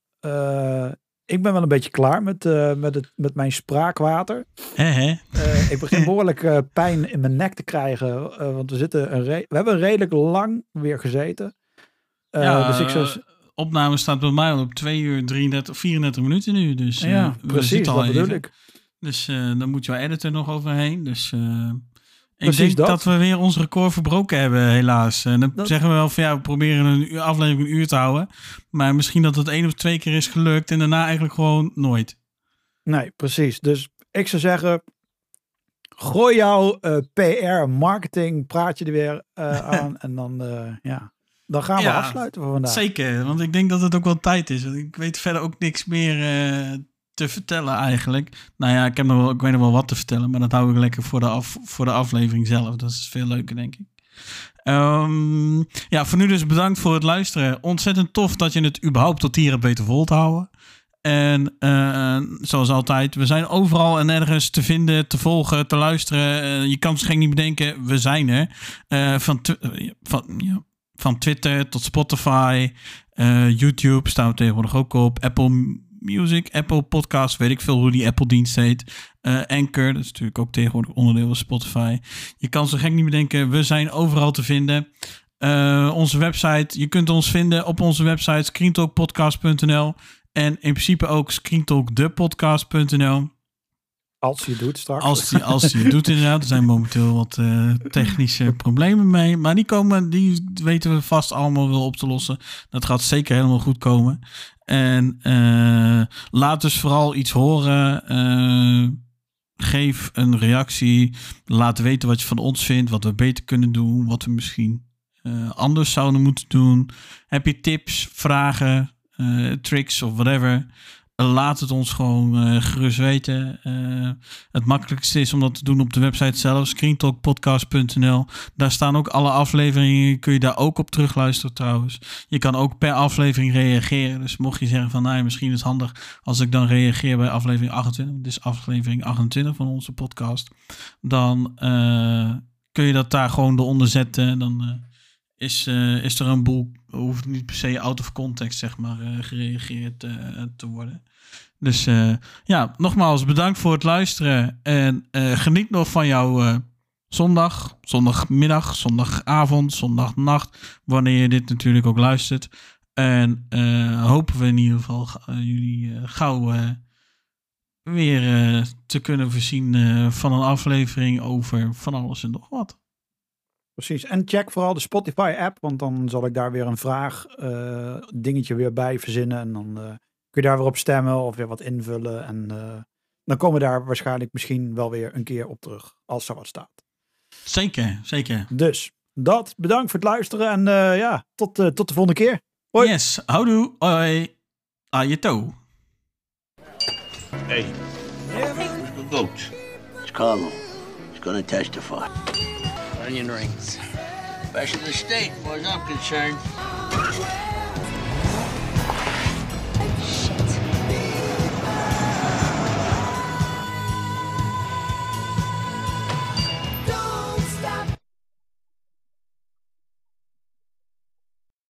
[SPEAKER 2] ik ben wel een beetje klaar met, eh, met, het, met mijn spraakwater. Eh, ik begin behoorlijk eh, pijn in mijn nek te krijgen. want we, zitten een we hebben redelijk lang weer gezeten.
[SPEAKER 1] Ja,
[SPEAKER 2] dus ik zou...
[SPEAKER 1] opname staat bij mij al op 2 uur 33, 34 minuten nu. Dus
[SPEAKER 2] ja,
[SPEAKER 1] we
[SPEAKER 2] precies,
[SPEAKER 1] zitten al
[SPEAKER 2] dat bedoel
[SPEAKER 1] even.
[SPEAKER 2] ik.
[SPEAKER 1] Dus dan moet jouw editor nog overheen. Dus ik denk dat.
[SPEAKER 2] dat.
[SPEAKER 1] we weer ons record verbroken hebben, helaas. En dan
[SPEAKER 2] Dat-
[SPEAKER 1] zeggen we wel van ja, we proberen een uur, aflevering een uur te houden. Maar misschien dat het één of twee keer is gelukt en daarna eigenlijk gewoon nooit.
[SPEAKER 2] Nee, precies. Dus ik zou zeggen, gooi jouw eh, PR, marketing praatje er weer eh, aan. en dan, eh, ja, dan gaan we
[SPEAKER 1] Ja,
[SPEAKER 2] afsluiten voor vandaag.
[SPEAKER 1] Zeker, want ik denk dat het ook wel tijd is. Ik weet verder ook niks meer te vertellen eigenlijk. Nou ja, ik, heb nog wel, ik weet nog wel wat te vertellen, maar dat hou ik lekker voor de, af, voor de aflevering zelf. Dat is veel leuker, denk ik. Ehm, ja, voor nu dus bedankt voor het luisteren. Ontzettend tof dat je het überhaupt tot hier hebt weten vol te houden. En eh, zoals altijd, we zijn overal en ergens te vinden, te volgen, te luisteren. Eh, je kan het gek niet bedenken, we zijn er. Eh, van, van, ja, van Twitter tot Spotify, YouTube staan we tegenwoordig ook op. Apple Music, Apple Podcast, weet ik veel hoe die Apple-dienst heet. Eh, Anchor, dat is natuurlijk ook tegenwoordig onderdeel van Spotify. Je kan zo gek niet bedenken, we zijn overal te vinden. Eh, onze website, je kunt ons vinden op onze website screentalkpodcast.nl en in principe ook screentalkdepodcast.nl.
[SPEAKER 2] Als je doet straks.
[SPEAKER 1] Als die, als het doet inderdaad. Er zijn momenteel wat eh, technische problemen mee. Maar die komen, die weten we vast allemaal wel op te lossen. Dat gaat zeker helemaal goed komen. En eh, laat dus vooral iets horen. Eh, geef een reactie. Laat weten wat je van ons vindt. Wat we beter kunnen doen. Wat we misschien anders zouden moeten doen. Heb je tips, vragen, tricks of whatever? Laat het ons gewoon eh, gerust weten. Eh, het makkelijkste is om dat te doen op de website zelf, screentalkpodcast.nl. Daar staan ook alle afleveringen. Kun je daar ook op terugluisteren trouwens. Je kan ook per aflevering reageren. Dus mocht je zeggen van, nou, misschien is het handig als ik dan reageer bij aflevering 28. Dit is aflevering 28 van onze podcast. Dan eh, kun je dat daar gewoon eronder zetten. Dan is, is er een boel, hoeft niet per se out of context, zeg maar, gereageerd te worden. Dus eh, ja, nogmaals bedankt voor het luisteren. En eh, geniet nog van jouw eh, zondag, zondagmiddag, zondagavond, zondagnacht. Wanneer je dit natuurlijk ook luistert. En hopen we in ieder geval jullie gauw weer te kunnen voorzien van een aflevering over van alles en nog wat.
[SPEAKER 2] Precies. En check vooral de Spotify-app, want dan zal ik daar weer een vraag, dingetje weer bij verzinnen. En dan kun je daar weer op stemmen of weer wat invullen. En eh, dan komen we daar waarschijnlijk misschien wel weer een keer op terug, als er wat staat.
[SPEAKER 1] Zeker, zeker.
[SPEAKER 2] Dus dat, bedankt voor het luisteren en eh, ja, tot, eh, tot de volgende keer. Hoi.
[SPEAKER 1] Yes, houdoe, hoi, ajeto.
[SPEAKER 3] Hey, vote. It's Carlo. He's gonna testify.
[SPEAKER 6] Onion rings.
[SPEAKER 3] Of the state, as far as I'm concerned.